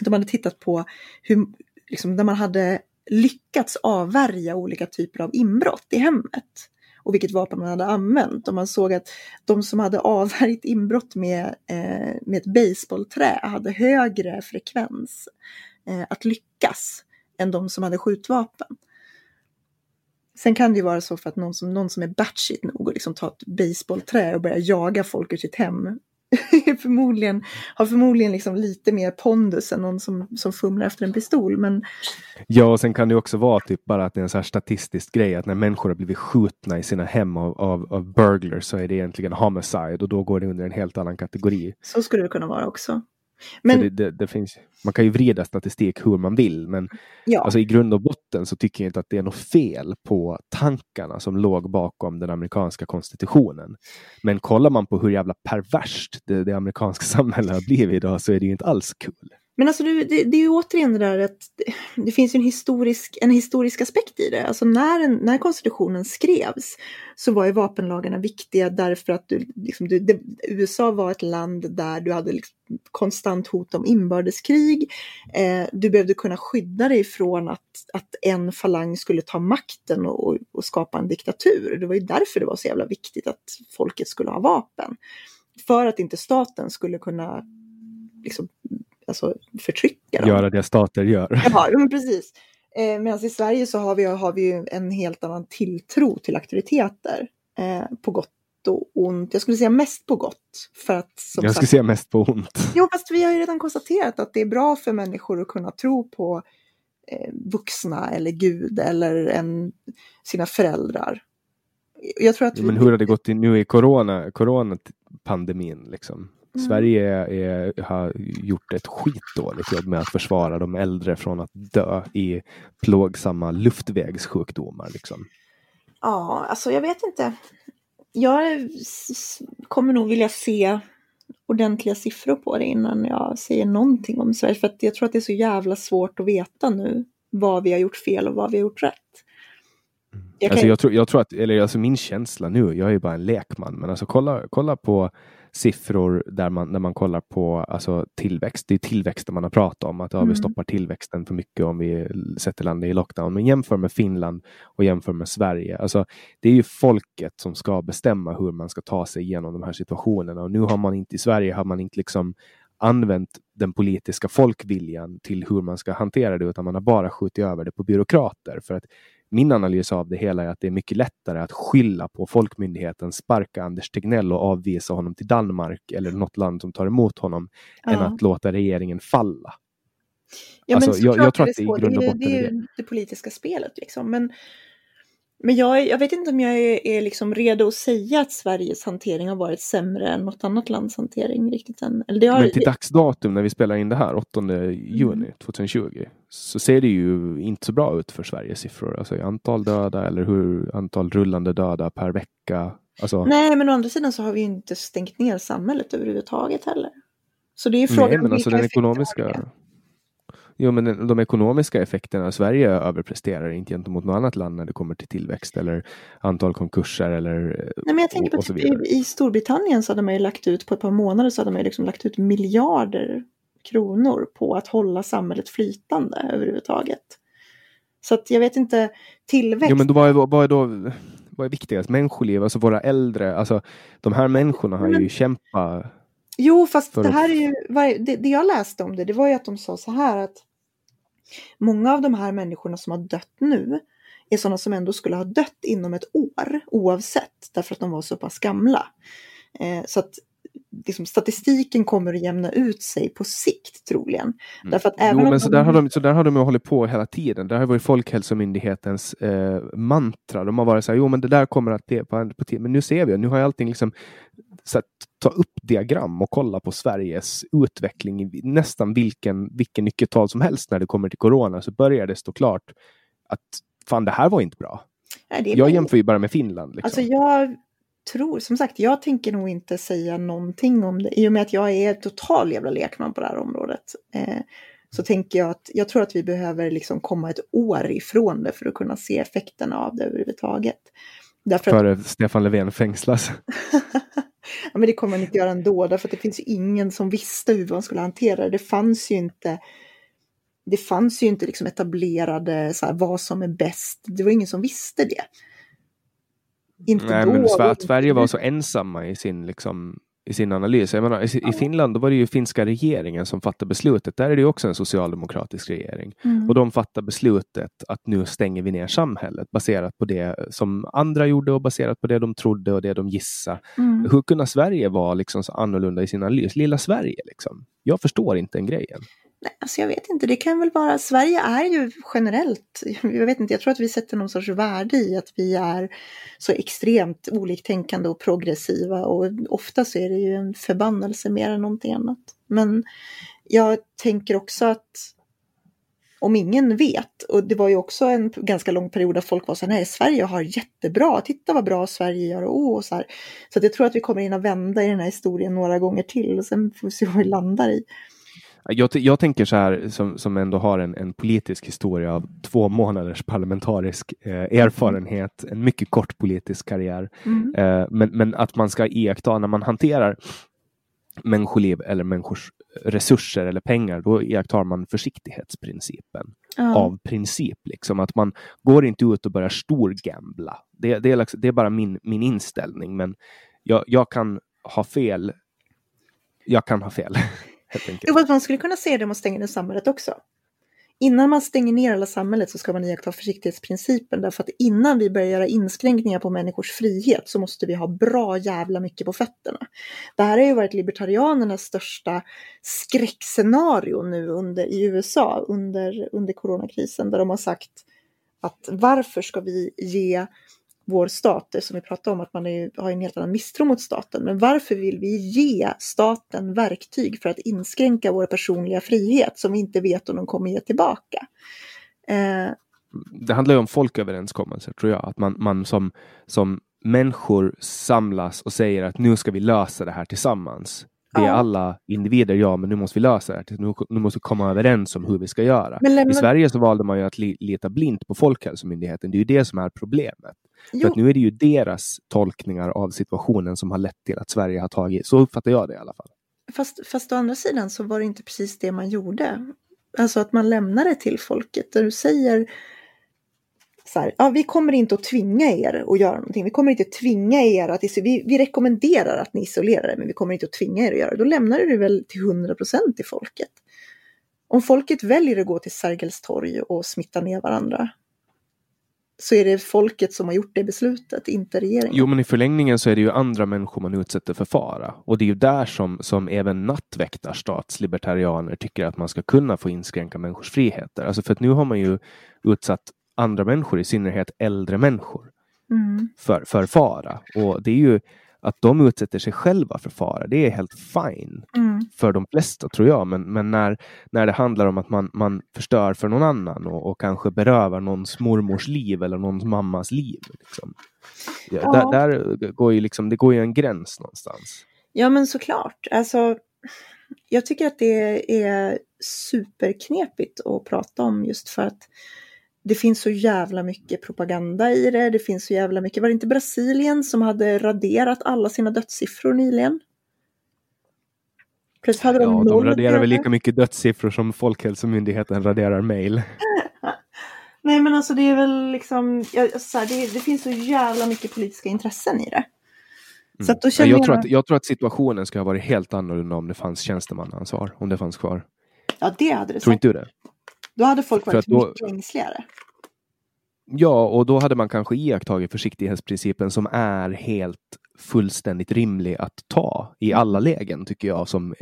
de hade tittat på hur, liksom, där man hade lyckats avvärja olika typer av inbrott i hemmet och vilket vapen man hade använt. Och man såg att de som hade avvärjt inbrott med, eh, med ett baseballträ hade högre frekvens eh, att lyckas än de som hade skjutvapen. Sen kan det ju vara så för att någon som, någon som är batshit nog och liksom tar ett baseballträ och börjar jaga folk ur sitt hem förmodligen, har förmodligen liksom lite mer pondus än någon som, som fumlar efter en pistol. Men Ja, och sen kan det också vara typ bara att det är en så här statistisk grej att när människor har blivit skjutna i sina hem av, av, av burglars så är det egentligen homicide och då går det under en helt annan kategori. så skulle det kunna vara också. Men, det, det, det finns, man kan ju vrida statistik hur man vill, men ja, alltså, i grund och botten så tycker jag inte att det är något fel på tankarna som låg bakom den amerikanska konstitutionen. Men kollar man på hur jävla perverst det, det amerikanska samhället har blivit idag så är det ju inte alls kul. Men alltså det, det, det är ju återigen det där att det, finns ju en historisk, en historisk aspekt i det. Alltså när, när konstitutionen skrevs så var ju vapenlagarna viktiga därför att du, liksom, du, det, USA var ett land där du hade liksom konstant hot om inbördeskrig. Eh, du behövde kunna skydda dig från att, att en falang skulle ta makten och, och, och skapa en diktatur. Det var ju därför det var så jävla viktigt att folket skulle ha vapen. För att inte staten skulle kunna liksom, alltså, förtrycka dem. Göra det stater gör. Ja, men precis. Eh, Medan i Sverige så har vi, har vi ju en helt annan tilltro till auktoriteter. Eh, på gott och ont. Jag skulle säga mest på gott. För att som Jag skulle sagt, säga mest på ont. Jo, fast vi har ju redan konstaterat att det är bra för människor att kunna tro på eh, vuxna eller Gud eller en, sina föräldrar. Jag tror att Men hur har det gått i, nu i corona, coronapandemin? Liksom? Mm. Sverige är, har gjort ett skitdåligt jobb med att försvara de äldre från att dö i plågsamma luftvägssjukdomar. Liksom. Ja, alltså jag vet inte. Jag kommer nog vilja se ordentliga siffror på det innan jag säger någonting om Sverige. För att jag tror att det är så jävla svårt att veta nu vad vi har gjort fel och vad vi har gjort rätt. Jag kan, Alltså jag, tror, jag tror att, eller alltså min känsla nu, jag är ju bara en lekman, men alltså kolla, kolla på siffror där man, när man kollar på alltså, tillväxt. Det är tillväxten man har pratat om, att ja, vi Mm. stoppar tillväxten för mycket om vi sätter landet i lockdown. Men jämför med Finland och jämför med Sverige. Alltså, det är ju folket som ska bestämma hur man ska ta sig igenom de här situationerna. Och nu har man inte i Sverige har man inte liksom använt den politiska folkviljan till hur man ska hantera det, utan man har bara skjutit över det på byråkrater. För att min analys av det hela är att det är mycket lättare att skylla på Folkmyndigheten, sparka Anders Tegnell och avvisa honom till Danmark eller något land som tar emot honom, än Ja. att låta regeringen falla. ja, alltså, men jag- jag såklart tror att det och är- det är ju det politiska spelet liksom. Men, men jag, jag vet inte om jag är, är liksom redo att säga att Sveriges hantering har varit sämre än något annat lands hantering riktigt än. Har, Men till dags datum när vi spelar in det här, 8 juni 2020, så ser det ju inte så bra ut för Sveriges siffror. Alltså antal döda eller hur antal rullande döda per vecka. Alltså, Nej, men å andra sidan så har vi ju inte stängt ner samhället överhuvudtaget heller. Så det är frågan Nej, men om alltså den ekonomiska... Jo, men de ekonomiska effekterna, Sverige överpresterar inte gentemot något annat land när det kommer till tillväxt eller antal konkurser eller Nej, men jag tänker på typ, i, i Storbritannien så hade man ju lagt ut på ett par månader så hade man ju liksom lagt ut miljarder kronor på att hålla samhället flytande överhuvudtaget. Så att jag vet inte, tillväxt. Jo, men då, vad, är, vad är då vad är viktigast? Människoliv, alltså våra äldre, alltså de här människorna har men, ju kämpat. Jo, fast det här är ju, det, det jag läste om det, det var ju att de sa så här att många av de här människorna som har dött nu är sådana som ändå skulle ha dött inom ett år oavsett därför att de var så pass gamla. Eh, så att liksom, statistiken kommer att jämna ut sig på sikt troligen. Mm. Därför att även jo, men så, de... där har de, så där har de hållit på hela tiden. Det har varit Folkhälsomyndighetens eh, mantra. De har varit så här, jo men det där kommer att bli på, på tid. Men nu ser vi, nu har allting liksom så att ta upp diagram och kolla på Sveriges utveckling i nästan vilken, vilken nyckeltal som helst när det kommer till corona så börjar det stå klart att fan det här var inte bra. Nej, jag jämför ju bara med Finland. Liksom. Alltså jag tror, som sagt, jag tänker nog inte säga någonting om det. I och med att jag är total jävla lekman på det här området. Eh, så tänker jag att jag tror att vi behöver liksom komma ett år ifrån det för att kunna se effekterna av det överhuvudtaget. Därför Före att... Stefan Löfven fängslas. ja, men det kommer man inte göra ändå, därför att det finns ingen som visste hur man skulle hantera det. Det fanns ju inte det fanns ju inte liksom etablerade så här, vad som är bäst. Det var ingen som visste det. Inte Nej, då. Men att Sverige var så ensamma i sin, liksom, i sin analys. Jag menar, i, I Finland då var det ju finska regeringen som fattade beslutet. Där är det också en socialdemokratisk regering. Mm. Och de fattade beslutet att nu stänger vi ner samhället baserat på det som andra gjorde och baserat på det de trodde och det de gissade. Mm. Hur kunde Sverige vara liksom så annorlunda i sin analys? Lilla Sverige liksom. Jag förstår inte den grejen. Nej, alltså jag vet inte, det kan väl vara, Sverige är ju generellt, jag vet inte, jag tror att vi sätter någon sorts värde i att vi är så extremt oliktänkande och progressiva och ofta så är det ju en förbannelse mer än någonting annat. Men jag tänker också att om ingen vet, och det var ju också en ganska lång period där folk var så här, nej Sverige har jättebra, titta vad bra Sverige gör och, och så här. Så jag tror att vi kommer in och vända i den här historien några gånger till och sen får vi se vad vi landar i. Jag, jag tänker så här, som, som ändå har en, en politisk historia av två månaders parlamentarisk eh, erfarenhet, en mycket kort politisk karriär. Mm. Eh, men, men att man ska iaktta när man hanterar människoliv eller människors resurser eller pengar, då iakttar man försiktighetsprincipen. Mm. Av princip, liksom att man går inte ut och börjar storgambla. Det, det, är, liksom, det är bara min, min inställning, men jag, jag kan ha fel. Jag kan ha fel. Jo, man skulle kunna se det om man stänger ner samhället också. Innan man stänger ner hela samhället så ska man iaktta försiktighetsprincipen därför att innan vi börjar göra inskränkningar på människors frihet så måste vi ha bra jävla mycket på fötterna. Det här har ju varit libertarianernas största skräckscenario nu under, i USA under, under coronakrisen där de har sagt att varför ska vi ge vår stat, som vi pratade om, att man är, har en helt annan misstro mot staten. Men varför vill vi ge staten verktyg för att inskränka vår personliga frihet som vi inte vet om de kommer ge tillbaka? Eh, det handlar ju om folköverenskommelser tror jag, att man, man som, som människor samlas och säger att nu ska vi lösa det här tillsammans. Vi är alla individer, ja, men nu måste vi lösa det. Nu, nu måste vi komma överens om hur vi ska göra. I Sverige så valde man ju att li, lita blint på Folkhälsomyndigheten. Det är ju det som är problemet. För nu är det ju deras tolkningar av situationen som har lett till att Sverige har tagit, så uppfattar jag det i alla fall. Fast, fast å andra sidan så var det inte precis det man gjorde. Alltså att man lämnar det till folket. Där du säger så här, ja, vi kommer inte att tvinga er att göra någonting. Vi kommer inte att tvinga er att, vi, vi rekommenderar att ni isolerar er, men vi kommer inte att tvinga er att göra det. Då lämnar du det väl till 100 procent till folket. Om folket väljer att gå till Sergels torg och smitta ner varandra, så är det folket som har gjort det beslutet, inte regeringen. Jo, men i förlängningen så är det ju andra människor man utsätter för fara. Och det är ju där som, som även nattväktarstatslibertarianer tycker att man ska kunna få inskränka människors friheter. Alltså för att nu har man ju utsatt andra människor, i synnerhet äldre människor, mm. för, för fara. Och det är ju att de utsätter sig själva för fara, det är helt fine mm. för de flesta tror jag. Men, men när, när det handlar om att man, man förstör för någon annan och, och kanske berövar någons mormors liv eller någons mammas liv. Liksom. Ja, ja. Där, där, går ju liksom, det går ju en gräns någonstans. Ja men såklart. Alltså, jag tycker att det är superknepigt att prata om just för att det finns så jävla mycket propaganda i det. Det finns så jävla mycket. Var det inte Brasilien som hade raderat alla sina dödssiffror nyligen? Plötsligt hade de ja, de raderar väl lika mycket dödssiffror som Folkhälsomyndigheten raderar mail. Nej men alltså det är väl liksom, ja, så här, det, det, finns så jävla mycket politiska intressen i det. Så mm. då känner jag, jag, tror att, jag tror att situationen skulle ha varit helt annorlunda om det fanns tjänstemannaansvar, om det fanns kvar. Ja det hade det Tror inte du det? Då hade folk varit då, mycket ängsligare. Ja, och då hade man kanske iakttagit försiktighetsprincipen som är helt fullständigt rimlig att ta i mm. alla lägen tycker jag som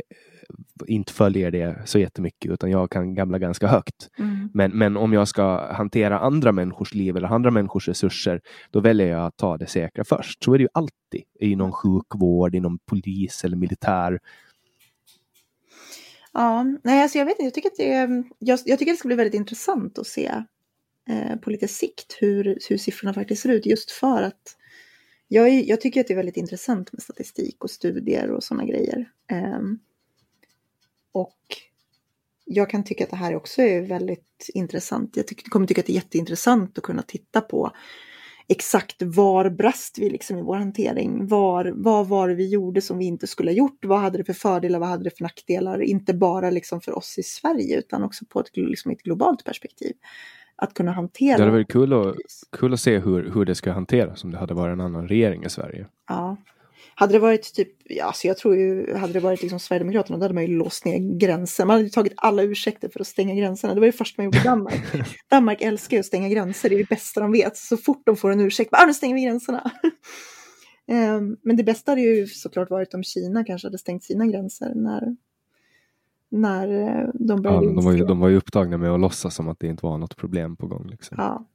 inte följer det så jättemycket utan jag kan gamla ganska högt. Mm. Men, men om jag ska hantera andra människors liv eller andra människors resurser då väljer jag att ta det säkra först. Så är det ju alltid inom sjukvård, inom polis eller militär. Ja, nej alltså jag vet inte, jag tycker att det, jag, jag tycker det ska bli väldigt intressant att se eh, på lite sikt hur, hur siffrorna faktiskt ser ut just för att jag, jag tycker att det är väldigt intressant med statistik och studier och sådana grejer. Eh, och jag kan tycka att det här också är väldigt intressant. Jag tycker, kommer tycka att det är jätteintressant att kunna titta på exakt var brast vi liksom i vår hantering? Var, vad var det vi gjorde som vi inte skulle ha gjort? Vad hade det för fördelar? Vad hade det för nackdelar? Inte bara liksom för oss i Sverige utan också på ett, liksom ett globalt perspektiv. Att kunna hantera. Det hade varit kul att, kul att se hur, hur det ska hanteras om det hade varit en annan regering i Sverige. Ja, hade det varit typ, ja, alltså jag tror ju, hade det varit liksom Sverigedemokraterna då hade man ju låst ner gränser. Man hade ju tagit alla ursäkter för att stänga gränserna. Det var ju först man gjorde i Danmark. Danmark älskar ju att stänga gränser, det är det bästa de vet. Så fort de får en ursäkt, bara, ah, nu stänger vi gränserna. um, men det bästa hade ju såklart varit om Kina kanske hade stängt sina gränser när, när eh, de började ja, de, var ju, de var ju upptagna med att låtsas som att det inte var något problem på gång. Liksom. Ja.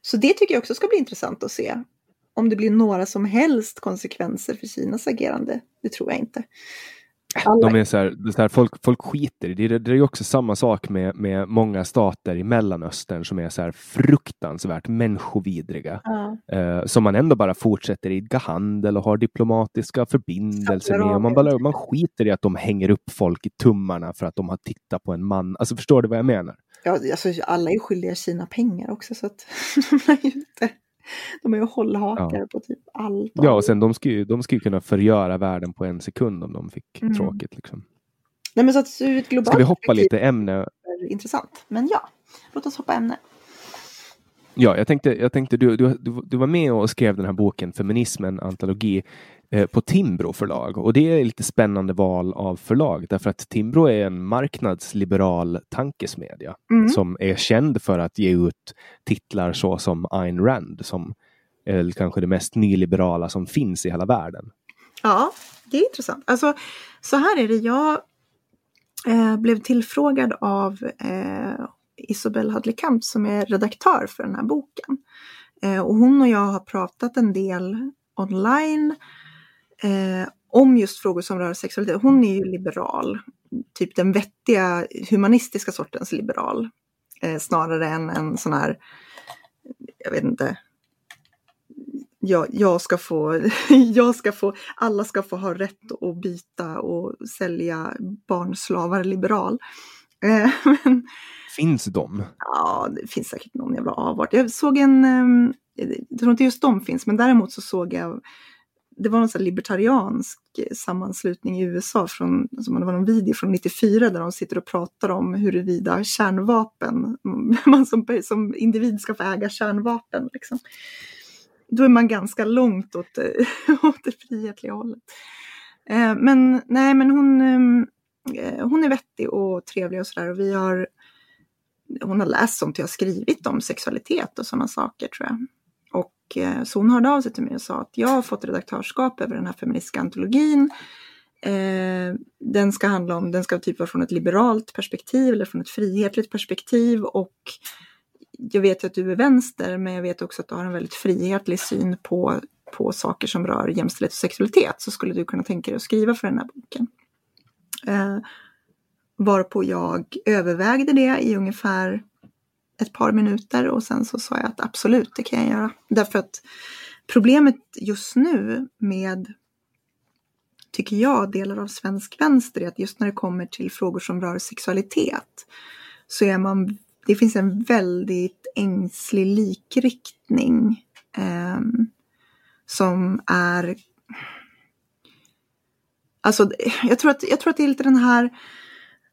Så det tycker jag också ska bli intressant att se om det blir några som helst konsekvenser för Kinas agerande. Det tror jag inte. Alla... De är så här, så här, folk, folk skiter i det. Det är också samma sak med, med många stater i Mellanöstern som är så här fruktansvärt människovidriga. Ja. Eh, som man ändå bara fortsätter idka handel och har diplomatiska förbindelser med. Och man, bara, man skiter i att de hänger upp folk i tummarna för att de har tittat på en man. Alltså förstår du vad jag menar? Ja, alltså, alla är skyldiga Kina pengar också så att de är ju inte de är ju hållhakar ja. på typ allt. Ja, och sen de skulle de skulle kunna förgöra världen på en sekund om de fick mm. tråkigt. Liksom. Nej, men så att ur ett globalt Ska vi hoppa lite ämne? Intressant, men ja, låt oss hoppa ämne. Ja, jag tänkte, jag tänkte du, du, du var med och skrev den här boken Feminismen, antologi. Eh, på Timbro förlag och det är lite spännande val av förlag därför att Timbro är en marknadsliberal tankesmedja mm. som är känd för att ge ut titlar så som Ayn Rand som är kanske det mest nyliberala som finns i hela världen. Ja, det är intressant. Alltså, så här är det, jag eh, blev tillfrågad av eh, Isobel Hadley-Kamp som är redaktör för den här boken. Eh, och hon och jag har pratat en del online eh, om just frågor som rör sexualitet. Hon är ju liberal, typ den vettiga humanistiska sortens liberal. Eh, snarare än en sån här, jag vet inte, jag, jag, ska få, jag ska få, alla ska få ha rätt att byta och sälja barnslavar liberal. Eh, men, finns de? Ja, det finns säkert någon jävla avart. Jag såg en, ehm, jag tror inte just de finns, men däremot så såg jag det var en sån libertariansk sammanslutning i USA, från, alltså det var någon video från 94 där de sitter och pratar om huruvida kärnvapen, man som, som individ ska få äga kärnvapen. Liksom. Då är man ganska långt åt, åt det frihetliga hållet. Eh, men nej, men hon, ehm, eh, hon är vettig och trevlig och sådär. Vi har, hon har läst sånt jag har skrivit om sexualitet och sådana saker tror jag. Och eh, så hon hörde av sig till mig och sa att jag har fått redaktörskap över den här feministiska antologin. Eh, den ska handla om, den ska typ vara från ett liberalt perspektiv eller från ett frihetligt perspektiv och jag vet ju att du är vänster men jag vet också att du har en väldigt frihetlig syn på, på saker som rör jämställdhet och sexualitet så skulle du kunna tänka dig att skriva för den här boken. Eh, varpå jag övervägde det i ungefär ett par minuter och sen så sa jag att absolut, det kan jag göra. Därför att problemet just nu med tycker jag, delar av svensk vänster är att just när det kommer till frågor som rör sexualitet så är man, det finns en väldigt ängslig likriktning eh, som är Alltså, jag tror, att, jag tror att det är lite den här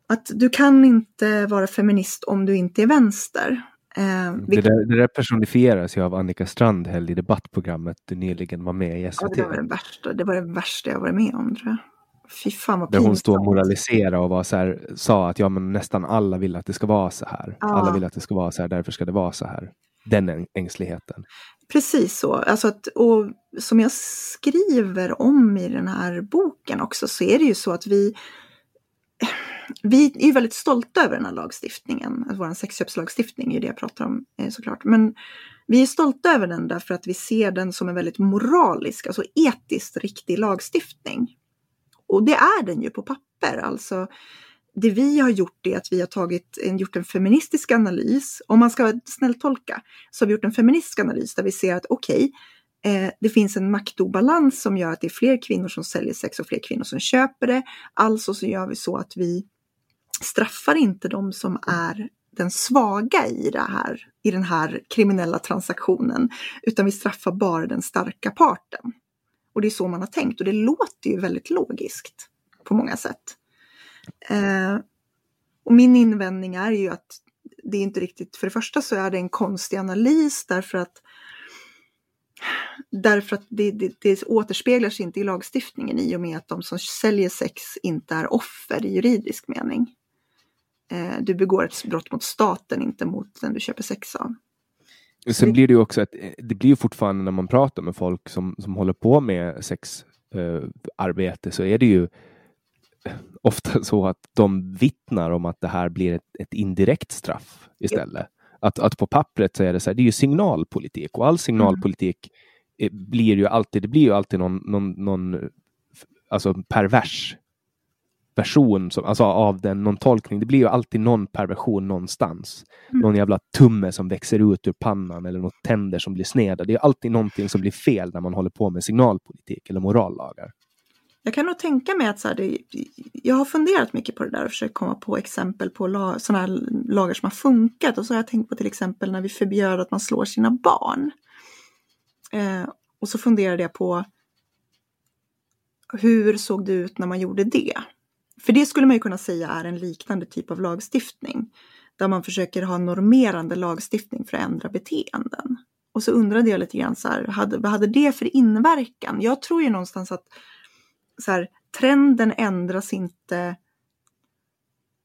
att du kan inte vara feminist om du inte är vänster. Eh, det, där, det där personifieras ju av Annika Strandhäll i debattprogrammet du nyligen var med i SVT. Ja, det var det värsta, det var det värsta jag varit med om tror jag. Fy fan vad Där hon står och moraliserar och var så här, sa att ja, men nästan alla vill att det ska vara så här. Ja. Alla vill att det ska vara så här, därför ska det vara så här. Den ängsligheten. Precis så. Alltså att, och som jag skriver om i den här boken också så är det ju så att vi vi är väldigt stolta över den här lagstiftningen. Alltså vår sexköpslagstiftning är ju det jag pratar om eh, såklart. Men vi är stolta över den därför att vi ser den som en väldigt moralisk, alltså etiskt riktig lagstiftning. Och det är den ju på papper. Alltså, det vi har gjort är att vi har tagit en, gjort en feministisk analys. Om man ska snällt tolka så har vi gjort en feministisk analys där vi ser att okej, okay, eh, det finns en maktobalans som gör att det är fler kvinnor som säljer sex och fler kvinnor som köper det. Alltså så gör vi så att vi straffar inte de som är den svaga i, det här, i den här kriminella transaktionen, utan vi straffar bara den starka parten. Och det är så man har tänkt och det låter ju väldigt logiskt på många sätt. Eh, och min invändning är ju att det är inte riktigt, för det första så är det en konstig analys därför att Därför att det, det, det återspeglar sig inte i lagstiftningen i och med att de som säljer sex inte är offer i juridisk mening. Eh, du begår ett brott mot staten, inte mot den du köper sex av. Sen blir det ju också att eh, det blir ju fortfarande när man pratar med folk som, som håller på med sexarbete eh, så är det ju ofta så att de vittnar om att det här blir ett, ett indirekt straff istället. Ja. Att, att på pappret så är det så här, det är ju signalpolitik och all signalpolitik mm. blir ju alltid, det blir ju alltid någon, någon, någon alltså pervers version som, alltså av den, någon tolkning. Det blir ju alltid någon perversion någonstans. Mm. Någon jävla tumme som växer ut ur pannan eller något tänder som blir sneda. Det är alltid någonting som blir fel när man håller på med signalpolitik eller morallagar. Jag kan nog tänka mig att så här, det, jag har funderat mycket på det där och försökt komma på exempel på lag, sådana här lagar som har funkat. Och så har jag tänkt på till exempel när vi förbjöd att man slår sina barn. Eh, och så funderade jag på hur såg det ut när man gjorde det? För det skulle man ju kunna säga är en liknande typ av lagstiftning. Där man försöker ha normerande lagstiftning för att ändra beteenden. Och så undrade jag lite grann så här, hade, vad hade det för inverkan? Jag tror ju någonstans att så här, trenden ändras inte.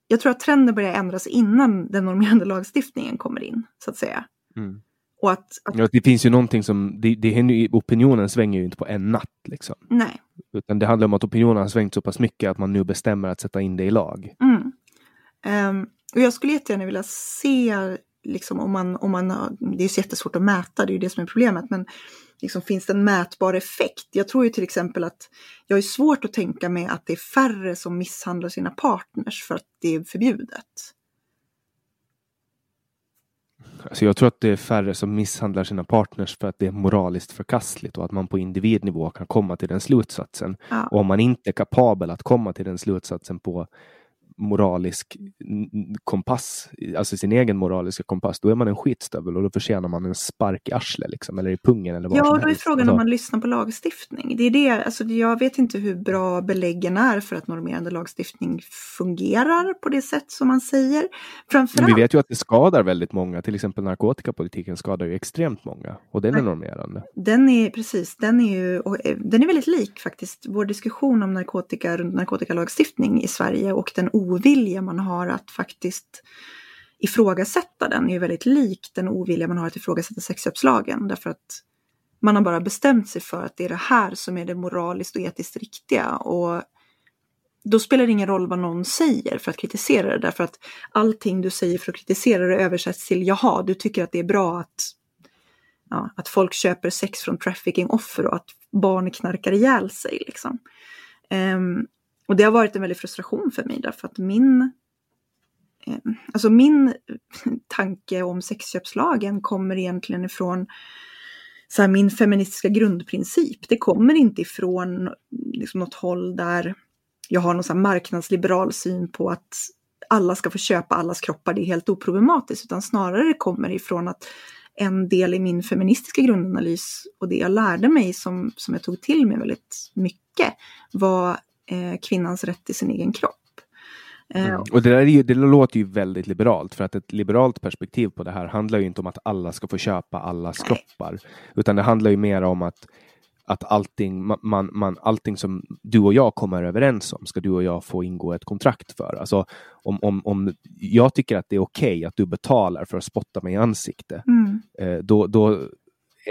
Jag tror att trenden börjar ändras innan den normerande lagstiftningen kommer in, så att säga. Mm. Och att, att... Ja, det finns ju någonting som, det, det, opinionen svänger ju inte på en natt. Liksom. Nej. Utan det handlar om att opinionen har svängt så pass mycket att man nu bestämmer att sätta in det i lag. Mm. Um, och jag skulle jättegärna vilja se, liksom, om man, om man, det är ju jättesvårt att mäta, det är ju det som är problemet, men liksom, finns det en mätbar effekt? Jag tror ju till exempel att jag har svårt att tänka mig att det är färre som misshandlar sina partners för att det är förbjudet. Alltså jag tror att det är färre som misshandlar sina partners för att det är moraliskt förkastligt och att man på individnivå kan komma till den slutsatsen. Ja. Och om man inte är kapabel att komma till den slutsatsen på moralisk kompass, alltså sin egen moraliska kompass, då är man en skitstövel och då förtjänar man en spark i arslet liksom, eller i pungen eller vad Ja, och då är frågan alltså... om man lyssnar på lagstiftning. Det är det, alltså jag vet inte hur bra beläggen är för att normerande lagstiftning fungerar på det sätt som man säger. Framförallt... Men vi vet ju att det skadar väldigt många, till exempel narkotikapolitiken skadar ju extremt många och den är normerande. Den är precis, den är ju, eh, den är väldigt lik faktiskt vår diskussion om narkotika, narkotikalagstiftning i Sverige och den ovilja man har att faktiskt ifrågasätta den är ju väldigt lik den ovilja man har att ifrågasätta sexköpslagen. Därför att man har bara bestämt sig för att det är det här som är det moraliskt och etiskt riktiga. Och då spelar det ingen roll vad någon säger för att kritisera det. Därför att allting du säger för att kritisera det översätts till jaha, du tycker att det är bra att, ja, att folk köper sex från trafficking-offer och att barn knarkar ihjäl sig. Liksom. Um, och det har varit en väldig frustration för mig därför att min eh, Alltså min tanke om sexköpslagen kommer egentligen ifrån så här, min feministiska grundprincip, det kommer inte ifrån liksom, något håll där jag har någon så marknadsliberal syn på att alla ska få köpa allas kroppar, det är helt oproblematiskt, utan snarare det kommer ifrån att en del i min feministiska grundanalys och det jag lärde mig som, som jag tog till mig väldigt mycket var eh, kvinnans rätt till sin egen kropp. Eh, mm. Och det, där är ju, det låter ju väldigt liberalt för att ett liberalt perspektiv på det här handlar ju inte om att alla ska få köpa allas Nej. kroppar. Utan det handlar ju mer om att att allting, man, man, allting som du och jag kommer överens om ska du och jag få ingå ett kontrakt för. Alltså, om, om, om jag tycker att det är okej okay att du betalar för att spotta mig i ansiktet, mm. eh, då, då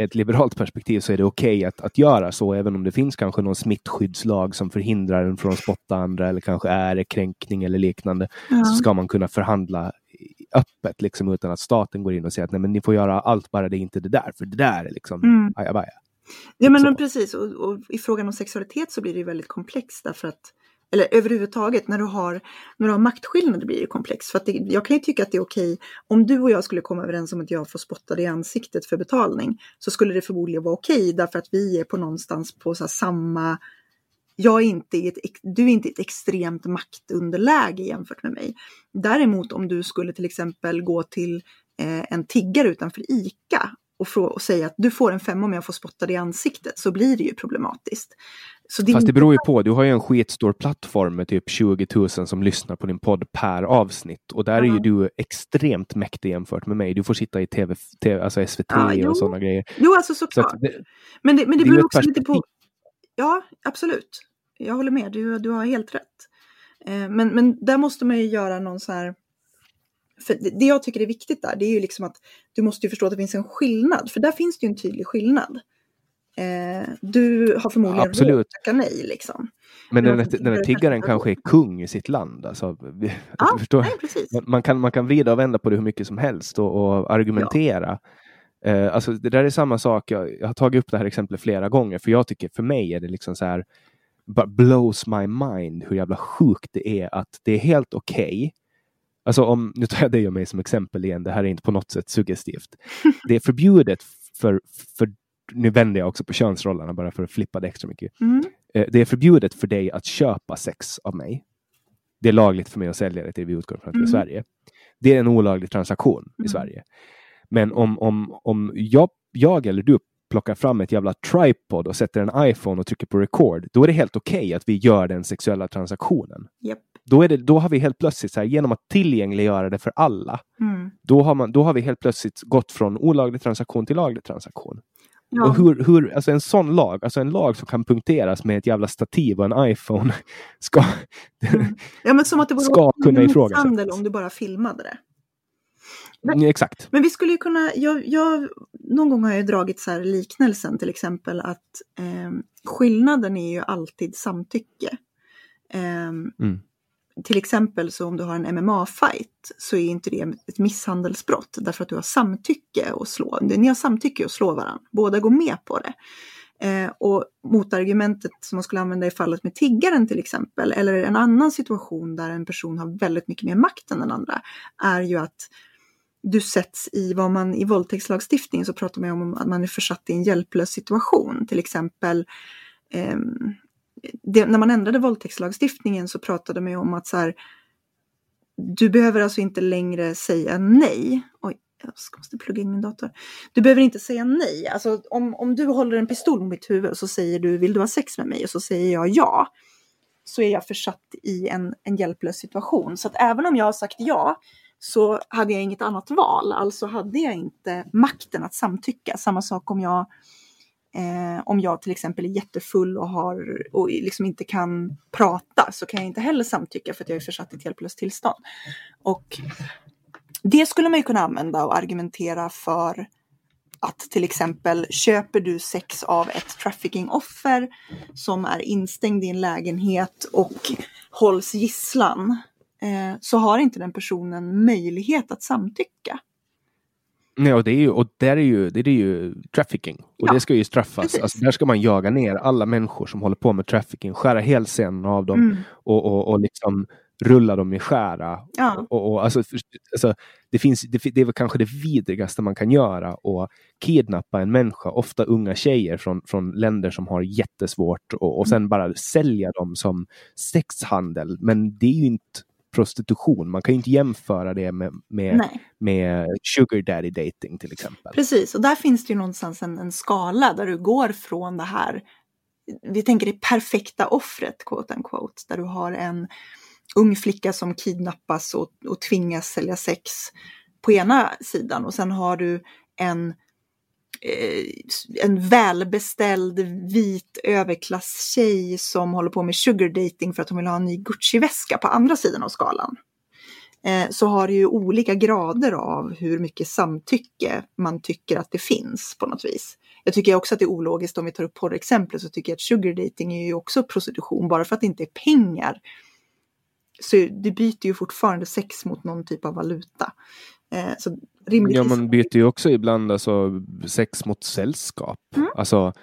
ett liberalt perspektiv så är det okej okay att, att göra så, även om det finns kanske någon smittskyddslag som förhindrar en från att spotta andra eller kanske är kränkning eller liknande, ja. så ska man kunna förhandla öppet liksom utan att staten går in och säger att nej, men ni får göra allt bara det är inte det där, för det där är liksom mm. ajabaja. Ja men, men precis, och, och, i frågan om sexualitet så blir det väldigt komplext därför att eller överhuvudtaget när du har, när du har maktskillnader blir det komplext. För att det, jag kan ju tycka att det är okej, om du och jag skulle komma överens om att jag får spotta dig i ansiktet för betalning, så skulle det förmodligen vara okej därför att vi är på någonstans på så samma jag är inte ett, du är inte i ett extremt maktunderläge jämfört med mig. Däremot om du skulle till exempel gå till eh, en tiggare utanför ICA och, och säga att du får en femma om jag får spotta dig i ansiktet så blir det ju problematiskt. Det Fast det beror ju på, du har ju en skitstor plattform med typ 20 000 som lyssnar på din podd per avsnitt och där uh -huh. är ju du extremt mäktig jämfört med mig. Du får sitta i TV, TV alltså SVT ja, och sådana grejer. Jo, alltså såklart. Så det, men det, men det, det beror också lite på... Ja, absolut. Jag håller med, du, du har helt rätt. Eh, men, men där måste man ju göra någon så här för det jag tycker är viktigt där, det är ju liksom att du måste ju förstå att det finns en skillnad, för där finns det ju en tydlig skillnad. Eh, du har förmodligen Absolut. råd att tacka nej liksom. Men den, den här tiggaren kanske är kung i sitt land. Alltså, ja, förstår, nej, man, kan, man kan vrida och vända på det hur mycket som helst och, och argumentera. Ja. Eh, alltså, det där är samma sak, jag, jag, har tagit upp det här exemplet flera gånger, för jag tycker för mig är det liksom så här, blows my mind hur jävla sjukt det är att det är helt okej okay Alltså om, nu tar jag dig och mig som exempel igen, det här är inte på något sätt suggestivt. Det är förbjudet för, för nu vänder jag också på könsrollerna bara för att flippa det extra mycket. Mm. Eh, det är förbjudet för dig att köpa sex av mig. Det är lagligt för mig att sälja det till vi utgår från att det är mm. Sverige. Det är en olaglig transaktion mm. i Sverige. Men om, om, om jag, jag eller du plockar fram ett jävla tripod och sätter en iPhone och trycker på record, då är det helt okej okay att vi gör den sexuella transaktionen. Yep. Då, är det, då har vi helt plötsligt, så här, genom att tillgängliggöra det för alla, mm. då, har man, då har vi helt plötsligt gått från olaglig transaktion till laglig transaktion. Ja. Och hur, hur, alltså en sån lag, alltså en lag som kan punkteras med ett jävla stativ och en iPhone ska, mm. ja, men som att det vore ska kunna ifrågasättas. om du bara filmade det. Men, mm, Exakt. Men vi skulle ju kunna, jag, jag, någon gång har jag dragit så här liknelsen till exempel att eh, skillnaden är ju alltid samtycke. Eh, mm till exempel så om du har en MMA-fight så är inte det ett misshandelsbrott därför att du har samtycke att slå. Ni har samtycke att slå varandra, båda går med på det. Eh, och motargumentet som man skulle använda i fallet med tiggaren till exempel, eller en annan situation där en person har väldigt mycket mer makt än den andra, är ju att du sätts i vad man i våldtäktslagstiftningen så pratar man om att man är försatt i en hjälplös situation. Till exempel eh, det, när man ändrade våldtäktslagstiftningen så pratade man ju om att så här, du behöver alltså inte längre säga nej. Oj, jag måste plugga in min dator. Du behöver inte säga nej. Alltså om, om du håller en pistol mot mitt huvud och så säger du vill du ha sex med mig och så säger jag ja. Så är jag försatt i en, en hjälplös situation. Så att även om jag har sagt ja så hade jag inget annat val. Alltså hade jag inte makten att samtycka. Samma sak om jag Eh, om jag till exempel är jättefull och, har, och liksom inte kan prata så kan jag inte heller samtycka för att jag är försatt i ett hjälplöst tillstånd. Och det skulle man ju kunna använda och argumentera för att till exempel köper du sex av ett trafficking-offer som är instängd i en lägenhet och hålls gisslan eh, så har inte den personen möjlighet att samtycka. Nej, och det är ju, och där är ju, det är ju trafficking. Och ja, det ska ju straffas. Alltså, där ska man jaga ner alla människor som håller på med trafficking, skära hälsenan av dem mm. och, och, och liksom rulla dem i skära. Ja. Och, och, alltså, alltså, det, finns, det, det är väl kanske det vidrigaste man kan göra att kidnappa en människa, ofta unga tjejer från, från länder som har jättesvårt och, och sen Mm. bara sälja dem som sexhandel. Men det är ju inte prostitution. Man kan ju inte jämföra det med, med, Nej. med sugar daddy dating till exempel. Precis, och där finns det ju någonstans en, en skala där du går från det här, vi tänker det perfekta offret, quote unquote, där du har en ung flicka som kidnappas och, och tvingas sälja sex på ena sidan och sen har du en, Eh, en välbeställd vit överklasstjej som håller på med sugar dating för att hon vill ha en ny Gucci-väska på andra sidan av skalan eh, så har det ju olika grader av hur mycket samtycke man tycker att det finns på något vis. Jag tycker också att det är ologiskt om vi tar upp porrexemplet så tycker jag att sugar dating är ju också prostitution bara för att det inte är pengar. Så det byter ju fortfarande sex mot någon typ av valuta. Eh, så rimligtvis... Ja, man byter ju också ibland alltså, sex mot sällskap. Mm. Alltså,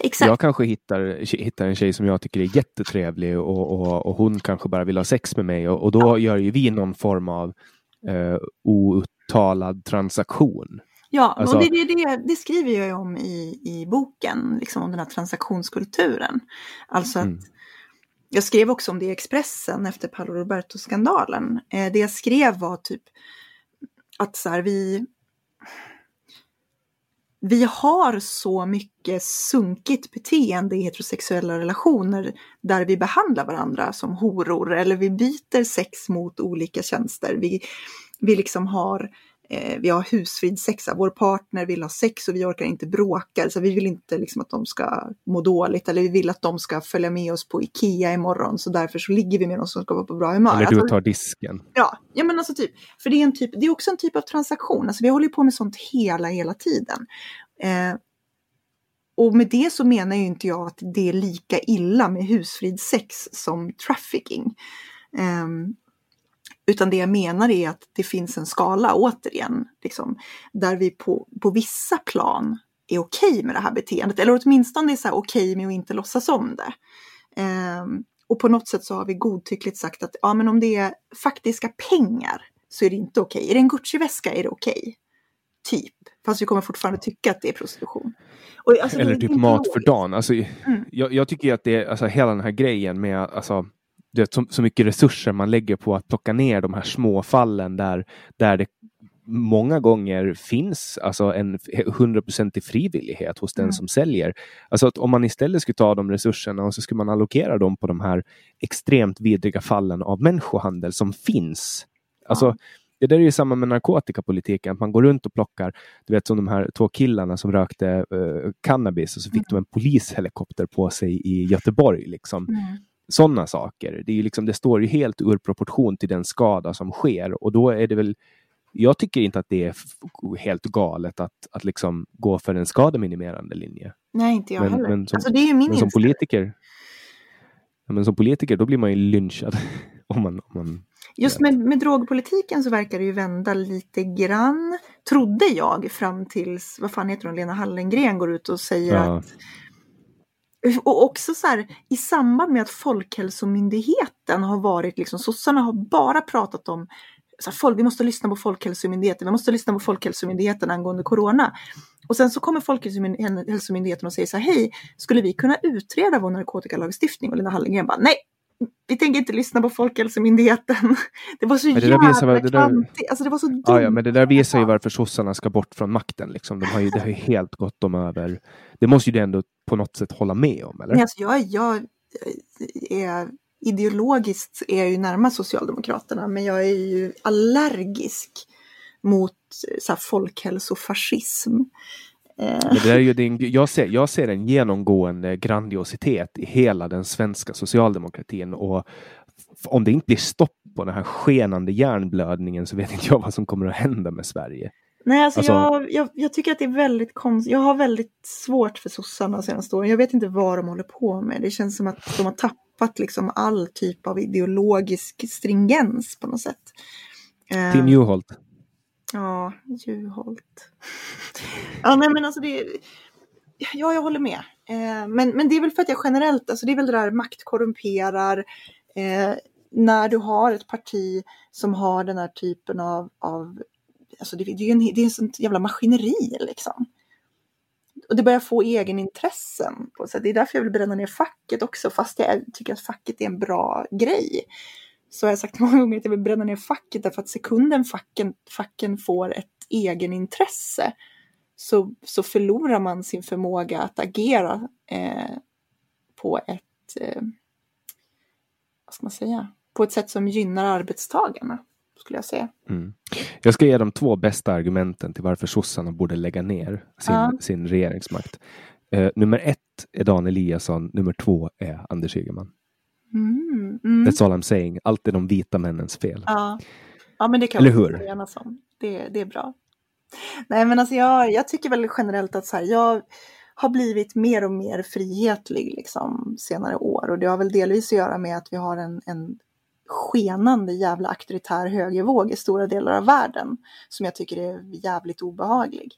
Exakt. jag kanske hittar, hittar en tjej som jag tycker är jättetrevlig och, och, och hon kanske bara vill ha sex med mig och, och då gör ju vi någon form av eh, outtalad transaktion. Ja, Alltså- och det, det, det, det skriver jag ju om i, i boken, liksom om den här transaktionskulturen. Alltså att Mm. jag skrev också om det i Expressen efter Paolo Roberto-skandalen. Eh, det jag skrev var typ att så här, vi, vi har så mycket sunkigt beteende i heterosexuella relationer där vi behandlar varandra som horor eller vi byter sex mot olika tjänster. Vi, vi liksom har eh, vi har husfridsex, vår partner vill ha sex och vi orkar inte bråka. Så vi vill inte liksom att de ska må dåligt eller vi vill att de ska följa med oss på Ikea imorgon så därför så ligger vi med någon som ska vara på bra humör. Eller du Alltså- tar disken. Ja, ja men alltså typ, för det är, en typ, det är också en typ av transaktion. Alltså vi håller på med sånt hela, hela tiden. Eh, och med det så menar ju inte jag att det är lika illa med husfridsex som trafficking. Eh, utan det jag menar är att det finns en skala, återigen, liksom, där vi på, på vissa plan är okej med det här beteendet. Eller åtminstone är så här okej med att inte låtsas om det. Ehm, och på något sätt så har vi godtyckligt sagt att ja, men om det är faktiska pengar så är det inte okej. Är det en Gucci-väska är det okej. Typ. Fast vi kommer fortfarande tycka att det är prostitution. Och, alltså, Eller typ mat för dagen. Alltså, Mm. jag, jag tycker att det är alltså, hela den här grejen med alltså, du vet, så, så mycket resurser man lägger på att plocka ner de här små fallen där, där det många gånger finns alltså en 100% frivillighet hos den Mm. som säljer. Alltså att om man istället skulle ta de resurserna och så skulle man allokera dem på de här extremt vidriga fallen av människohandel som finns. Alltså, Ja. Det där är ju samma med narkotikapolitiken, att man går runt och plockar, du vet som de här två killarna som rökte eh, cannabis och så fick de en polishelikopter på sig i Göteborg. Liksom. Sådana saker. Det, är liksom, det står ju helt ur proportion till den skada som sker och då är det väl jag tycker inte att det är helt galet att, att liksom gå för en skademinimerande linje. Nej, inte jag Men- heller. men som- alltså det är min Men som politiker, men som politiker då blir man ju lynchad. om man, om man, Just med, med drogpolitiken så verkar det ju vända lite grann, trodde jag, fram tills, vad fan heter hon, Lena Hallengren går ut och säger Ja. att och också så här, i samband med att Folkhälsomyndigheten har varit, liksom, sossarna har bara pratat om så här, folk, vi måste lyssna på Folkhälsomyndigheten, vi måste lyssna på Folkhälsomyndigheten angående corona. Och sen så kommer Folkhälsomyndigheten och säger så här, hej, skulle vi kunna utreda vår narkotikalagstiftning? Och Lena Hallengren bara, nej, vi tänker inte lyssna på Folkhälsomyndigheten. Det var så Men det jävla visar det där- alltså det var så dumt. ja, ja, men det där visar ju varför sossarna ska bort från makten. Liksom. De har ju, det har ju helt gått dem över. Det måste ju du ändå på något sätt hålla med om, eller? Men alltså jag, jag är ideologiskt är jag ju närmast Socialdemokraterna men jag är ju allergisk mot så här, folkhälsofascism. Eh, Men det är ju din, jag, ser, jag ser en genomgående grandiositet i hela den svenska socialdemokratin och om det inte blir stopp på den här skenande hjärnblödningen så vet inte jag vad som kommer att hända med Sverige. Nej, alltså, Alltså- jag, jag, jag tycker att det är väldigt konstigt. Jag har väldigt svårt för sossarna senaste åren. Jag vet inte vad de håller på med. Det känns som att de har tappat liksom all typ av ideologisk stringens på något sätt. Eh, Tim Juholt. Ja, Juholt. ja, nej men alltså det... Ja, jag håller med. Eh, men, men det är väl för att jag generellt, alltså det är väl det där makt korrumperar. Eh, när du har ett parti som har den här typen av, av alltså det, det är en, det är en sån jävla maskineri liksom. Och det börjar få egenintressen. Så det är därför jag vill bränna ner facket också, fast jag tycker att facket är en bra grej. Så har jag sagt många gånger att jag vill bränna ner facket därför att sekunden facken, facken får ett egenintresse så, så förlorar man sin förmåga att agera eh, på ett, eh, vad ska man säga, på ett sätt som gynnar arbetstagarna, skulle jag säga. Mm. Jag ska ge de två bästa argumenten till varför sossarna borde lägga ner sin, ja. sin regeringsmakt. Uh, nummer ett är Dan Eliasson, nummer två är Anders Ygeman. Mm, mm. That's all I'm saying. Allt är de vita männens fel. Ja, ja men det kan Eller hur? enas om. Det, det är bra. Nej men alltså jag, jag tycker väl generellt att så här, jag har blivit mer och mer frihetlig liksom senare år och det har väl delvis att göra med att vi har en, en skenande jävla auktoritär högervåg i stora delar av världen som jag tycker är jävligt obehaglig.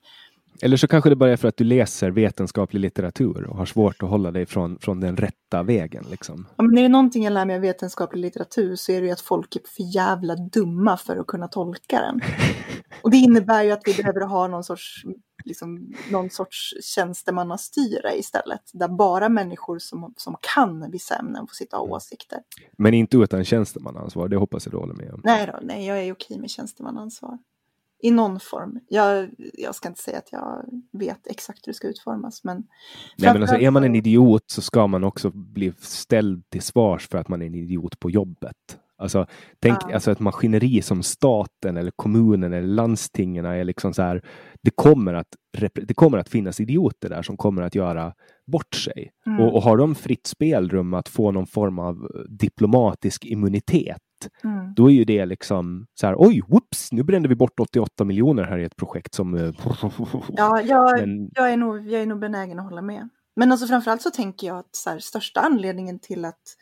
Eller så kanske det bara är för att du läser vetenskaplig litteratur och har svårt att hålla dig från, från den rätta vägen. Liksom. Ja, men är det någonting jag lär mig av vetenskaplig litteratur så är det ju att folk är för jävla dumma för att kunna tolka den. Och det innebär ju att vi behöver ha någon sorts, liksom, någon sorts tjänstemannastyre istället. Där bara människor som, som kan vissa ämnen får sitta och ha mm. åsikter. Men inte utan tjänstemannaansvar, det hoppas jag du håller med om. Nej, då, nej jag är okej med tjänstemannaansvar. I någon form. Jag, jag ska inte säga att jag vet exakt hur det ska utformas. Men, Nej, men alltså, är man en idiot så ska man också bli ställd till svars för att man är en idiot på jobbet. Alltså, tänk ja. alltså ett maskineri som staten eller kommunen eller landstingen är liksom så här. Det kommer att, det kommer att finnas idioter där som kommer att göra bort sig. Mm. Och, och, har de fritt spelrum att få någon form av diplomatisk immunitet Mm. Då är ju det liksom så här, oj, whoops, nu brände vi bort 88 miljoner här i ett projekt som... Eh, ja, jag, Men... jag, är nog, jag är nog benägen att hålla med. Men alltså framförallt så tänker jag att så här, största anledningen till att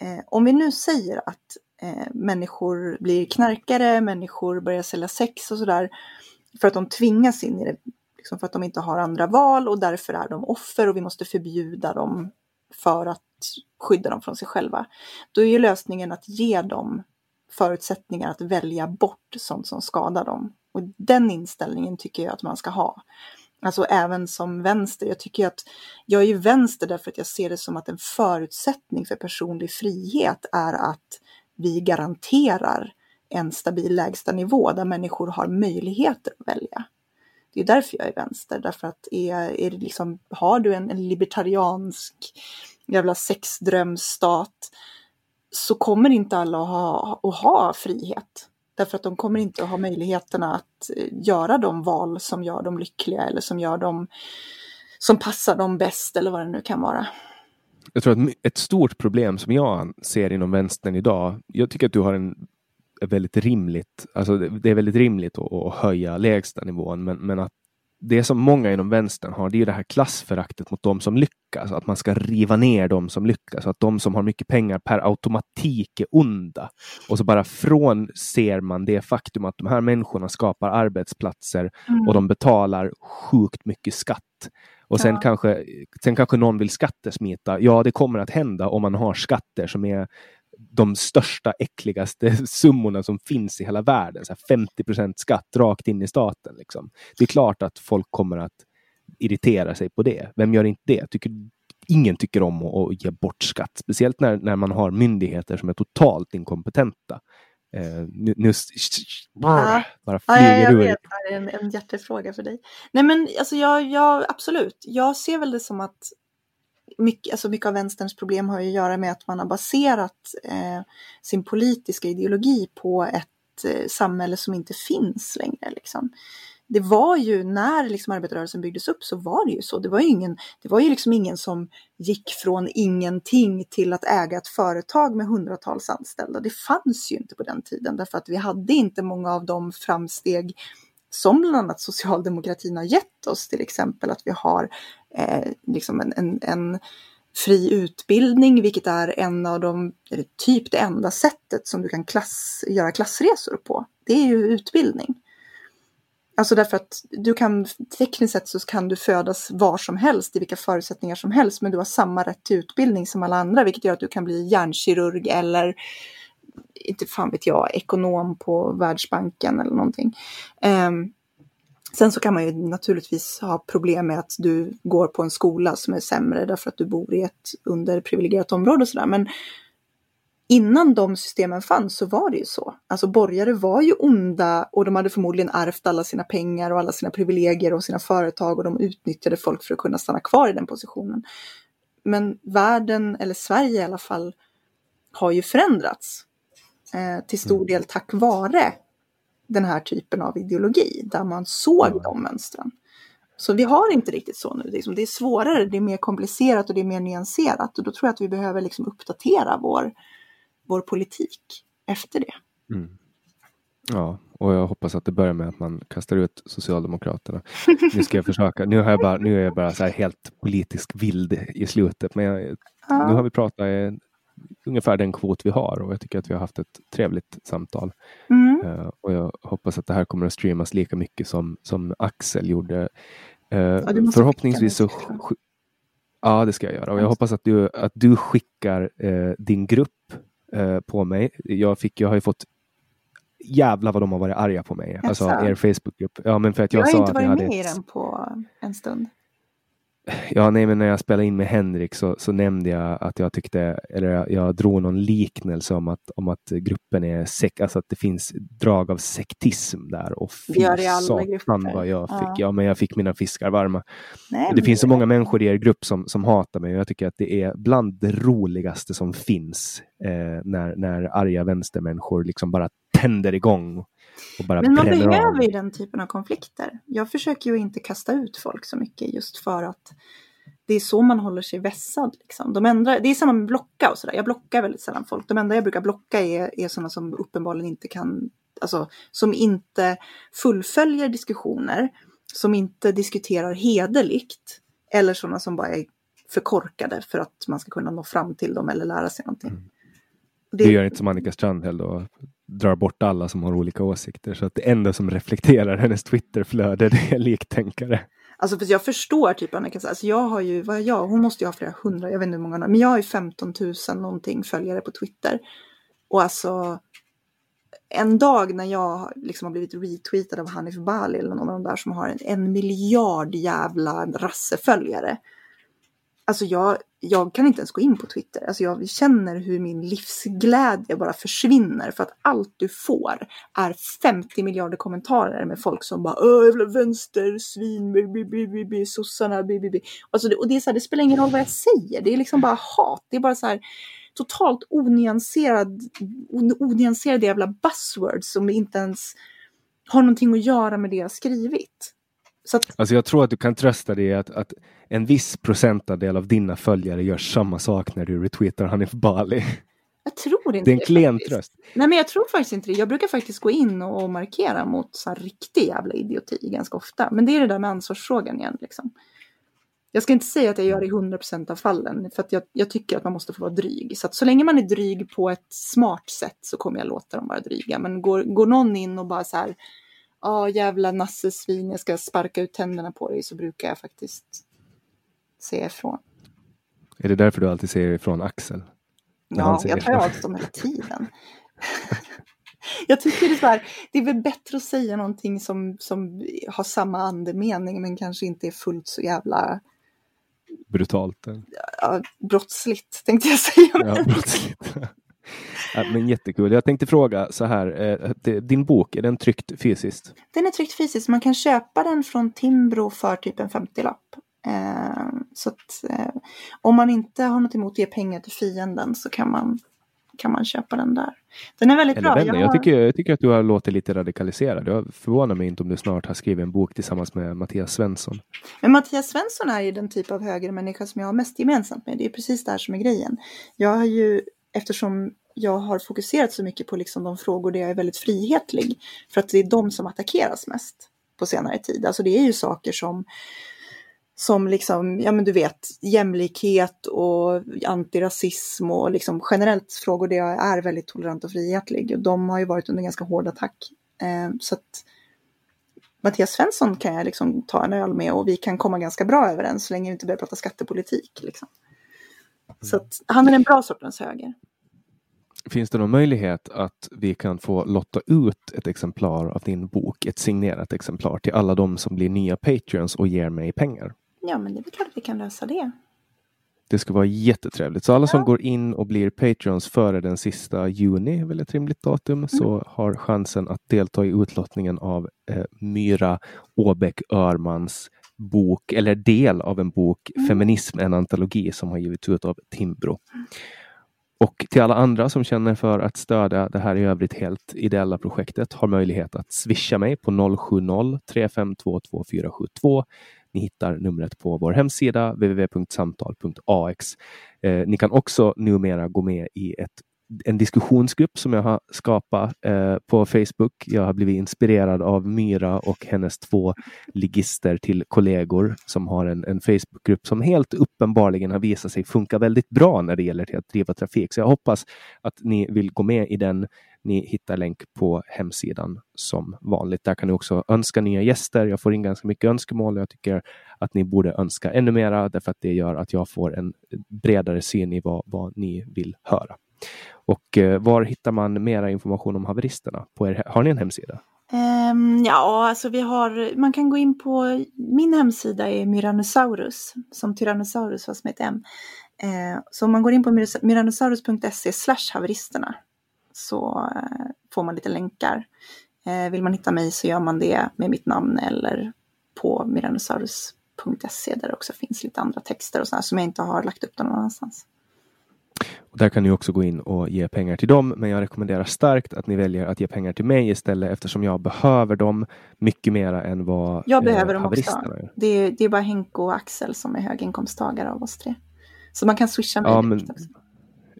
eh, om vi nu säger att eh, människor blir knarkare, människor börjar sälja sex och sådär för att de tvingas in i det, liksom för att de inte har andra val och därför är de offer och vi måste förbjuda dem för att skydda dem från sig själva. Då är ju lösningen att ge dem förutsättningar att välja bort sånt som skadar dem. Och den inställningen tycker jag att man ska ha. Alltså även som vänster. Jag tycker att jag är ju vänster därför att jag ser det som att en förutsättning för personlig frihet är att vi garanterar en stabil lägstanivå där människor har möjligheter att välja. Det är därför jag är vänster, därför att är, är det liksom, har du en, en libertariansk jävla sexdrömsstat så kommer inte alla att ha, att ha frihet. Därför att de kommer inte att ha möjligheterna att eh, göra de val som gör dem lyckliga eller som gör dem som passar dem bäst eller vad det nu kan vara. Jag tror att ett stort problem som jag ser inom vänstern idag, jag tycker att du har en väldigt rimligt, alltså det är väldigt rimligt att, att höja lägstanivån, men, men att det som många inom vänstern har, det är det här klassföraktet mot de som lyckas. Att man ska riva ner de som lyckas. Att de som har mycket pengar per automatik är onda. Och så bara frånser man det faktum att de här människorna skapar arbetsplatser mm. och de betalar sjukt mycket skatt. Och sen, ja. kanske, sen kanske någon vill skattesmita. Ja, det kommer att hända om man har skatter som är de största, äckligaste summorna som finns i hela världen. Så 50% skatt rakt in i staten. Liksom. Det är klart att folk kommer att irritera sig på det. Vem gör inte det? Tycker, ingen tycker om att, att ge bort skatt, speciellt när, när man har myndigheter som är totalt inkompetenta. Eh, nu, nu bara flyger ja, jag vet, det är en, en hjärtefråga för dig. Nej men alltså jag, jag, absolut, jag ser väl det som att mycket, alltså mycket av vänsterns problem har ju att göra med att man har baserat eh, sin politiska ideologi på ett eh, samhälle som inte finns längre. Liksom. Det var ju när liksom arbetarrörelsen byggdes upp så var det ju så. Det var ju, ingen, det var ju liksom ingen som gick från ingenting till att äga ett företag med hundratals anställda. Det fanns ju inte på den tiden därför att vi hade inte många av de framsteg som bland annat socialdemokratin har gett oss, till exempel att vi har eh, liksom en, en, en, fri utbildning, vilket är en av de, eller typ det enda sättet som du kan klass, göra klassresor på. Det är ju utbildning. Alltså därför att du kan, tekniskt sett så kan du födas var som helst, i vilka förutsättningar som helst, men du har samma rätt till utbildning som alla andra, vilket gör att du kan bli hjärnkirurg eller inte fan vet jag, ekonom på Världsbanken eller någonting. Um, sen så kan man ju naturligtvis ha problem med att du går på en skola som är sämre därför att du bor i ett underprivilegierat område och sådär. Men innan de systemen fanns så var det ju så. Alltså borgare var ju onda och de hade förmodligen ärvt alla sina pengar och alla sina privilegier och sina företag och de utnyttjade folk för att kunna stanna kvar i den positionen. Men världen, eller Sverige i alla fall, har ju förändrats. Eh, till stor mm. del tack vare den här typen av ideologi där man såg mm. de mönstren. Så vi har inte riktigt så nu. Liksom, det är svårare, det är mer komplicerat och det är mer nyanserat och då tror jag att vi behöver liksom uppdatera vår, vår politik efter det. Mm. Ja, och jag hoppas att det börjar med att man kastar ut Socialdemokraterna. Nu ska jag försöka. Nu, har jag bara, nu är jag bara så helt politisk vild i slutet, men jag, ja. nu har vi pratat i ungefär den kvot vi har och jag tycker att vi har haft ett trevligt samtal. Mm. Uh, och jag hoppas att det här kommer att streamas lika mycket som, som Axel gjorde. Uh, ja, förhoppningsvis så Ja, det ska jag göra och jag hoppas att du, att du skickar uh, din grupp på mig. Jag, fick, jag har ju fått jävlar vad de har varit arga på mig. Alltså er Facebookgrupp. Ja, men för att jag, jag har inte varit med i den på en stund. Ja, nej, men när jag spelade in med Henrik så, så nämnde jag att jag tyckte, eller jag, jag drog någon liknelse om att, om att gruppen är sek, alltså att det finns drag av sektism där. Och fy satan vad jag fick. Ja. ja. men jag fick mina fiskar varma. Nej, det finns så många människor i er grupp som, som hatar mig och jag tycker att det är bland det roligaste som finns eh, när, när arga vänstermänniskor liksom bara tänder igång men man behöver ju den typen av konflikter. Jag försöker ju inte kasta ut folk så mycket just för att det är så man håller sig vässad. Liksom. De ändrar, det är samma med blocka och sådär. Jag blockar väldigt sällan folk. De enda jag brukar blocka är, är sådana som uppenbarligen inte kan, alltså som inte fullföljer diskussioner, som inte diskuterar hederligt eller sådana som bara är förkorkade för att man ska kunna nå fram till dem eller lära sig någonting. Mm. Det... Du gör inte som Annika Strandhäll då? Drar bort alla som har olika åsikter. Så att det enda som reflekterar hennes Twitterflöde det är liktänkare. Alltså för jag förstår typ Annika, alltså jag har ju, vad jag, hon måste ju ha flera hundra, jag vet inte hur många, men jag har ju 15 000 någonting följare på Twitter. Och alltså en dag när jag liksom har blivit retweetad av Hanif Bali eller någon av de där som har en, en miljard jävla rasseföljare. Alltså jag, jag kan inte ens gå in på Twitter. Alltså jag känner hur min livsglädje bara försvinner för att allt du får är 50 miljarder kommentarer med folk som bara Åh, jävla vänstersvin, sossarna, bi, Alltså det, och det, är så här, det spelar ingen roll vad jag säger, det är liksom bara hat. Det är bara så här totalt onyanserad, onyanserade jävla buzzwords som inte ens har någonting att göra med det jag skrivit. Så att... Alltså jag tror att du kan trösta dig att, att en viss procentandel av dina följare gör samma sak när du retweetar Hanif Bali. Jag tror inte det. är en klen tröst. Nej men jag tror faktiskt inte det. Jag brukar faktiskt gå in och markera mot så här riktig jävla idioti ganska ofta. Men det är det där med ansvarsfrågan igen. Liksom. Jag ska inte säga att jag gör det i 100% av fallen, för att jag, jag, tycker att man måste få vara dryg. Så att så länge man är dryg på ett smart sätt så kommer jag låta dem vara dryga. Men går, går någon in och bara så här, ja jävla nassesvin, jag ska sparka ut tänderna på dig, så brukar jag faktiskt säga ifrån. Är det därför du alltid säger ifrån Axel? Ja, jag tar avstånd hela tiden. jag tycker det är, så här, det är väl bättre att säga någonting som, som har samma andemening men kanske inte är fullt så jävla brutalt. Ja, brottsligt tänkte jag säga. Ja, brottsligt. Men jättekul. Jag tänkte fråga så här, eh, din bok, är den tryckt fysiskt? Den är tryckt fysiskt. Man kan köpa den från Timbro för typ en 50-lapp. Eh, så att eh, om man inte har något emot att ge pengar till fienden så kan man, kan man köpa den där. Den är väldigt Eller bra. Jag, har... jag, tycker, jag tycker att du har låtit lite radikaliserad. Jag förvånar mig inte om du snart har skrivit en bok tillsammans med Mattias Svensson. Men Mattias Svensson är ju den typ av högermänniska som jag har mest gemensamt med. Det är precis det här som är grejen. Jag har ju, eftersom jag har fokuserat så mycket på liksom de frågor där jag är väldigt frihetlig. För att det är de som attackeras mest på senare tid. Alltså det är ju saker som som liksom, ja men du vet, jämlikhet och antirasism och liksom generellt frågor där jag är väldigt tolerant och frihetlig. Och de har ju varit under ganska hård attack. Eh, så att Mattias Svensson kan jag liksom ta en öl med och vi kan komma ganska bra överens så länge vi inte börjar prata skattepolitik. Liksom. Så att han är en bra sortens höger. Finns det någon möjlighet att vi kan få lotta ut ett exemplar av din bok, ett signerat exemplar till alla de som blir nya Patreons och ger mig pengar? Ja, men det är väl klart att vi kan lösa det. Det ska vara jättetrevligt. Så alla som går in och blir Patreons före den sista juni, väl ett rimligt datum, mm. så har chansen att delta i utlottningen av eh, Myra Åbäck Örmans bok, eller del av en bok, mm. Feminism, en antologi som har givits ut av Timbro. Mm. Och till alla andra som känner för att stödja det här i övrigt helt ideella projektet har möjlighet att swisha mig på 070-3522472. ni hittar numret på vår hemsida www.samtal.ax. Eh, ni kan också numera gå med i ett en diskussionsgrupp som jag har skapat eh, på Facebook. Jag har blivit inspirerad av Myra och hennes två ligister till kollegor som har en, en Facebookgrupp som helt uppenbarligen har visat sig funka väldigt bra när det gäller till att driva trafik. Så jag hoppas att ni vill gå med i den. Ni hittar länk på hemsidan som vanligt. Där kan ni också önska nya gäster. Jag får in ganska mycket önskemål och jag tycker att ni borde önska ännu mera därför att det gör att jag får en bredare syn i vad, vad ni vill höra. Och eh, var hittar man mera information om haveristerna? På er, har ni en hemsida? Um, ja, alltså vi har, man kan gå in på, min hemsida är Myranosaurus. som Tyrannosaurus fast med ett M. Uh, så om man går in på myranosaurus.se slash haveristerna så uh, får man lite länkar. Uh, vill man hitta mig så gör man det med mitt namn eller på myranosaurus.se där det också finns lite andra texter och sådär som jag inte har lagt upp någon annanstans. Och där kan ni också gå in och ge pengar till dem. Men jag rekommenderar starkt att ni väljer att ge pengar till mig istället eftersom jag behöver dem mycket mera än vad Jag behöver eh, dem också. Det är, det är bara Henko och Axel som är höginkomsttagare av oss tre. Så man kan swisha mig ja, men, också.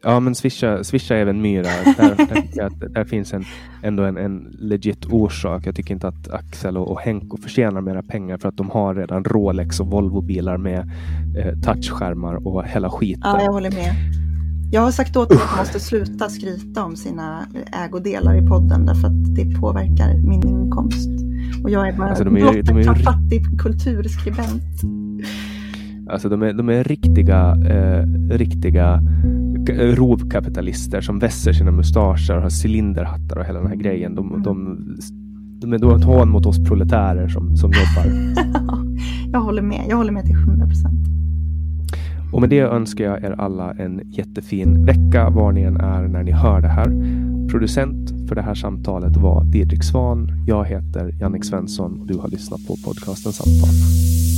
Ja, men swisha, swisha även Myra. Där, där, där finns en, ändå en, en legit orsak. Jag tycker inte att Axel och, och Henko förtjänar mera pengar för att de har redan Rolex och Volvo-bilar med eh, touchskärmar och hela skiten. Ja, jag håller med. Jag har sagt åt dem att de måste sluta skryta om sina ägodelar i podden därför att det påverkar min inkomst. Och jag är bara alltså, de är, de är, de fattig kulturskribent. Alltså de är, de är riktiga, eh, riktiga rovkapitalister som vässer sina mustascher och har cylinderhattar och hela den här grejen. De, mm. de, de, de är ett hån mot oss proletärer som, som jobbar. jag håller med. Jag håller med till 100 procent. Och med det önskar jag er alla en jättefin vecka var ni än är när ni hör det här. Producent för det här samtalet var Didrik Svan. Jag heter Jannik Svensson och du har lyssnat på podcasten Samtal.